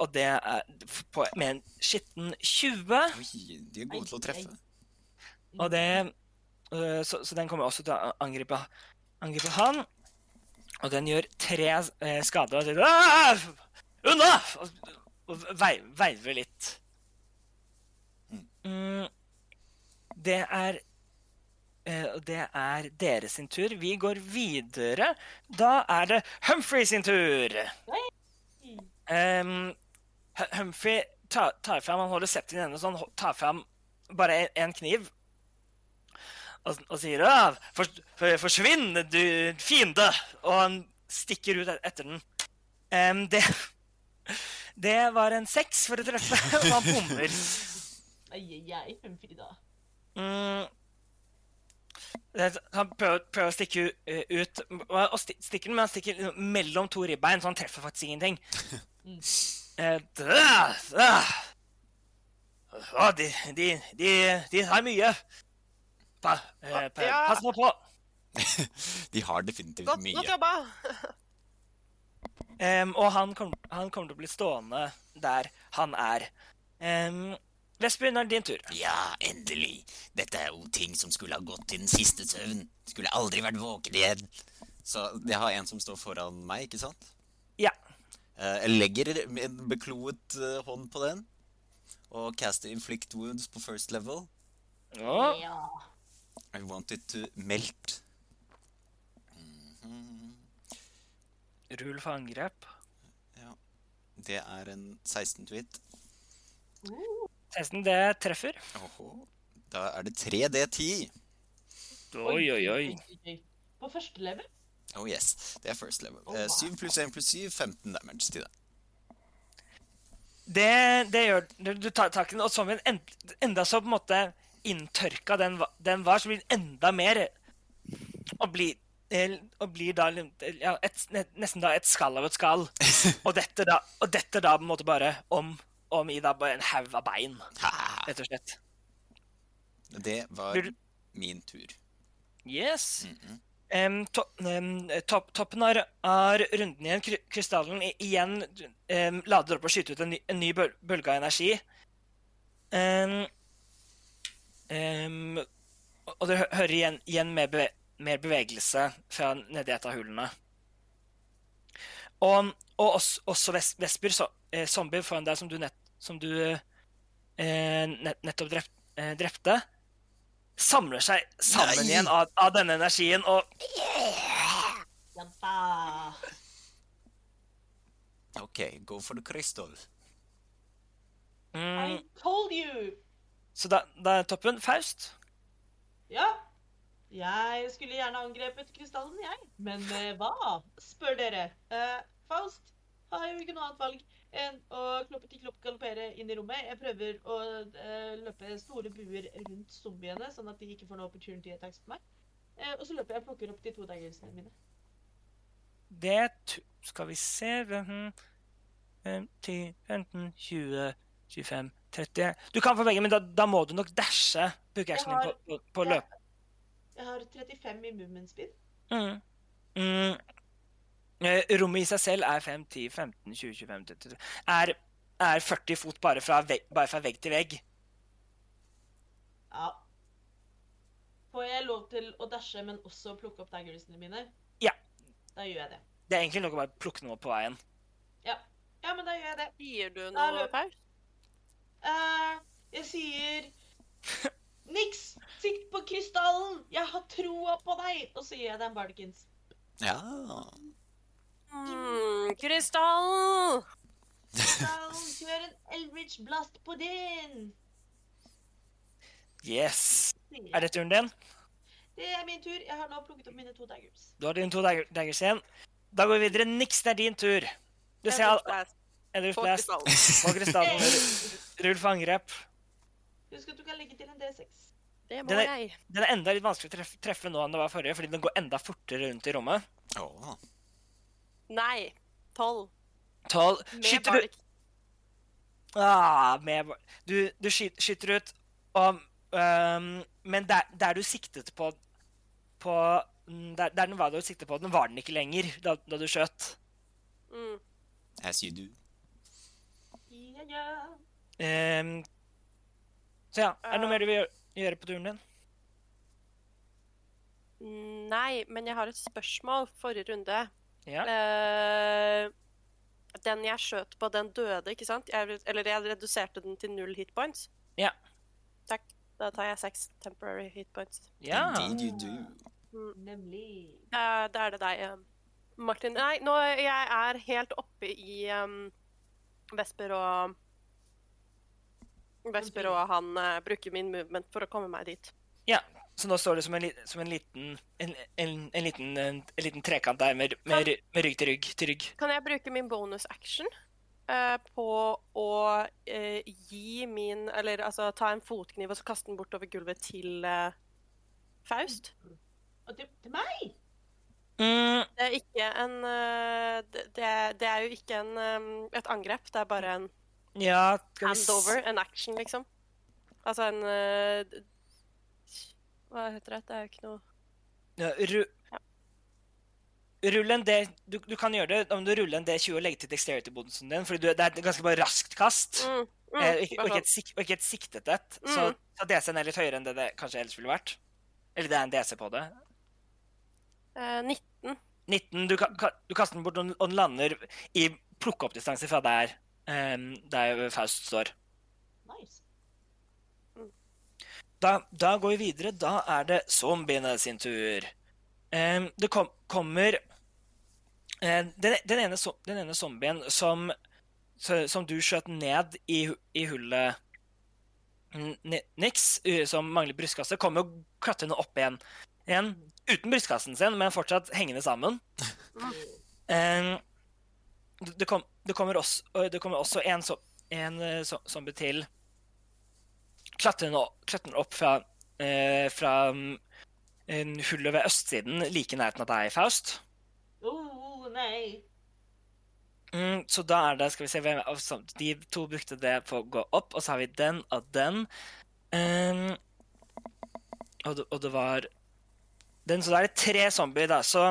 og det er på, med en skitten 20. Oi, de er gode til å treffe. Og det uh, så, så den kommer også til å angripe, angripe han. Og den gjør tre eh, skader. Og sier «Ah! Unna! Og, og vei, veiver litt. Mm, det er eh, Det er deres sin tur. Vi går videre. Da er det Humphrey sin tur. Um, Humphrey tar, tar fram Han holder septen i hendene, så han tar fram bare en, en kniv. Og, og sier «Ah, for, for, 'Forsvinn, du fiende!' Og han stikker ut etter den. Um, det Det var en seks for å treffe, og han bommer. Ai, ai, ai, Mm. Han prøver, prøver å stikke eh, ut, og stikker den, men han stikker liksom mellom to ribbein, så han treffer faktisk ingenting. Mm. Eh, de, de, de, de har mye. Pa, eh, pa, Ja. Pass nå på. De har definitivt Godt, mye. godt jobba! um, og han, kom, han kommer til å bli stående der han er. Um, Vesper, nå er det din tur. Ja, endelig. Dette er jo ting som skulle ha gått til den siste søvn. Skulle aldri vært våken igjen. Så jeg har en som står foran meg, ikke sant? Ja. Eh, Jeg legger en bekloet eh, hånd på den. Og caster inflict wounds på first level. Ja. I want it to melt. Mhm. rull for angrep. Det er en 16 tweet. 16, det treffer. Oho. Da er det 3D10. Oi, oi, oi. oi. På første level? Oh yes, det er first level. Oh, Eh, wow. 7 pluss 1 pluss 7, 15 damage til det. Det, det gjør du, tar tak i den, og zombien en, enda så på en måte inntørka den, den var, så blir den enda mer Og blir, eh, og blir da ja, et, nesten da et skall av et skall. Og dette da, og dette da på en måte bare om, om i da bare en haug av bein, rett og slett. Det var du- min tur. Yes. Mhm. um, to, um, top toppen av, runden igjen. Kry- Krystallen igjen um, lader opp og skyter ut en ny, en ny bøl, bølge av energi. Og dere hører igjen, igjen mer, beve, mer bevegelse fra nedi et av hullene. Og, og også, også Vesper, så, eh, zombier foran deg som du, nett, som du eh, nettopp eh, drepte, samler seg sammen Nei! igjen av, av denne energien og da. OK, go for the crystal. mm, I told you! Så da, da er toppen Faust. Ja. Jeg skulle gjerne angrepet krystallen, jeg. Men med hva? spør dere. Eh, Faust har jo ikke noe annet valg enn å kloppe til klopp galoppere inn i rommet. Jeg prøver å eh, løpe store buer rundt zombiene, sånn at de ikke får noe opportunity attacks på meg. Eh, og så løper jeg og plukker opp de to daggersene mine. Det Skal vi se mhm, 10, 15, 20, 25, 30 Du kan få begge, men da, da må du nok dashe pukeactionen din på, på, på løp. Jeg har 35 i movement speed. Mm. Mm. Eh, Rommet i seg selv er 5, 10, 15, 20, 25 30, er, er 40 fot bare fra, vegg, bare fra vegg til vegg. Ja. Får jeg lov til å dashe, men også plukke opp daggersene mine? Ja. Da gjør jeg det. Det er egentlig nok å bare plukke noe på veien. Ja, men da gjør jeg det. Sier du noe, Paul? Uh, jeg sier Niks, sikt på krystallen! Jeg har troa på deg! Og så gir jeg deg en Bardikins. Ja. Mm, krystall! Krystall, kjør en Eldridge Blast på din! Yes. Er det turen din? Det er min tur. Jeg har nå plukket opp mine to daggers. Du har dine to dagger- daggers igjen. Da går vi videre. Niks, det er din tur. Du ser Eldritch På Blast krystallen. på krystallen. Rull for angrep. Husk at du kan legge til en D6. Det må Den er- jeg. Den er enda litt vanskelig å treffe, treffe nå enn det var forrige, fordi den går enda fortere rundt i rommet. Åh. Nei. Tolv. Tolv. Skyter du ah, med, bark. Du, du skyter, skyter ut, og, um, men der, der du siktet på, på der, der den var du siktet på, den var den ikke lenger da, da du skjøt. Mm. As you do. Yeah, yeah. Um, så ja, er det noe mer du vil gjøre på turen din? Nei, men jeg har et spørsmål. Forrige runde. Ja. Uh, den jeg skjøt på, den døde, ikke sant? Jeg, eller jeg reduserte den til null hitpoints. Ja. Takk. Da tar jeg seks temporary hitpoints. ja. Indeed you do. Nemlig. Uh, da er det deg, eh, Martin. Nei, nå jeg er helt oppe i um, Vesper og Vesper og han uh, bruker min movement for å komme meg dit. ja. Så nå står det som en, som en liten en, en, en, liten, en, en liten trekant der med, med, med rygg til rygg til rygg. Kan jeg bruke min bonus action uh, på å uh, gi min Eller altså ta en fotkniv og så kaste den bortover gulvet til uh, Faust? Og til, til meg? Mm, Det er ikke en det, det, er, det er jo ikke en, et angrep, det er bare en ja, handover, en action, liksom. Altså en Hva heter det? Det er jo ikke noe Ja, ru Ja. Rull en D du, du kan gjøre det om du ruller en D20 og legger til dexterity-bonusen din, For det er et ganske bare raskt kast. mm, mm, eh, ikke, og, ikke et, og ikke et siktet et. Så, Mm. så DC-en er litt høyere enn det det kanskje ellers ville vært. Eller det er en DC på det. Eh, 19. 19. Du, ka, du kaster den bort, og den lander i plukkeoppdistanse fra der, um, der Faust står. Nice. Da, da går vi videre. Da er det zombiene sin tur. Eh, det kom, kommer eh, den, den, ene, den ene zombien som, som du skjøt ned i, i hullet Nix, som mangler brystkasse, kommer klatrer opp igjen. igjen. Uten brystkassen sin, men fortsatt hengende sammen. eh, det, kom, det, kommer også, det kommer også en, en eh, zombie til klatrer nå- klatrer opp fra, eh, fra mm, en hullet ved østsiden, like i nærheten av deg, Faust. Oh, nei. Mm, så da er det Skal vi se hvem av De to brukte det på å gå opp, og så har vi den og den. Um, og, det, og det var den, Så da er det tre zombier da, så,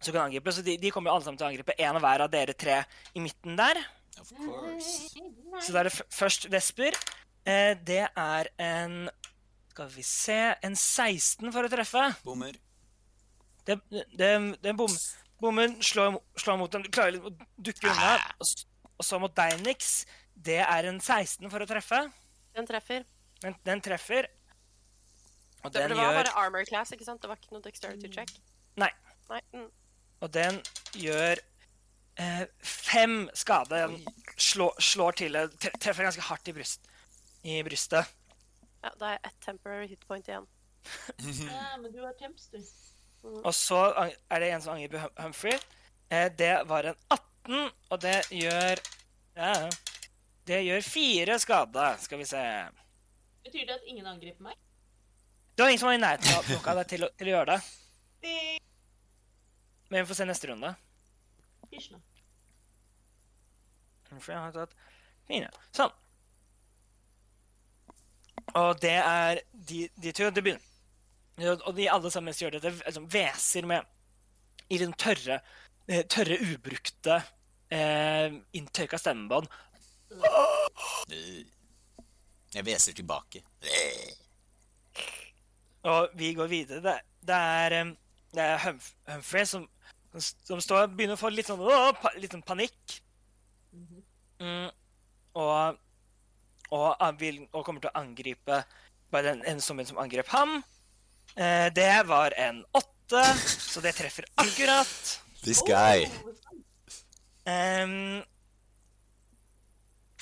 som kan angripe. Så de, de kommer jo alle sammen til å angripe én og hver av dere tre i midten der. Of course. Så da er det f først Vesper. Eh, det er en Skal vi se En 16 for å treffe. Bommer. Det, det, det bom, bommen slår, slår mot den. Du klarer å dukke unna. Og, og så mot Deinix. Det er en 16 for å treffe. Den treffer. Den, den treffer. Og Det, den det var gjør bare armor class, ikke sant? Det var ikke noe dexterity check. Nei. Nei. Mm. Og den gjør eh, fem skade. Den slår, slår til Treffer ganske hardt i, bryst, i brystet. Ja, da er jeg ett temporary hit point igjen. Ja, men du har temps, du. Og så er det en som angriper Humphrey. Eh, det var en 18, og det gjør ja, Det gjør fire skade. Skal vi se Betyr det at ingen angriper meg? Det var ingen som var i nærheten av noe av deg til, til å gjøre det. Men vi får se neste runde. Hysj Humphrey har tatt Fine. Sånn. Og det er de, de to det begynner. Og de alle sammen gjør dette liksom, hveser med i den tørre, eh, tørre ubrukte eh, inntørka stemmebånd. Jeg hveser tilbake. Og vi går videre. Det, det er, det er Humf Humphrey som, som står, begynner å få litt sånn, å, pa, litt sånn panikk. Mm, og, og, vil, og kommer til å angripe bare den en zombien som angrep ham. Eh, det var en åtte, så det treffer akkurat. This guy. Um,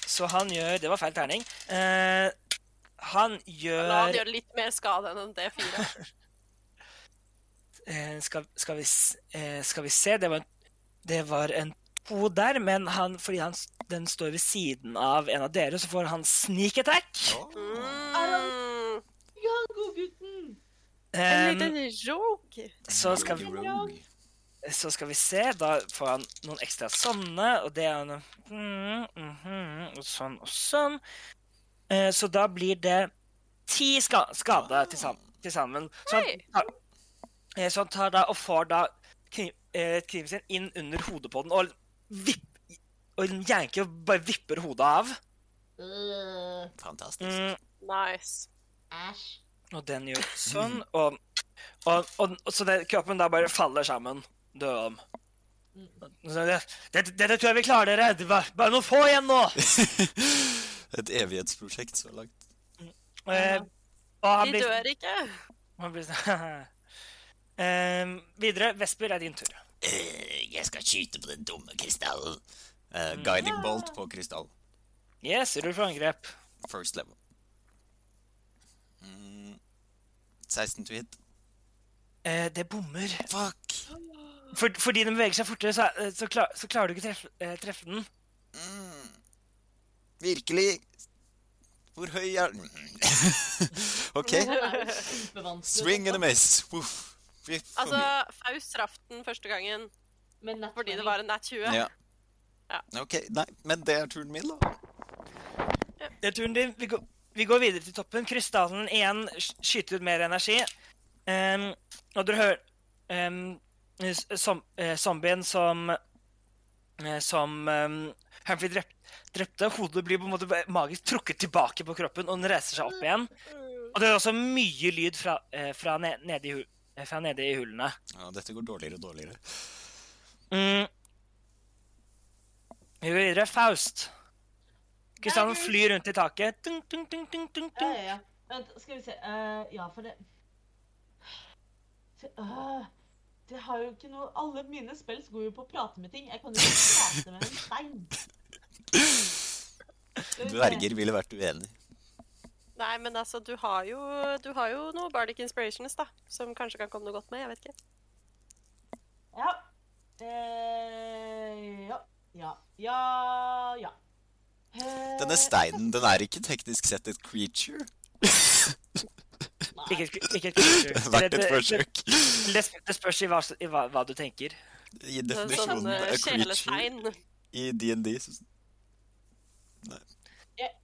så han gjør Det var feil terning. Uh, han gjør La han gjøre litt mer skade enn en D4. uh, skal, skal, vi, eh, skal vi se Det var, det var en to der, men han, fordi han, den står ved siden av en av dere, så får han sneak attack. Mm. Ja, godgutten! En Um, liten joke. så, skal vi, så skal vi se. Da får han noen ekstra sånne, og det er noe, mm, mhm, og sånn og sånn. Eh, så da blir det ti ska, skader til, til sammen. Så han, tar, eh, så han tar da og får da kniv, eh, kniven sin inn under hodet på den og vipp, og janker og bare vipper hodet av. Øh, Fantastisk. Mm, Nice. Æsj. og den gjør sånn, og, og, og, og så det, kroppen da bare faller sammen. Død om. Dette det, dette tror jeg vi klarer dere. Det var bare noen få igjen nå. Et evighetsprosjekt så langt. Eh, og han Vi blir, dør ikke. han blir sånn Ehm, Videre. Vesper er din tur. Øh, jeg skal skyte på den dumme krystallen. Uh, guiding bolt på krystall. Yes, rull for angrep. First level. Mm, 16 to hit. Uh, det bommer. Fuck! For, fordi den beveger seg fortere, så, så, klar, så klarer du ikke treffe, uh, treffe den. Mm. Virkelig? Hvor høy er den? OK. Swing and a miss. Uff. For Altså, mye. Faust traff den første gangen fordi det var en nat 20. Ja. Ja. OK, nei, men det er turen min, da. Det er turen din. Vi går, vi går videre til toppen. Krystallen igjen skyter ut mer energi. Um, og dere hører um, som, uh, zombien som uh, Som um, Humphrey drep, drepte. Hodet blir på en måte magisk trukket tilbake på kroppen, og den reiser seg opp igjen. Og det er også mye lyd fra, uh, fra, nede ned i, hu- jeg nede i hullene. Ja, dette går dårligere og dårligere. Mm. Vi går videre. Faust. Kristian flyr rundt i taket. Tung, tung, tung, tung, tung, Ja, ja, ja. Vent, skal vi se. uh, ja, for det øh, Det har jo ikke noe Alle mine spills går jo på å prate med ting. Jeg kan jo ikke prate med en stein. Dverger ville vært uenig. Nei, men altså, du har jo, du har jo noe Bardic Inspirations, da. Som kanskje kan komme noe godt med. Jeg vet ikke. Ja. Eh, ja. Ja. Ja. Ja. Eh, Denne steinen, den er ikke teknisk sett et creature. nei. Ikke, et- ikke creature. Verdt et forsøk. Det, det spørs i hva, i hva, hva du tenker. I Sånn definisjonen eh, a creature i DND så Nei.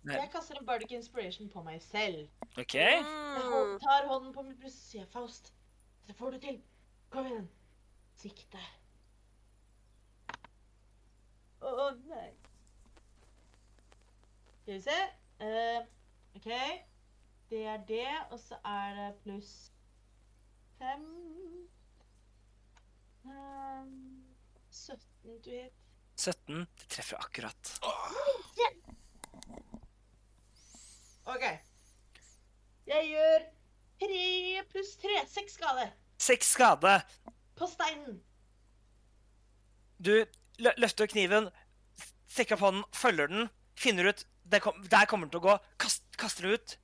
Jeg kaster en bardic inspiration på meg selv. OK? Jeg Mm. tar hånden på mitt bryst og sier Faust, det får du til. Kom igjen. Sikte. Å nei. Skal vi se. Uh, OK. Det er det, og så er det pluss fem um, 17 to hit. 17. Det treffer akkurat. OK. Jeg gjør tre pluss tre. Seks skade Seks skade. på steinen. Du løfter kniven, strekker opp hånden, følger den, finner ut der, kom, der kommer den til å gå, kast, kaster den ut.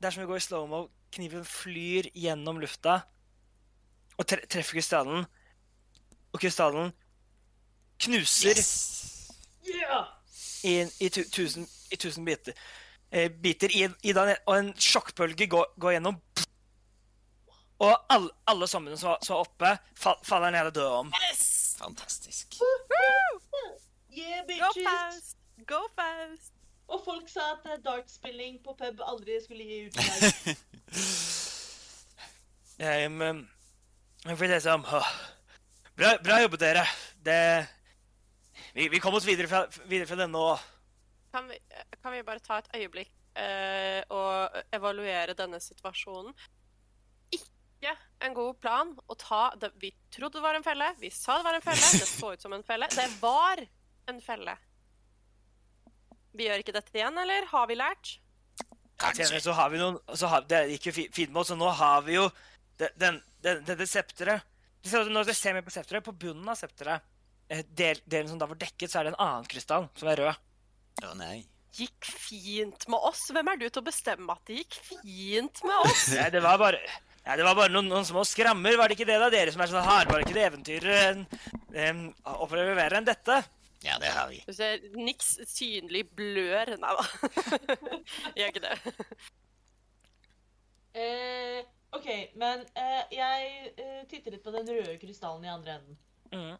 Det er som å gå i slow-mo. Kniven flyr gjennom lufta og tre treffer krystallen. Og krystallen knuser Yeah! i, i, tu tusen, i tusen biter. Eh, biter i, i den, og en sjokkbølge går, går gjennom. Og alle, alle som, var- oppe, fall, faller ned og dør om. Fantastisk. Yeah, Go bitches! fast! Go fast! Og folk sa at eh, dartspilling på pub aldri skulle gi utslag. Um, jeg får lese om bra, bra jobbet, dere. Det Vi, vi kom oss videre fra, videre fra denne og Kan vi, kan vi bare ta et øyeblikk eh, og evaluere denne situasjonen? Ikke en god plan å ta det Vi trodde det var en felle, vi sa det var en felle, det så ut som en felle. Det var en felle. Vi gjør ikke dette igjen, eller? Har vi lært? senere så har vi noen så har, Det gikk jo fi- fint med oss, og nå har vi jo den, den, dette septeret. Når dere ser mer på septeret, på bunnen av septeret, eh, del, delen som da var dekket, så er det en annen krystall som er rød. Å nei. Gikk fint med oss. Hvem er du til å bestemme at det gikk fint med oss? Nei, det var bare Ja, det var bare noen, noen små skrammer. Var det ikke det, da? Dere som er sånn hardbarkede eventyrere, um, opplever verre enn dette. Ja, det har vi. Du ser niks synlig blør. Nei da. Gjør ikke det. Eh, OK, men eh, jeg eh, titter litt på den røde krystallen i andre enden. Mm.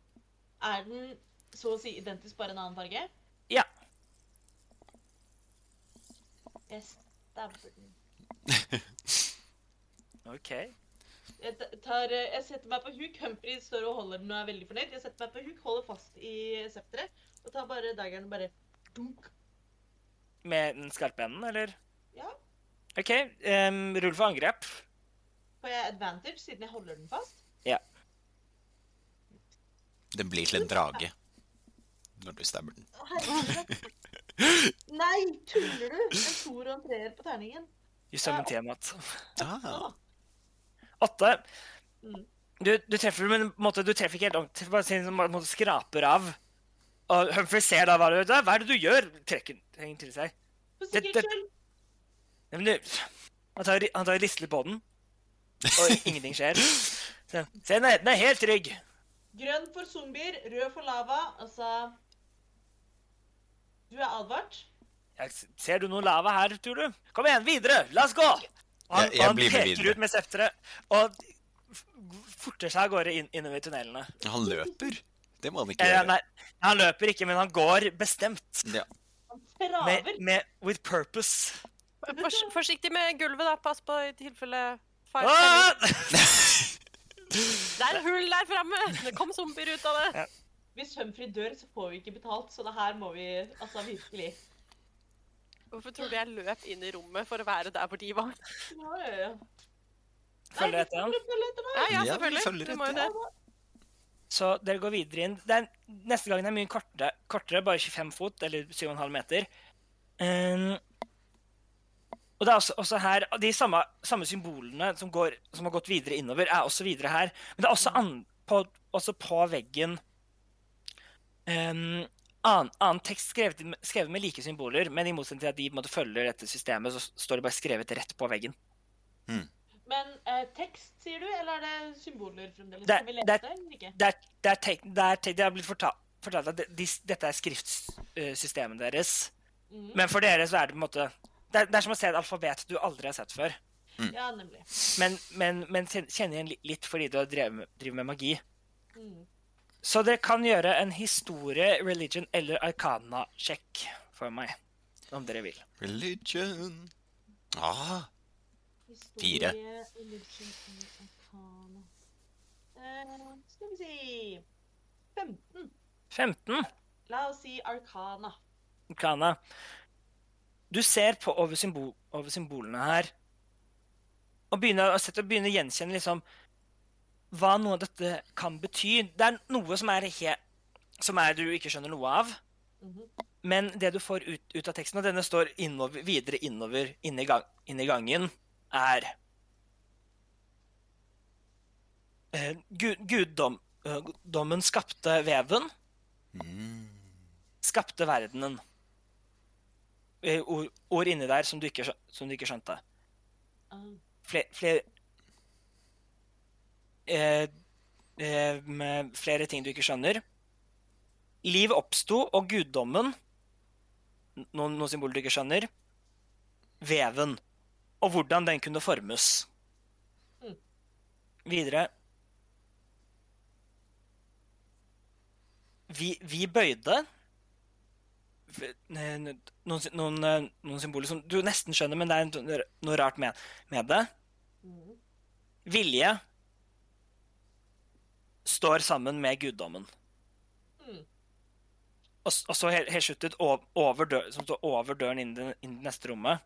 Er den så å si identisk, bare en annen farge? Ja. Jeg stabber den. OK. Jeg, tar, eh, jeg setter meg på huk. Humphrey står og holder den og er veldig fornøyd. Jeg setter meg på huk, holder fast i septeret og tar bare daggeren og bare dunk. Med den skarpe enden, eller? Ja. OK. Um, rull for angrep. Får jeg advantage siden jeg holder den fast? Ja. Den blir til en drage når du stabber den. Nei, tuller du? En toer og en treer på terningen. You summon Tiamat. Ah, Åtte. Mm. Du, du treffer men på en måte, du treffer ikke helt ordentlig. Bare en måte skraper av. Og Humphrey ser da hva du gjør. Hva er det du gjør? Trekker den til seg. For Det- sikkerhets det- skyld. Men du, han tar, han tar lister på den, og ingenting skjer. Se den, er, den er helt trygg. Grønn for zombier, rød for lava. Altså Du er advart. Jeg, ser du noe lava her, tror du? Kom igjen, videre! La oss gå! Og han, Jeg- jeg han peker videre. ut med septeret og forter seg av gårde inn, innover tunnelene. han løper. Det må han ikke Eh, gjøre. nei, han løper ikke, men han går bestemt. Ja. Han Med, med, with purpose. Fors forsiktig med gulvet, da. Pass på i tilfelle fire Ah! Det er hull der framme! Det kom zombier ut av det. Hvis Humphrey dør, så får vi ikke betalt, så det her må vi altså virkelig Hvorfor tror du jeg løp inn i rommet for å være der hvor de var? Ja, ja, ja. Følger etter ham. Nei, etter meg. Ja, ja, Ja, selvfølgelig. følger Du må jo det. Så dere går videre inn. Er, neste gangen er mye kortere, kortere, bare 25 fot, eller 7,5 meter. Um, og det er også, også her De samme, samme symbolene som, går, som har gått videre innover, er også videre her. Men det er også, an, på, også på veggen um, annen, annen tekst skrevet, skrevet med like symboler, men i motsetning til at de på en måte, følger dette systemet, så står det bare skrevet rett på veggen. Men eh, tekst, sier du, eller er det symboler fremdeles? Det- Skal vi lese det- eller ikke? det er, det er, tek, det er, tek, det er blitt fortalt, fortalt at de, de, dette er skriftsystemet deres. Mm. Men for dere så er det på en måte Det er, det er som å se et alfabet du aldri har sett før. Ja, nemlig. Men, men, men kjenner igjen litt fordi du har drevet med, driver med magi. Mhm. Så dere kan gjøre en historie, religion eller arcana-sjekk for meg. Om dere vil. Religion. Ah, Fire. Historie, religion eller arcana. Eh, skal vi si 15. 15. La oss si arcana. Arcana. Du ser på over, symbol, over symbolene her og begynner, og setter, begynner å gjenkjenne liksom hva noe av dette kan bety. Det er noe som er, he, som er du ikke skjønner noe av. Mhm. Men det du får ut, ut av teksten, og denne står innover, videre innover inn i, gang, inn i gangen, er eh, Gud, eh, Guddommen skapte veven, mm. skapte verdenen. Eh, Ord, ord inni der som du ikke, som du ikke skjønte. Ah, Flere, flere eh, eh, med flere ting du ikke skjønner. Liv oppsto, og guddommen Noen, noen symboler du ikke skjønner. Veven. Og hvordan den kunne formes. Mm. Videre Vi, vi bøyde noen, noen, eh, noen symboler som du nesten skjønner, men det er noe rart med, med det. mhm. Vilje står sammen med guddommen. Mm. Og, og så helt, helt sluttet over, dør, som står over døren inn i det, i neste rommet.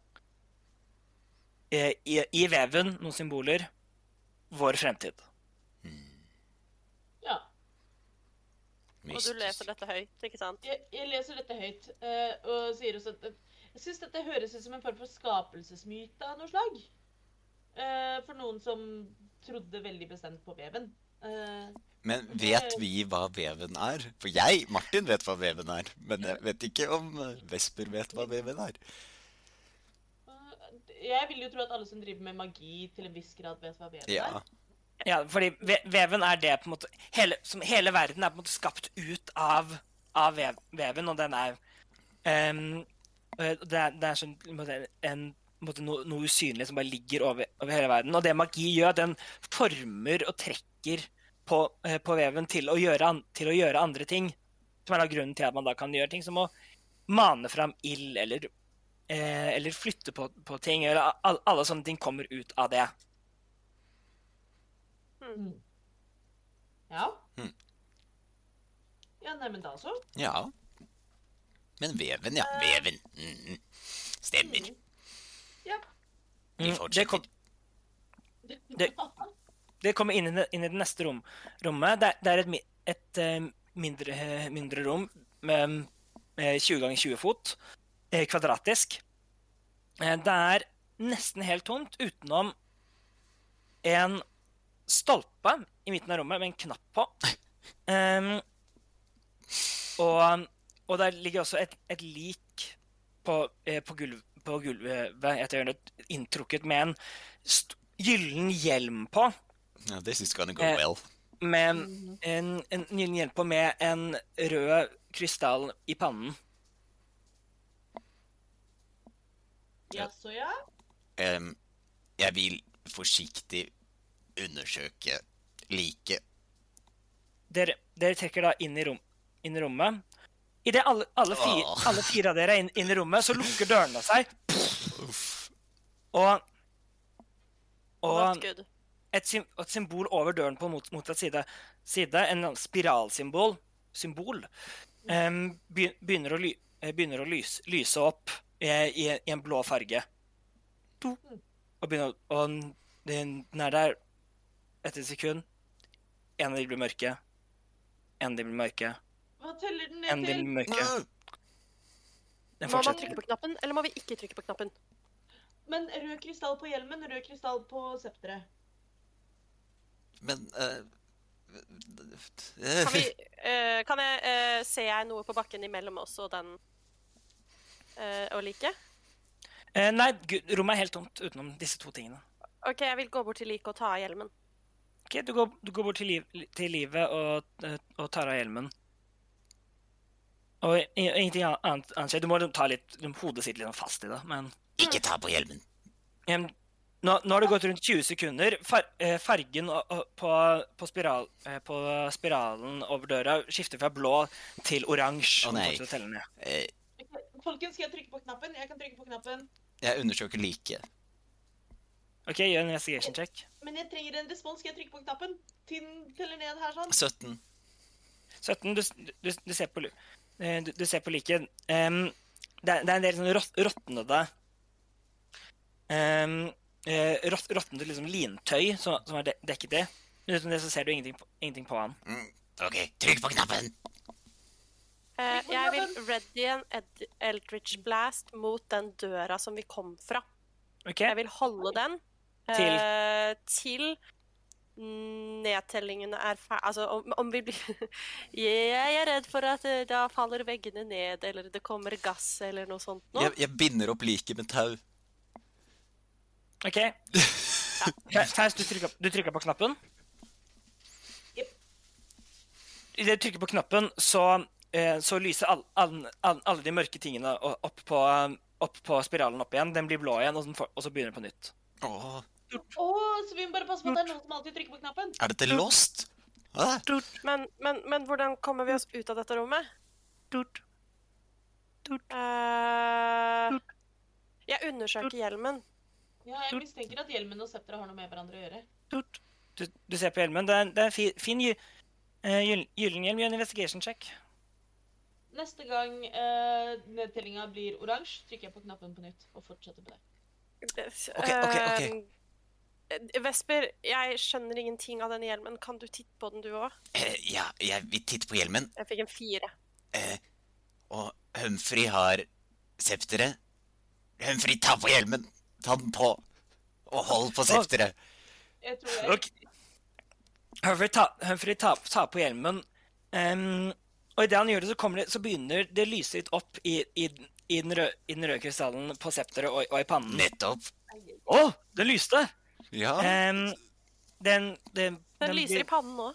Eh, I, I veven, noen symboler. Vår fremtid. Ja. Og du leser dette høyt, ikke sant? Jeg, jeg leser dette høyt uh, og sier også at jeg syns dette høres ut som en form for skapelsesmyte av noe slag. Uh, for noen som trodde veldig bestemt på veven. Men vet vi hva veven er? For jeg, Martin, vet hva veven er. Men jeg vet ikke om eh, Vesper vet hva veven er. eh, jeg vil jo tro at alle som driver med magi, til en viss grad vet hva veven Ja. er. Ja, fordi veven er det på en måte hele, som, hele verden er på en måte skapt ut av, av veven, og den er ehm, eh, det, er det er sånn en en, en måte noe, noe usynlig som bare ligger over, over hele verden. Og det magi gjør, den former og trekker på, eh, på veven til å, gjøre til å gjøre andre ting. Som er da grunnen til at man da kan gjøre ting som å mane fram ild, eller, eh, eller flytte på, på ting. Eller al, alle sånne ting kommer ut av det. Mm. Ja. Mm. Ja, neimen da så. ja. Men veven, ja. Veven. Mm. Stemmer. Mm. Ja. Vi fortsetter. det kom, Det- Det kommer inn inn i det neste rom, rommet. Det, det er et, et eh, mindre, eh, mindre rom med med 20 ganger 20 fot, eh, kvadratisk. Eh, det er nesten helt tomt utenom en stolpe i midten av rommet med en knapp på. Um, og, og der ligger også et, et lik på, eh, på, gulv, på gulvet etter hjørnet, inntrukket med en gyllen hjelm på. Ja, this is gonna go Eh, well. Med en, en gyllen hjelper med en rød krystall i pannen. Jaså, ja? Um, jeg vil forsiktig undersøke liket. Dere, dere trekker da inn i, rom, inn i rommet. Idet alle, alle, fire, oh. alle fire av dere er inn, inn i rommet, så lukker dørene seg. Uff. Og, og good. Et, et symbol over døren på mot, motsatt side, side en spiralsymbol, symbol, um, begynner å, ly, eh, begynner å lyse, lyse opp eh, i, i en blå farge. To. Og, begynner, å- og den, den er der etter et sekund. En av de blir mørke. En av de blir mørke. Hva teller den ned til? blir mørke. Den Må man trykke på knappen, eller må vi ikke trykke på knappen? Men rød krystall på hjelmen, rød krystall på septeret. Men uh, Kan, vi, uh, kan jeg uh, Ser jeg noe på bakken imellom oss og den uh, og liket? Eh, nei, gud, rommet er helt tomt utenom disse to tingene. OK, jeg vil gå bort til liket og ta av hjelmen. Ok, Du går, du går bort til, liv, til livet og, og tar av hjelmen. Og ingenting annet, annet skjer. Du må ta litt Hodet sitt litt fast i det, men Ikke ta på hjelmen. Nå, nå har det gått rundt 20 sekunder. Fer, eh, fargen på, på, spiral, eh, på spiralen over døra skifter fra blå til oransje. Å, nei. Eh, Folkens, skal jeg trykke på knappen? Jeg kan trykke på knappen. Jeg undersøker liket. OK, gjør en investigation check. Men jeg trenger en respons. Skal jeg trykke på knappen? Tiden teller ned her sånn. 17. 17. Du, du, du ser på, lu- du, du ser på liket. Um, det, det er en del sånn rot, råtnede um, rot, råttent liksom lintøy som, som er dekket i. Men utenom det så ser du ingenting på, ingenting på han. Mm, OK, trykk på knappen. Eh, jeg vil ready en Ed Eldridge Blast mot den døra som vi kom fra. Okay. Jeg vil holde den Til? eh, til nedtellingen er ferdig Altså, om, om vi blir Jeg er redd for at eh, da faller veggene ned, eller det kommer gass, eller noe sånt noe. Jeg, jeg binder opp liket med tau. OK. Faust, du trykker, du trykker på knappen. Jep. Idet du trykker på knappen, så, eh, så lyser all, all, all, alle de mørke tingene opp på, opp på spiralen opp igjen. Den blir blå igjen, og, den får, og så begynner den på nytt. Åh, Oh, så vi må bare passe på at det er noen som alltid trykker på knappen. er dette lost? Ah, Men, men, men hvordan kommer vi oss ut av dette rommet? Eh, jeg undersøker hjelmen. Ja, jeg mistenker at hjelmen og septeret har noe med hverandre å gjøre. Du, du ser på hjelmen. Det er, det er en fin, eh, gyllen hjelm. Gjør en investigation check. Neste gang uh, nedtellinga blir oransje, trykker jeg på knappen på nytt og fortsetter på det. Ok, ok, ok. Eh, Vesper, jeg skjønner ingenting av denne hjelmen. Kan du titte på den, du òg? eh, ja, jeg vil titte på hjelmen. Jeg fikk en fire. Eh, og Humphrey har septeret. Humphrey, ta på hjelmen! Ta den på! Og hold på septeret. Jeg tror jeg Okay. Humphrey tar Humphrey ta, ta på hjelmen. Um, og idet han gjør det, så, det, så begynner det å lyse litt opp i, i, i, den, røde, i den røde krystallen på septeret og, og i pannen. Nettopp. Å, den lyste! Ja. Um, den, den, Den lyser i pannen nå.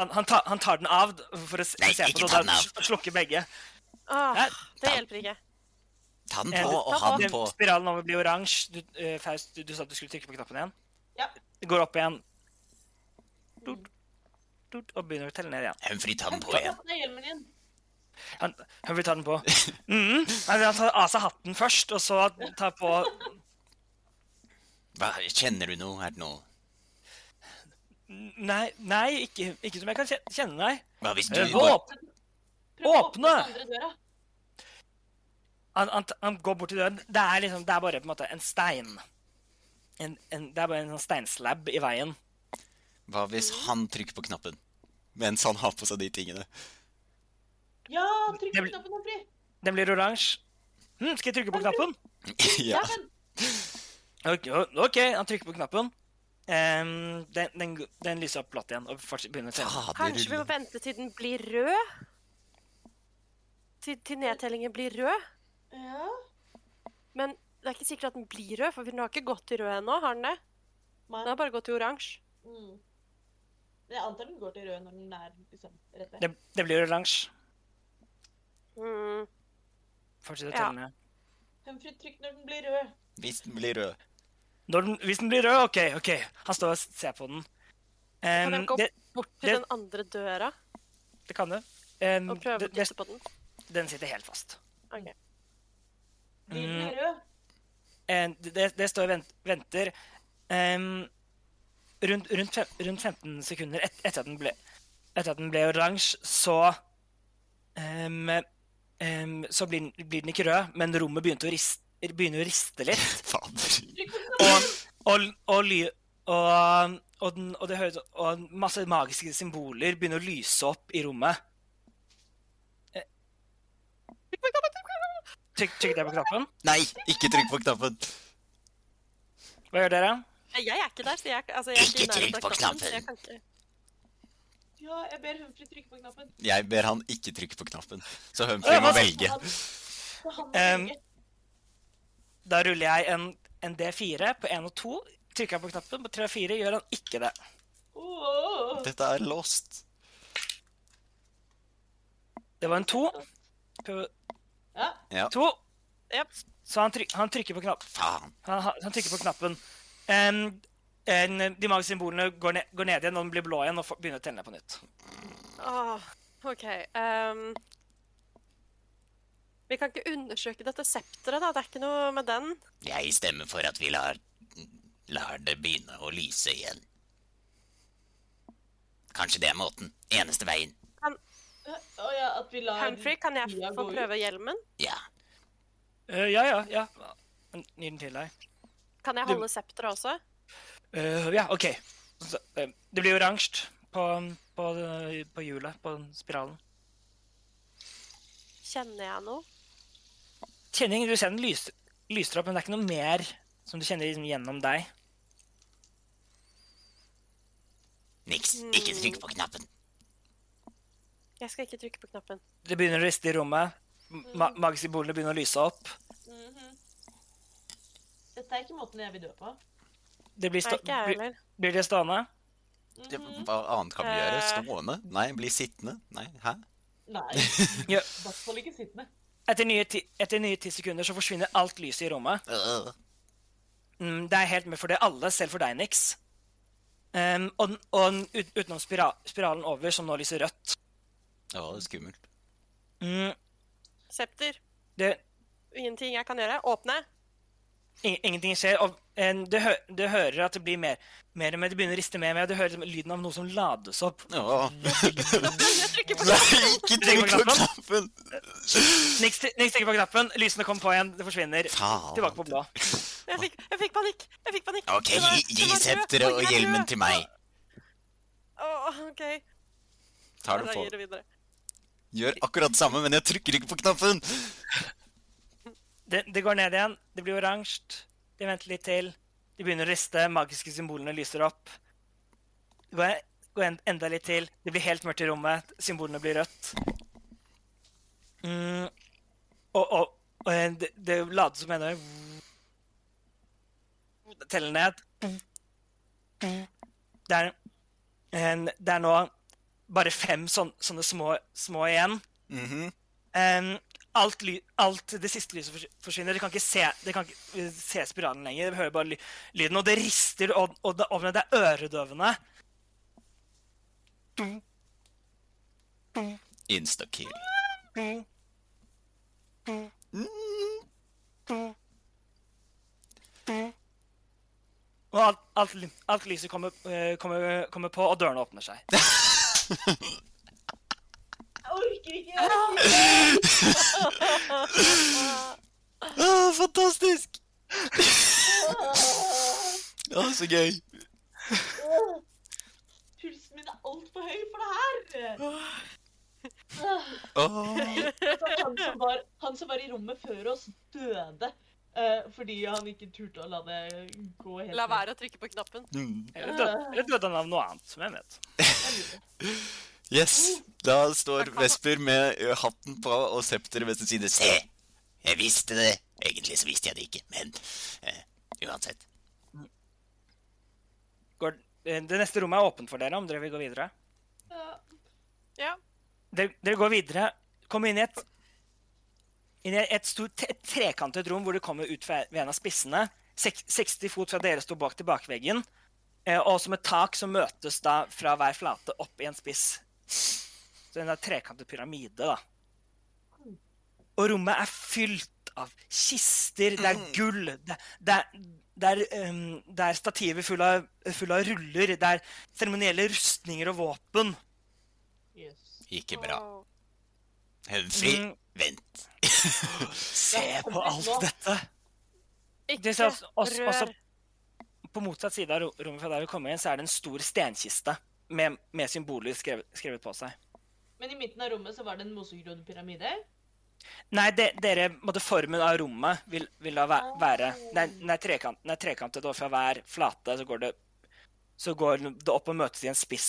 han, han, tar, han tar den av for å se, Nei, se på det, og slukker begge. Åh, Hæ? det hjelper ikke. Ta den Eh, på, og ha den Den på. Spiralen over blir oransje. Du, eh, Faust, du, du sa at du skulle trykke på knappen igjen? Ja. Det går opp igjen. Dut, dut, og begynner å telle ned igjen. Humphrey, ta den på Ta igjen. Han, han vil ta den på. Mm. Han han tar av seg hatten først, og så tar på Hva, kjenner du noe? Er det noe Nei, nei ikke, ikke som jeg kan kjenne, nei. Hva hvis du Eh, går Åpne! Prøv å Åpne! den andre døra. Han, han, han går bort til døden. Det er, liksom, det er bare på en måte en stein. En, en, det er bare en sånn steinslab i veien. Hva hvis han trykker på knappen mens han har på seg de tingene? Ja, trykk på knappen, Humphrey. Den blir oransje. Hm, skal jeg trykke på knappen? ja. Okay, Ok, OK, han trykker på knappen. Um, den, den, den lyser opp blått igjen og begynner å telle. Kanskje vi må vente til den blir rød? Til, til nedtellingen blir rød? Ja. Men det er ikke sikkert at den blir rød, for den har ikke gått til rød ennå, har den det? Man, Den har bare gått til oransje. mm. Jeg antar den går til rød når den er liksom rett ved. Det, det blir oransje. Mm. Fortsett å Ja. telle ned. Humphrey, trykk når den blir rød. Hvis den blir rød. Når den, hvis den blir rød, OK. ok. Han står og ser på den. Um, Kan den gå det, bort til det- den andre døra det kan du. Um, og prøve å dytte på den? den sitter helt fast. Ok. Blir den Mm. rød? Det, det, det står og vent, venter um, rundt, rundt, fem, rundt 15 sekunder et, etter at den ble, etter at den ble oransje, så um, Så blir den, blir den ikke rød, men rommet begynte å riste, begynner å riste litt. Fader. Og, og, og, ly, og, og, den, og, det høres, og masse magiske symboler begynner å lyse opp i rommet. Eh. Trykk, trykk det på knappen. Nei, ikke trykk på knappen. Hva gjør dere? Jeg er ikke der, så jeg, altså, jeg er Ikke ikke trykk på knappen, knappen. så jeg kan ikke Ja, jeg ber Humphrey trykke på knappen. Jeg ber han ikke trykke på knappen. Så Humphrey må velge. Han må velge. Da ruller jeg en, en D4 på 1 og 2. Trykker jeg på knappen. På 3 og 4 gjør han ikke det. Dette er lost. Det var en 2. På Ja. to. Jep. Så han, tryk, han trykker på knappen. Faen. Han, han han trykker på knappen. Um, en, de magiske symbolene går ned, går ned igjen, og den blir blå igjen og begynner å tenne på nytt. Åh, OK. Um, vi kan ikke undersøke dette septeret, da. Det er ikke noe med den. Jeg stemmer for at vi lar, lar det begynne å lyse igjen. Kanskje det er måten. Eneste veien. Å ja, at vi lar Humphrey, kan jeg få prøve hjelmen? Ja. Uh, ja, ja, ja. Gi den til deg. Kan jeg holde septeret også? Uh, ja, OK. Så, uh, det blir oransje på, på, på hjulet, på spiralen. Kjenner jeg noe? Kjenning, du ser den lys, lyser opp, men det er ikke noe mer som du kjenner liksom gjennom deg. Niks. Ikke trykk på knappen. Jeg skal ikke trykke på knappen. Det begynner å riste i rommet. Ma Magesymbolene begynner å lyse opp. Mhm. Dette er ikke måten jeg vil dø på. Det blir, jeg blir, blir det stående? Det, hva annet kan vi gjøre? Eh. Stående? Nei, bli sittende? Nei, hæ? Nei, Ja. i hvert fall ikke sittende. Etter nye, ti etter nye ti sekunder så forsvinner alt lyset i rommet. Øh. Mm, det er helt med for det alle, selv for deg, Nix. Um, og og ut, utenom spira spiralen over, som nå lyser rødt. Å, det er skummelt. Mm, Septer. det, Ingenting jeg kan gjøre. Åpne. ing- ingenting skjer. Og en, du, hø du hører at det blir mer, mer og mer. Det begynner å riste mer og mer. Du hører lyden av noe som lades opp. Ja. Jeg trykker på Nei, ikke Trykk på knappen! Nix trykker på knappen. Lysene kommer på igjen. Det forsvinner. Faen. Tilbake på blå. Jeg fikk, jeg fikk panikk! Jeg fikk panikk! OK, var- gi, det gi septeret og hjelmen til meg. Åh, OK. Tar Da du på. Gjør akkurat det samme, men jeg trykker ikke på knappen. Det, det går ned igjen. Det blir oransje. De venter litt til. De begynner å riste. Magiske symbolene lyser opp. Det går, går en, enda litt til. Det blir helt mørkt i rommet. Symbolene blir rødt. Mm. Og, og, og eh, det, det lades som enda. Det teller ned. Det er, en, det er nå bare fem sånn, sånne små, små igjen. Mhm. um, alt, ly alt det siste lyset forsvinner. Dere kan ikke se, kan ikke eh, se spiralen lenger. Dere hører bare ly lyden, og det rister, og, og, det, og det er øredøvende. Instakill. Og alt, alt, alt lyset kommer, eh, kommer, kommer på, og dørene åpner seg. Jeg orker ikke! Jeg orker ikke. Å, fantastisk! Å, så gøy. Pulsen min er altfor høy for det her! Å. Han som, var, han som var i rommet før oss, døde. Eh, fordi han ikke turte å la det gå helt La være å trykke på knappen. Mm. Eller døde, han av noe annet, som jeg vet. Yes. Da står Vesper med hatten på og septeret ved sin side. Se! Jeg visste det. Egentlig så visste jeg det ikke, men eh, uansett. Går, eh, det neste rommet er åpent for dere, om dere vil gå videre. Ja. Ja. Dere, dere går videre. Kommer inn i et inn i et stort tre- trekantet rom hvor det kommer ut ved en av spissene. 60 fot fra dere står bak tilbakeveggen. Eh, og som et tak som møtes da fra hver flate opp i en spiss. Så en trekantet pyramide, da. Og rommet er fylt av kister, det er gull, det, det det er, um, det er stativer fulle av, full av ruller, det er seremonielle rustninger og våpen. Yes. Ikke bra. Humphrey, Mm. Vent. Se på alt dette! Ikke også, også, også. På motsatt side av rommet fra der vi kommer inn, så er det en stor stenkiste med, med symboler skrevet, skrevet på seg. Men i midten av rommet så var det en mosegrodd pyramide. Nei, det, dere, både formen av rommet vil, vil da væ- være Den er, den er, trekant, er trekantet, og fra hver flate så går det så går det opp og møtes i en spiss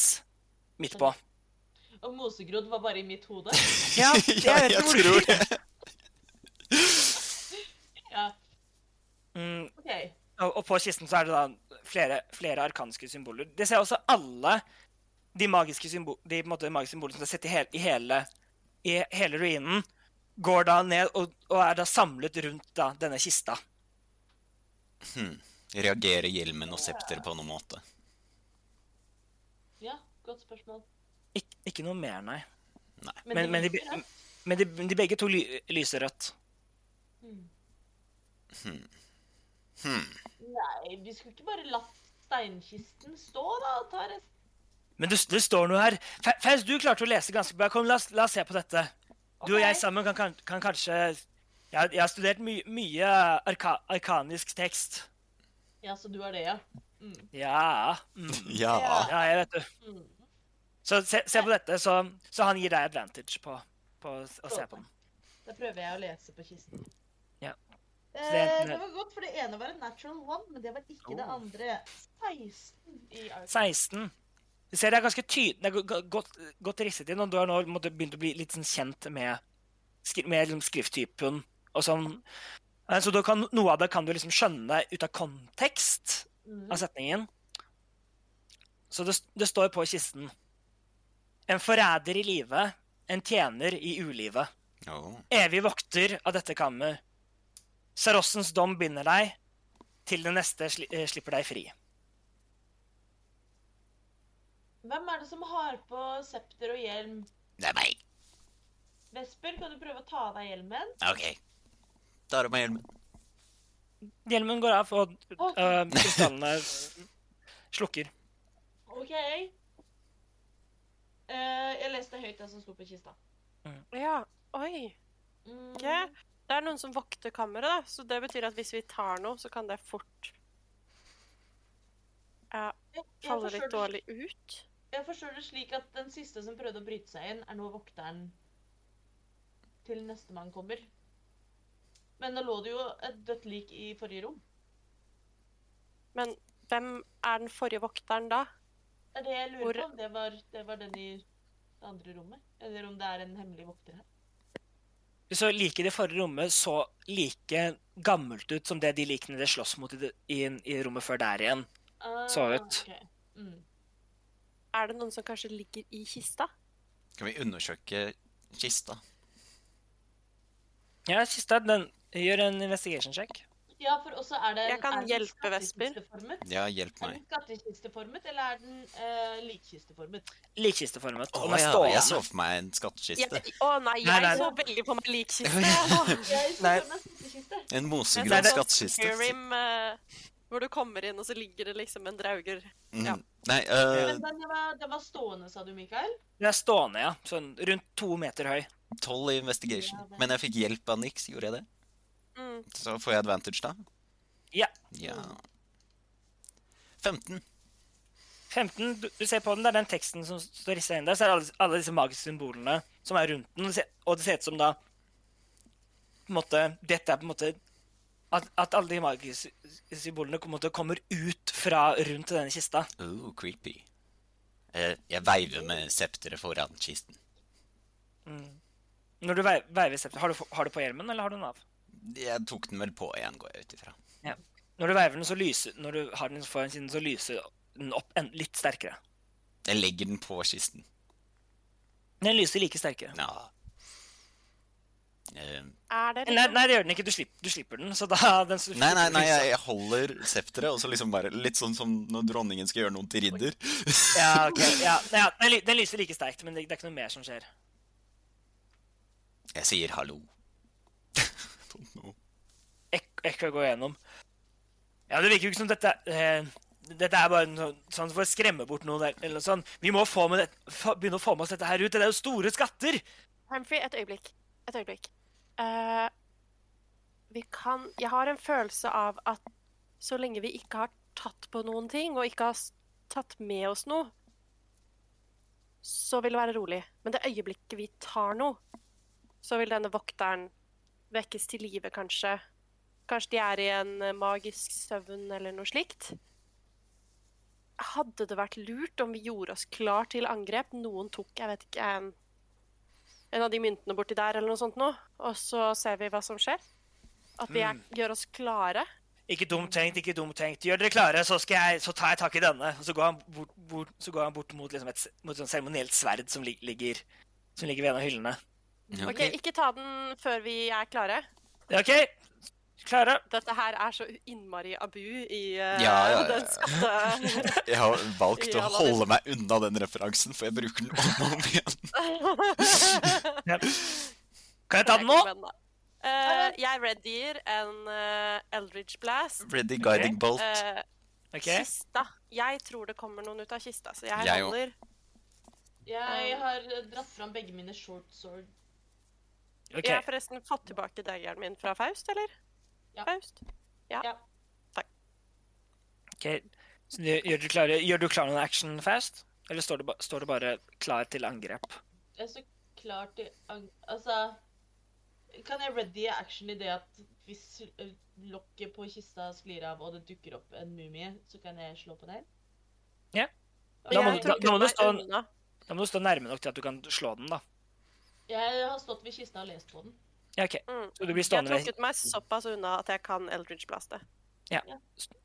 midt på. Og mosegrodd var bare i mitt hode. Ja, Ja, jeg tror det. Ja, Mm, OK. og, og på kisten så er det da flere, flere arkanske symboler. Det ser også alle de magiske, symbol, de, på en måte, magiske symbolene som er sett i hele, i hele i hele ruinen går da ned og, og er da samlet rundt da, denne kista. Hm. Reagerer hjelmen og septer på noen måte? Ja, godt spørsmål. Ik ikke noe mer, nei. Men, Men, men, de, men de, de begge to ly lyser rødt. Hmm. Hmm. Hm. Nei, vi skulle ikke bare latt steinkisten stå, da? og ta resten. Men det, det står noe her. Faust, du klarte å lese ganske bra. Kom, la oss, la oss se på dette. Du og jeg sammen kan, kan, kan kanskje Jeg, har- jeg har studert my, mye arka, arkanisk tekst. Ja, så du er det, ja. Mm. Ja. Mm. Ja. Ja, jeg vet du. Mm. Så se, se på dette, så, så han gir deg advantage på, på å se på den. Da prøver jeg å lese på kisten. Ja. Eh, Så det- det var godt, for det ene var en natural one, men det var ikke det Oh. andre. 16 i Ark. 16. Du ser det er ganske tydelig, det er go- go- godt, godt risset inn, og du har nå begynt å bli litt sånn kjent med, med liksom, skrifttypen og sånn. Eh, Så kan, noe av det kan du liksom skjønne ut av kontekst Mm. av setningen. Så det, det står på kisten. En forræder i live, en tjener i ulivet. Oh. Evig vokter av dette kammer. Sarossens dom binder deg, til den neste sli, eh, slipper deg fri. Hvem er det som har på septer og hjelm? Det er meg. Vesper, kan du prøve å ta av deg hjelmen? OK. Tar av meg hjelmen. Hjelmen går av, og øh, krystallene slukker. OK. Eh, jeg leste høyt det som sto på kista. Ja, oi. Mm. Ok. Det er noen som vokter kammeret, da. Så det betyr at hvis vi tar noe, så kan det fort ja, falle litt dårlig ut. jeg forstår det slik at den siste som prøvde å bryte seg inn, er nå vokteren til nestemann kommer. Men nå lå det jo et dødt lik i forrige rom. Men hvem er den forrige vokteren da? Det er det jeg lurer Hvor- på, om det var, det var den i det andre rommet. Eller om det er en hemmelig vokter her. Så liket i det forrige rommet så like gammelt ut som det de likene det slåss mot i, det, i, i rommet før der igjen. Ah, Så ut. Okay. Mm. Er det noen som kanskje ligger i kista? Kan vi undersøke kista? Ja, kista, den gjør en investigation check. Ja, for også er det Jeg kan er hjelpe Vesper. Ja, hjelp Er meg. den skattekisteformet, eller er den uh, likkisteformet? Likkisteformet. Å oh, er ja, jeg så for meg en skattkiste. Å oh, nei, jeg Nei, nei. så veldig på meg likkiste. Jeg så Nei. for meg skattkiste. En mosegrønn skattkiste. Eh, hvor du kommer inn, og så ligger det liksom en drauger. Mm. Ja. Nei, uh... Men den var, den var stående, sa du, Mikael? Den er stående, ja. Sånn rundt to meter høy. tolv i investigation. Ja. Men jeg fikk hjelp av Nix, gjorde jeg det? Mm. Så får jeg advantage da? Ja. Ja. 15. 15, du, du ser på den, det er den teksten som står rissa inn der, så er det alle, alle disse magiske symbolene som er rundt den, og det ser, ut som da på en måte, Dette er på en måte At, at alle de magiske symbolene på en måte kommer ut fra rundt denne kista. Oh, creepy. Jeg, jeg veiver med septeret foran kisten. Når du veiver septeret, har, du har du på hjelmen, eller har du den av? Jeg tok den vel på igjen, går jeg ut ifra. Når du veiver den, så lyser Når du har den foran siden, så lyser den opp en, litt sterkere. Jeg legger den på kisten. Den lyser like sterkere. Ja. Uh, Er det Nei, liksom nei, det gjør den ikke. Du slipper, du slipper den. Så da den slipper, nei, nei, nei, jeg, jeg holder septeret, og så liksom bare Litt sånn som når dronningen skal gjøre noe til ridder. Ja, ok. Ja, ja, den, den lyser like sterkt, men det, det er ikke noe mer som skjer. Jeg sier hallo. Don't know. Jeg skal gå gjennom. Ja, det virker jo ikke som dette eh, Dette er bare noe, sånn for å skremme bort noen der, eller noe sånt. Vi må få med det, få, begynne å få med oss dette her ut. Det er jo store skatter! Humphrey, et øyeblikk. Et øyeblikk. Uh, vi kan Jeg har en følelse av at så lenge vi ikke har tatt på noen ting, og ikke har tatt med oss noe, så vil det være rolig. Men det øyeblikket vi tar noe, så vil denne vokteren vekkes til live, kanskje. Kanskje de er i en eh, magisk søvn eller noe slikt. Hadde det vært lurt om vi gjorde oss klar til angrep? Noen tok, jeg vet ikke, en en av de myntene borti der, eller noe sånt noe. Og så ser vi hva som skjer. At vi er, gjør oss klare. Ikke dumt tenkt, ikke dumt tenkt. Gjør dere klare, så, jeg, så tar jeg tak i denne. Og så går han bort, bort, så går han bort mot liksom et, mot et seremonielt sverd som ligger, som ligger ved en av hyllene. OK, ikke ta den før vi er klare. OK, klare. Dette her er så innmari abu i uh, Ja, ja, ja, den skatte... Jeg har valgt å holde meg unna den referansen, for jeg bruker den om og om igjen. Kan jeg ta den nå? Eh, jeg readyer en uh, Eldridge Blast. Ready guiding bolt. Uh, okay. Kista. Jeg tror det kommer noen ut av kista, så jeg, holder Jeg har dratt fram begge mine short sword. Ok. Jeg har forresten fått tilbake daggeren min fra Faust, eller? Ja. Faust? ok. Så du, gjør, du klare, gjør du klar noen action fast? Eller står du, ba, står du bare klar til angrep? Jeg står klar til angrep Altså Kan jeg ready action i det at hvis lokket på kista sklir av og det dukker opp en mumie, så kan jeg slå på den? Ja. Da må du- da- da må du stå- Da må du stå nærme nok til at du kan slå den, da. Jeg har stått ved kista og lest på den. Ja, OK. Mm. Så du blir stående Jeg har trukket meg såpass unna at jeg kan Eldridge Blaste.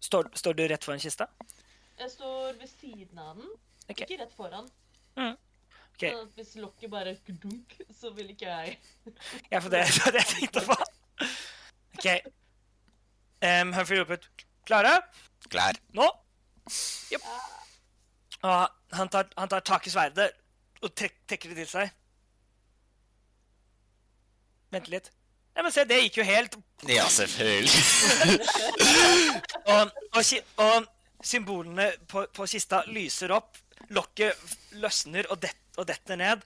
står, står du rett foran kista? Jeg står ved siden av den, Ok. ikke rett foran. OK. Så hvis lokket bare dunk, så vil ikke jeg Ja, for det er det jeg tenkte på. OK. Um, Humphrey roper ut 'Klare? Klar. Nå?' Yep. Og han tar, han tar tak i sverdet og trekker det til seg. Vent litt. Ja, men se, det gikk jo helt Ja, selvfølgelig. Og, og, og symbolene på, på kista lyser opp. Lokket løsner og, det, og detter ned.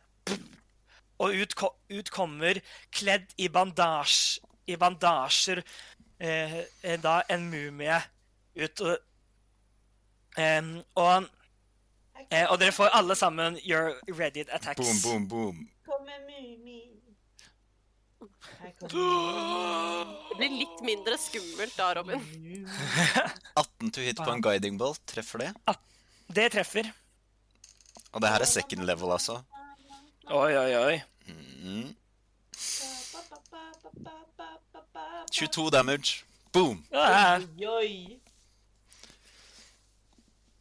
Og ut, ut kommer, kledd i, bandasj, i bandasjer, eh, eh, da en mumie ut. Og, eh, og, eh, og dere får alle sammen your ready attacks. Boom, boom, boom. Kommer mumie. Det blir litt mindre skummelt da, Robin. 18 to hit på en guiding bolt. Treffer det. Det treffer. Og det her er second level, altså. Oi, oi, oi. Mm. 22 damage. Boom! Oi.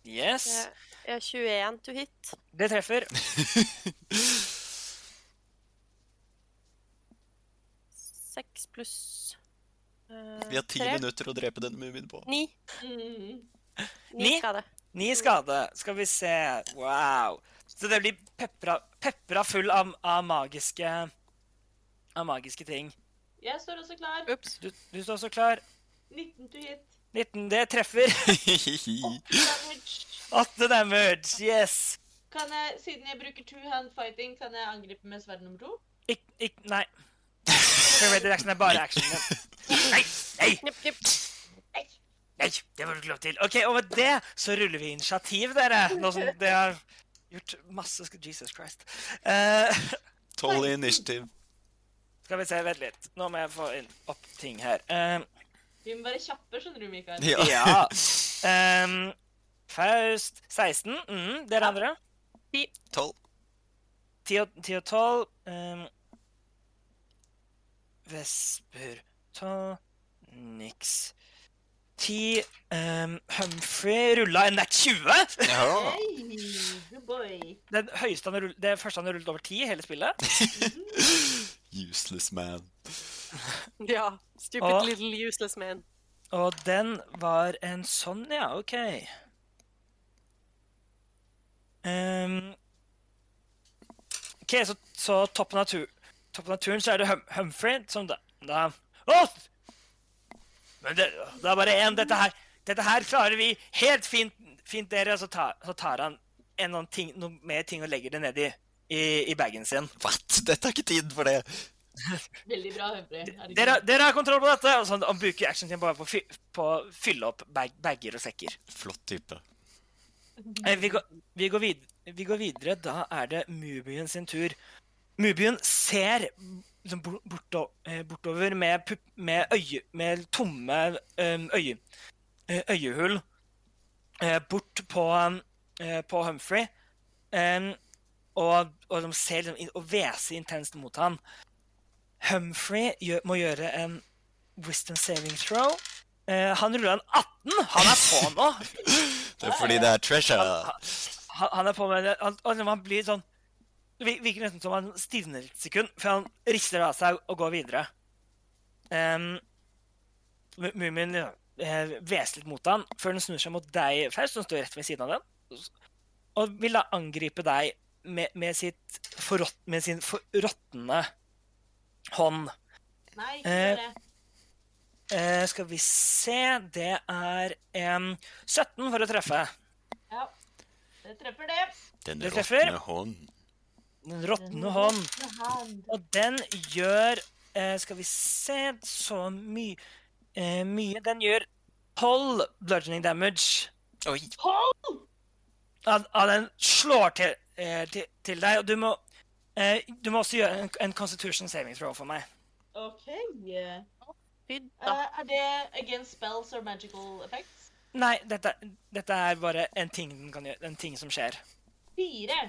yes, Jeg jeg er 21 to hit. det treffer. Seks pluss eh, Vi har ti tre. minutter å drepe denne mumien på. Ni. Mm. Ni Ni? skade. Ni skade. Skal vi se. Wow. Så det blir pepra, pepra full av, av magiske Av magiske ting. Jeg står også klar. Ups. Du, du står også klar. 19 to hit. 19, det treffer. Damage. 8 damage. Yes. Kan jeg, siden jeg bruker two hand fighting, kan jeg angripe med sverd nummer to? Ik, ik, nei. Ready action er bare action. Nei, nei, nei, det var du ikke lov til. OK, og med det så ruller vi initiativ, dere. Nå som det har gjort masse Jesus Christ. Eh, 12 i initiativ. skal vi se, vent litt. Nå må jeg få inn opp ting her. Eh, Vi må være kjappe, skjønner du, Mikael. Ja. Ja. Um, Faust 16. Mm, dere andre? 12. 10 og, 10 og 12. ehm, Vesper ta niks. Ti um, Humphrey rulla en nat 20. Ja. Hey. Den høyeste han rull- det første han har rullet over ti i hele spillet. Useless man. Ja. Stupid og, little useless man. Og den var en sånn, ja. OK. Um, OK, så, så toppen, av tur, toppen av turen så er det hum Humphrey som da, da oh! Men det, det er bare én. Dette her, dette her klarer vi helt fint, fint dere. Så, tar- så tar han en noen ting, noen, mer ting og legger det ned i, i, i bagen sin. What? Dette er ikke tiden for det. Veldig bra, Humphrey. Dere, dere har kontroll på dette! Og så han bruker action sin bare på fy- på å fylle opp bag, bager og sekker. Flott type. Eh, Vi går, vi, går vid, vi går videre. Da er det Mubien sin tur. Mubien ser liksom borto, eh, bortover med, med, øye, med tomme eh, øye, eh, øyehull eh, bort på, på Humphrey. Og, og de ser liksom, og hveser intenst mot han. Humphrey gjør, må gjøre en wisdom saving throw. Uh, han ruller en 18! Han er på nå! Det er fordi det er treasure. han, han er på med det. Han, han, han blir sånn Det virker nesten som han stivner et sekund, før han rister av seg og går videre. Um, Mu- Mumien eh, hveser litt mot han, før den snur seg mot deg, Faust, som står rett ved siden av den, og vil da angripe deg med, med, sitt forrått, med sin forråtne hånd. Nei, ikke Eh, gjør det. Uh, skal vi se Det er um, 17 for å treffe. Ja. Det treffer det. Den råtne hånd. Den råtne hånd. Og den gjør eh, Skal vi se Så mye eh, Mye. Den gjør 12 bludgeoning damage. Oi! Av, av den slår til, eh, til, til deg, og du må eh, Du må også gjøre en, en constitution saving throw for meg. OK. Eh, Fy da. er det against spells or magical effects? Nei, dette, dette er bare en ting den kan gjøre. En ting som skjer. Fire.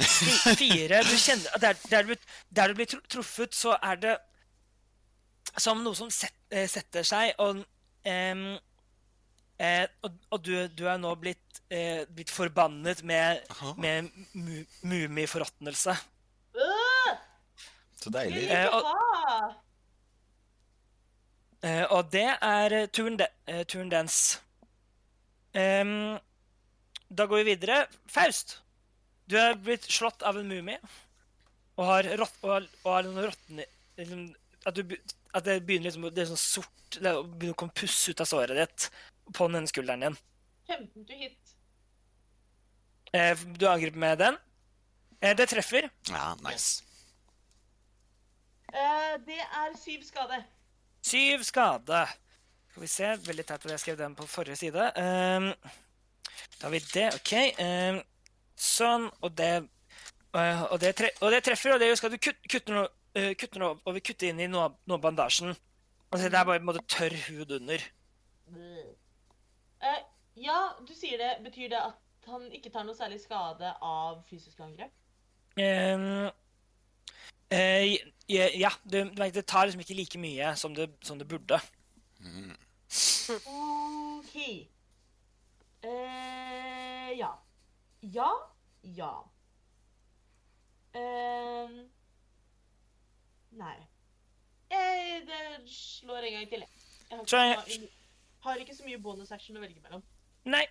Fi- Fire Du kjenner der, der, du, der du blir truffet, så er det som noe som set, eh, setter seg, og um, eh, og, og du, du er nå blitt, eh, blitt forbannet med, Aha, med mu, mumiforråtnelse. Uh, så deilig. Eh, og-. Eh, og det er eh, turen, de, turen dens. Um, da går vi videre. Faust, du er blitt slått av en mumie og har, rott, og har, og har noen råtne liksom, at, du, at det begynner liksom, det er sånn sort Det begynner å komme puss ut av såret ditt på den ene skulderen din. 15 to hit. Eh, du angriper med den. Eh, det treffer. Ja, nice. Eh, det er syv skade. Syv skade. Skal vi se. Veldig teit at jeg skrev den på forrige side. Um, da har vi det. OK. Sånn. Og det uh, og, det tre og det treffer, og det skal du kutte, kutte noe, uh, kutte noe og vi kutter inn i noe, noe bandasjen. Og så det er bare på en måte tørr hud under. Uh, ja, du sier det. Betyr det at han ikke tar noe særlig skade av fysisk angrep? Um, uh, ja, ja vet, det tar liksom ikke like mye som det, som det burde. Mm. OK. Uh, ja. Ja. Ja. Eh, nei. Jeg det slår en gang til, jeg. Har ikke, jeg- har, ikke så mye bonusaction å velge mellom. Nei.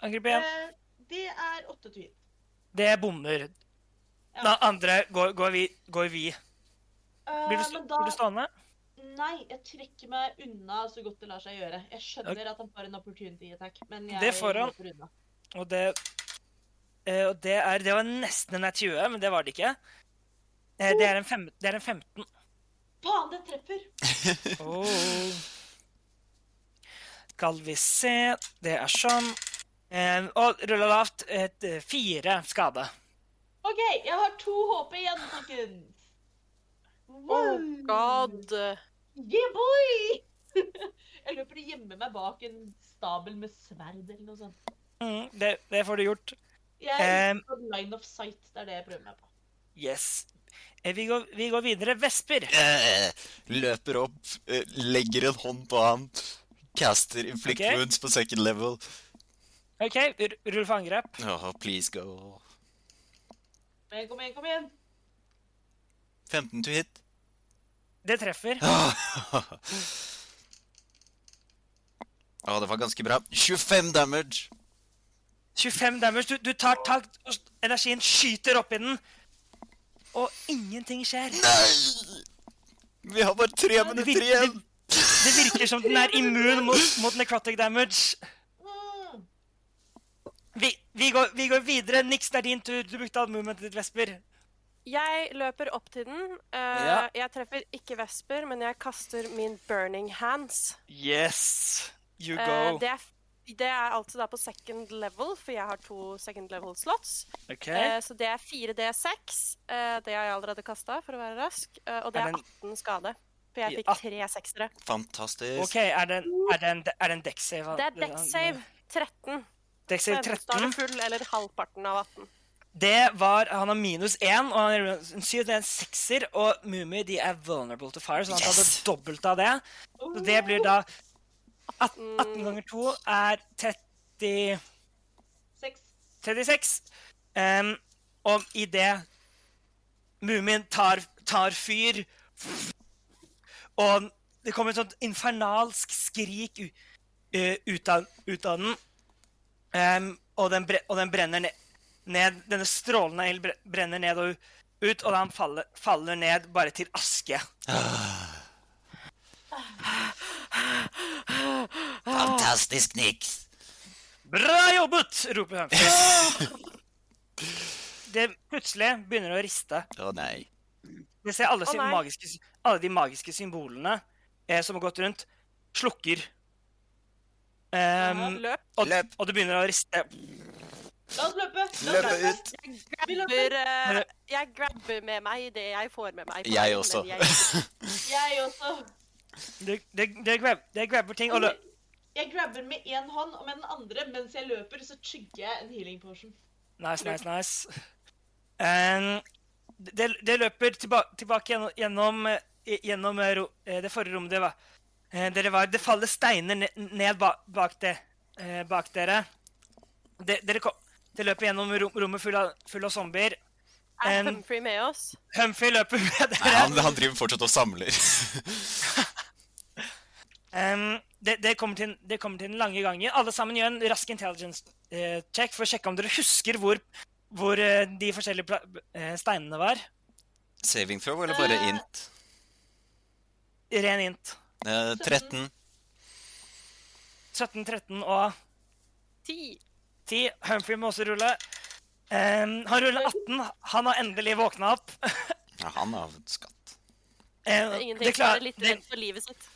Angrip igjen. Uh, det er åtte to hit. Det bommer. Ja. Da andre går, går vi. Går vi. Blir du, stå, men da, blir du stående? Nei, jeg trekker meg unna så godt det lar seg gjøre. Jeg skjønner at han får en opportunity attack, men jeg Det får han. Og det, og det er Det var nesten en nær 20, men det var det ikke. Eh, det, er en fem, det er en 15. Faen, det treffer! Oh. Skal vi se Det er sånn. Eh, og rulla lavt. Et, eh, fire skade. OK, jeg har to HP igjen, folkens. Oh god. Yeah, boy! jeg løper og gjemmer meg bak en stabel med sverd eller noe sånt. Mm, det, det får du gjort. Jeg er Em. line of sight. Det er det jeg prøver meg på. Yes. Eh, vi, går, vi går videre. Vesper. Eh, løper opp, legger en hånd på han, caster inflict okay. wounds på second level. OK, rull for angrep. Oh, please go. Kom igjen, kom igjen, kom igjen. 15 to hit. Det treffer. Å, det var ganske bra. 25 damage. 25 damage. Du, du tar tak, og energien skyter opp i den, og ingenting skjer. Nei! Vi har bare tre minutter virker- igjen. Det virker som den er immun mot, mot necrotic damage. Vi, vi, går, vi går videre. Nix, det er din tur. Du brukte all movementet ditt, Vesper. Jeg løper opp til den. Uh, Ja. Jeg treffer ikke Vesper, men jeg kaster min burning hands. Yes. You go. go. det, er, det er altså da på second level, for jeg har to second level slots. Okay. Eh, så det er 4D6. Eh, det har jeg allerede kasta, for å være rask. Eh, og det Er er den- 18 skade. For jeg fikk tre seksere. Fantastisk. OK, er det en, er en, er det save? Det er dex save 13. Dex save Så enten er 13. det full eller halvparten av 18. Det var Han har minus én, og han har en syv, det er en 6-er. Og Mummi de er vulnerable to fire, så han tar Yes! det dobbelt av det. Så det blir da 18, 18 ganger 2 er 30 Seks. 36. Um, og i det mumien tar, tar fyr. Og det kommer et sånt infernalsk skrik ut, av, ut av den. Um, og, den og den brenner ned, ned. Denne strålende ild brenner ned og ut, og han faller, faller ned bare til aske. Fantastisk, Nix. Bra jobbet! roper han. Det plutselig begynner å riste. Å nei. Det ser alle, nei. magiske, alle de magiske symbolene eh, som har gått rundt, slukker. Em, Løp. og, Løp. og det begynner å riste. La oss løpe! La oss Løpe ut. Jeg. Grabber, uh, jeg grabber med meg det jeg får med meg. Jeg også. jeg- Jeg også. Det, det, det, grab, det grabber ting og lø... Jeg grabber med én hånd, og med den andre mens jeg løper, så chugger jeg en healing potion. Nice, nice, nice. Um, det, det løper tilba tilbake gjennom, gjennom, eh, gjennom eh, ro, eh, det forrige rommet det var. Eh, Dere var. Det faller steiner ned, ned ba, bak, det, eh, bak dere. Det, dere kom, det løper gjennom rom, rommet full av, full av zombier. Er um, Humphrey med oss? Humphrey løper med Nei, dere. han, han driver fortsatt og samler. Em, det, det, kommer til, det kommer til den lange gangen. Alle sammen gjør en rask intelligence eh, check for å sjekke om dere husker hvor, hvor eh, de forskjellige pla eh, steinene var. Saving throw eller bare int? int? Ren int. Uh, 13. 17, 13 og 10. 10. Humphrey må også rulle. Um, han ruller 18. Han har endelig våkna opp. Ja, han har skatt. Uh, Det er ingenting. det, klar, er litt det, redd for livet sitt.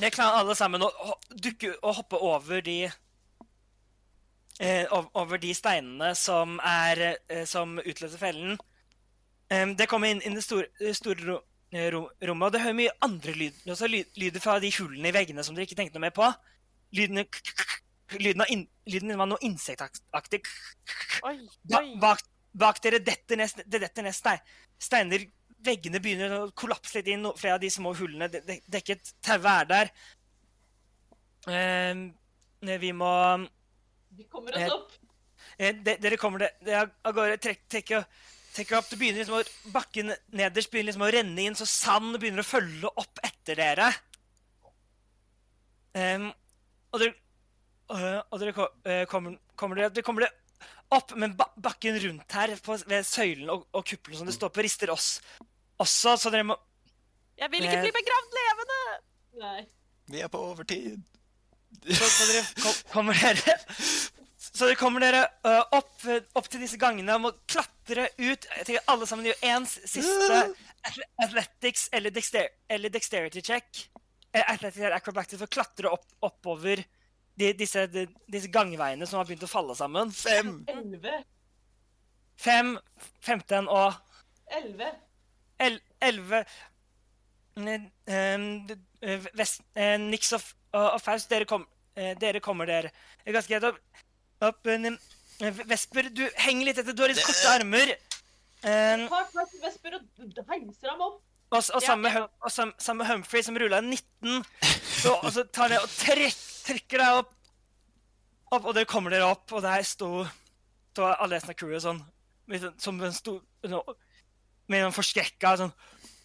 Det klarer alle sammen å dukke og hoppe over de eh, Over de steinene som er eh, Som utløser fellen. Em, det kommer inn, i det store, store eh, ro, rommet, og det hører mye andre lyder. Også lyder fra de hullene i veggene som dere ikke tenkte noe mer på. Lyden, av in, lyden var noe insektaktig. Ba, bak, bak dere detter ned, det detter ned stein, steiner. Veggene begynner å kollapse litt inn. Flere av de små hullene de, de, dekket. Tauet er der. Eh, vi må Vi kommer oss Eh, opp. eh, de, Dere kommer det, av gårde. Trekk, trekker opp. Det begynner liksom å, Bakken nederst begynner liksom å renne inn, så sand begynner å følge opp etter dere. Ehm, og dere, øh, og dere øh, kommer, kommer, dere, dere kommer dere opp, men bakken rundt her på, ved søylen og, og kuppelen som det står på, rister oss også, så dere må Jeg vil ikke Eh. bli begravd levende! Nei. Vi er på overtid. Så, så dere kom, kommer dere Så dere kommer dere uh, opp, opp til disse gangene og må klatre ut. Jeg tenker Alle sammen gjør én siste athletics eller, dexter eller dexterity check. Eh, Athletics eller acrobatics for å klatre opp, oppover de, disse, de, disse gangveiene som har begynt å falle sammen. Fem. Elleve. Fem, 15 og Elleve. El- 11 Mm, ehm, eh, eh, Nix og, og Faust, dere, kom, eh, dere kommer dere ganske greit opp. opp eh, eh, Vesper, du henger litt etter. Du har litt korte armer. Eh, Tar Vesper og heiser ham opp. og, og, sammen med, ja. og samme, sammen Humphrey, som rulla 19, så, og så tar det og trekk, trekker deg opp, opp. Og dere kommer dere opp, og der sto, sto alle resten av crewet sånn sånn- Som en stor Med en forskrekka sånn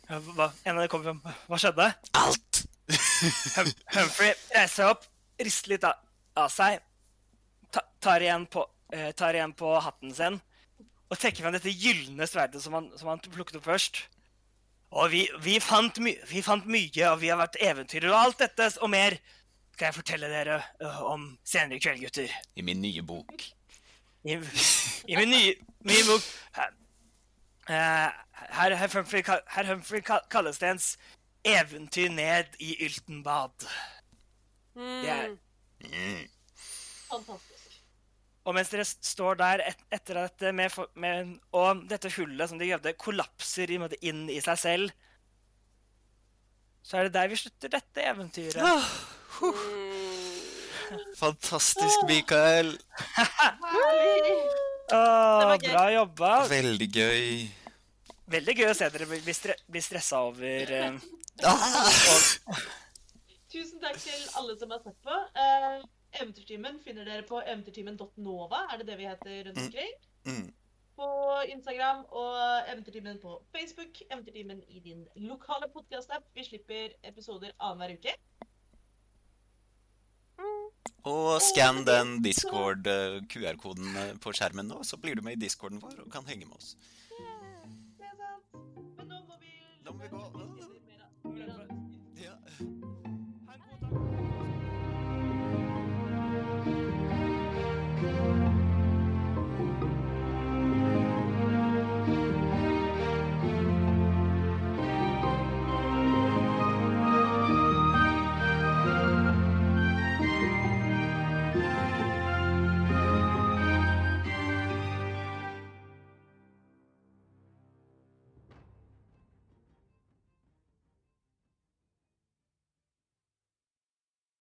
hva, En av dem kommer fram. Hva skjedde? Alt. Hum, Humphrey reiser seg opp, rister litt av, av seg, ta, tar, igjen på, uh, tar igjen på hatten sin og trekker fram dette gylne sverdet som han, som han plukket opp først. Og vi, vi, fant vi fant mye, og vi har vært eventyrere, og alt dette og mer skal jeg fortelle dere uh, om senere i kveld, gutter. I min nye bok. I, i min nye, nye bok herr herr Humphrey, herr Humphrey kal- det ens eventyr ned i Yltenbad. Det er, Mm. Mm. Fantastisk. og mens dere står der et, etter dette med, med, og dette hullet som de gjøvde, kollapser i en måte inn i seg selv, så er det der vi slutter dette eventyret. Fantastisk, Mikael. Herlig! Åh, bra jobba. Veldig gøy. Veldig gøy å se dere bli, stre, bli stressa over uh, Ah! Tusen takk til alle som har sett på. Uh, Eventyrtimen finner dere på eventyrtimen.nova, er det det vi heter rundt Mm. omkring? Mm. På Instagram og Eventyrtimen på Facebook. Eventyrtimen i din lokale podkast-app. Vi slipper episoder annenhver uke. Og skann den Discord-QR-koden eh, på skjermen nå, så blir du med i discorden vår og kan henge med oss.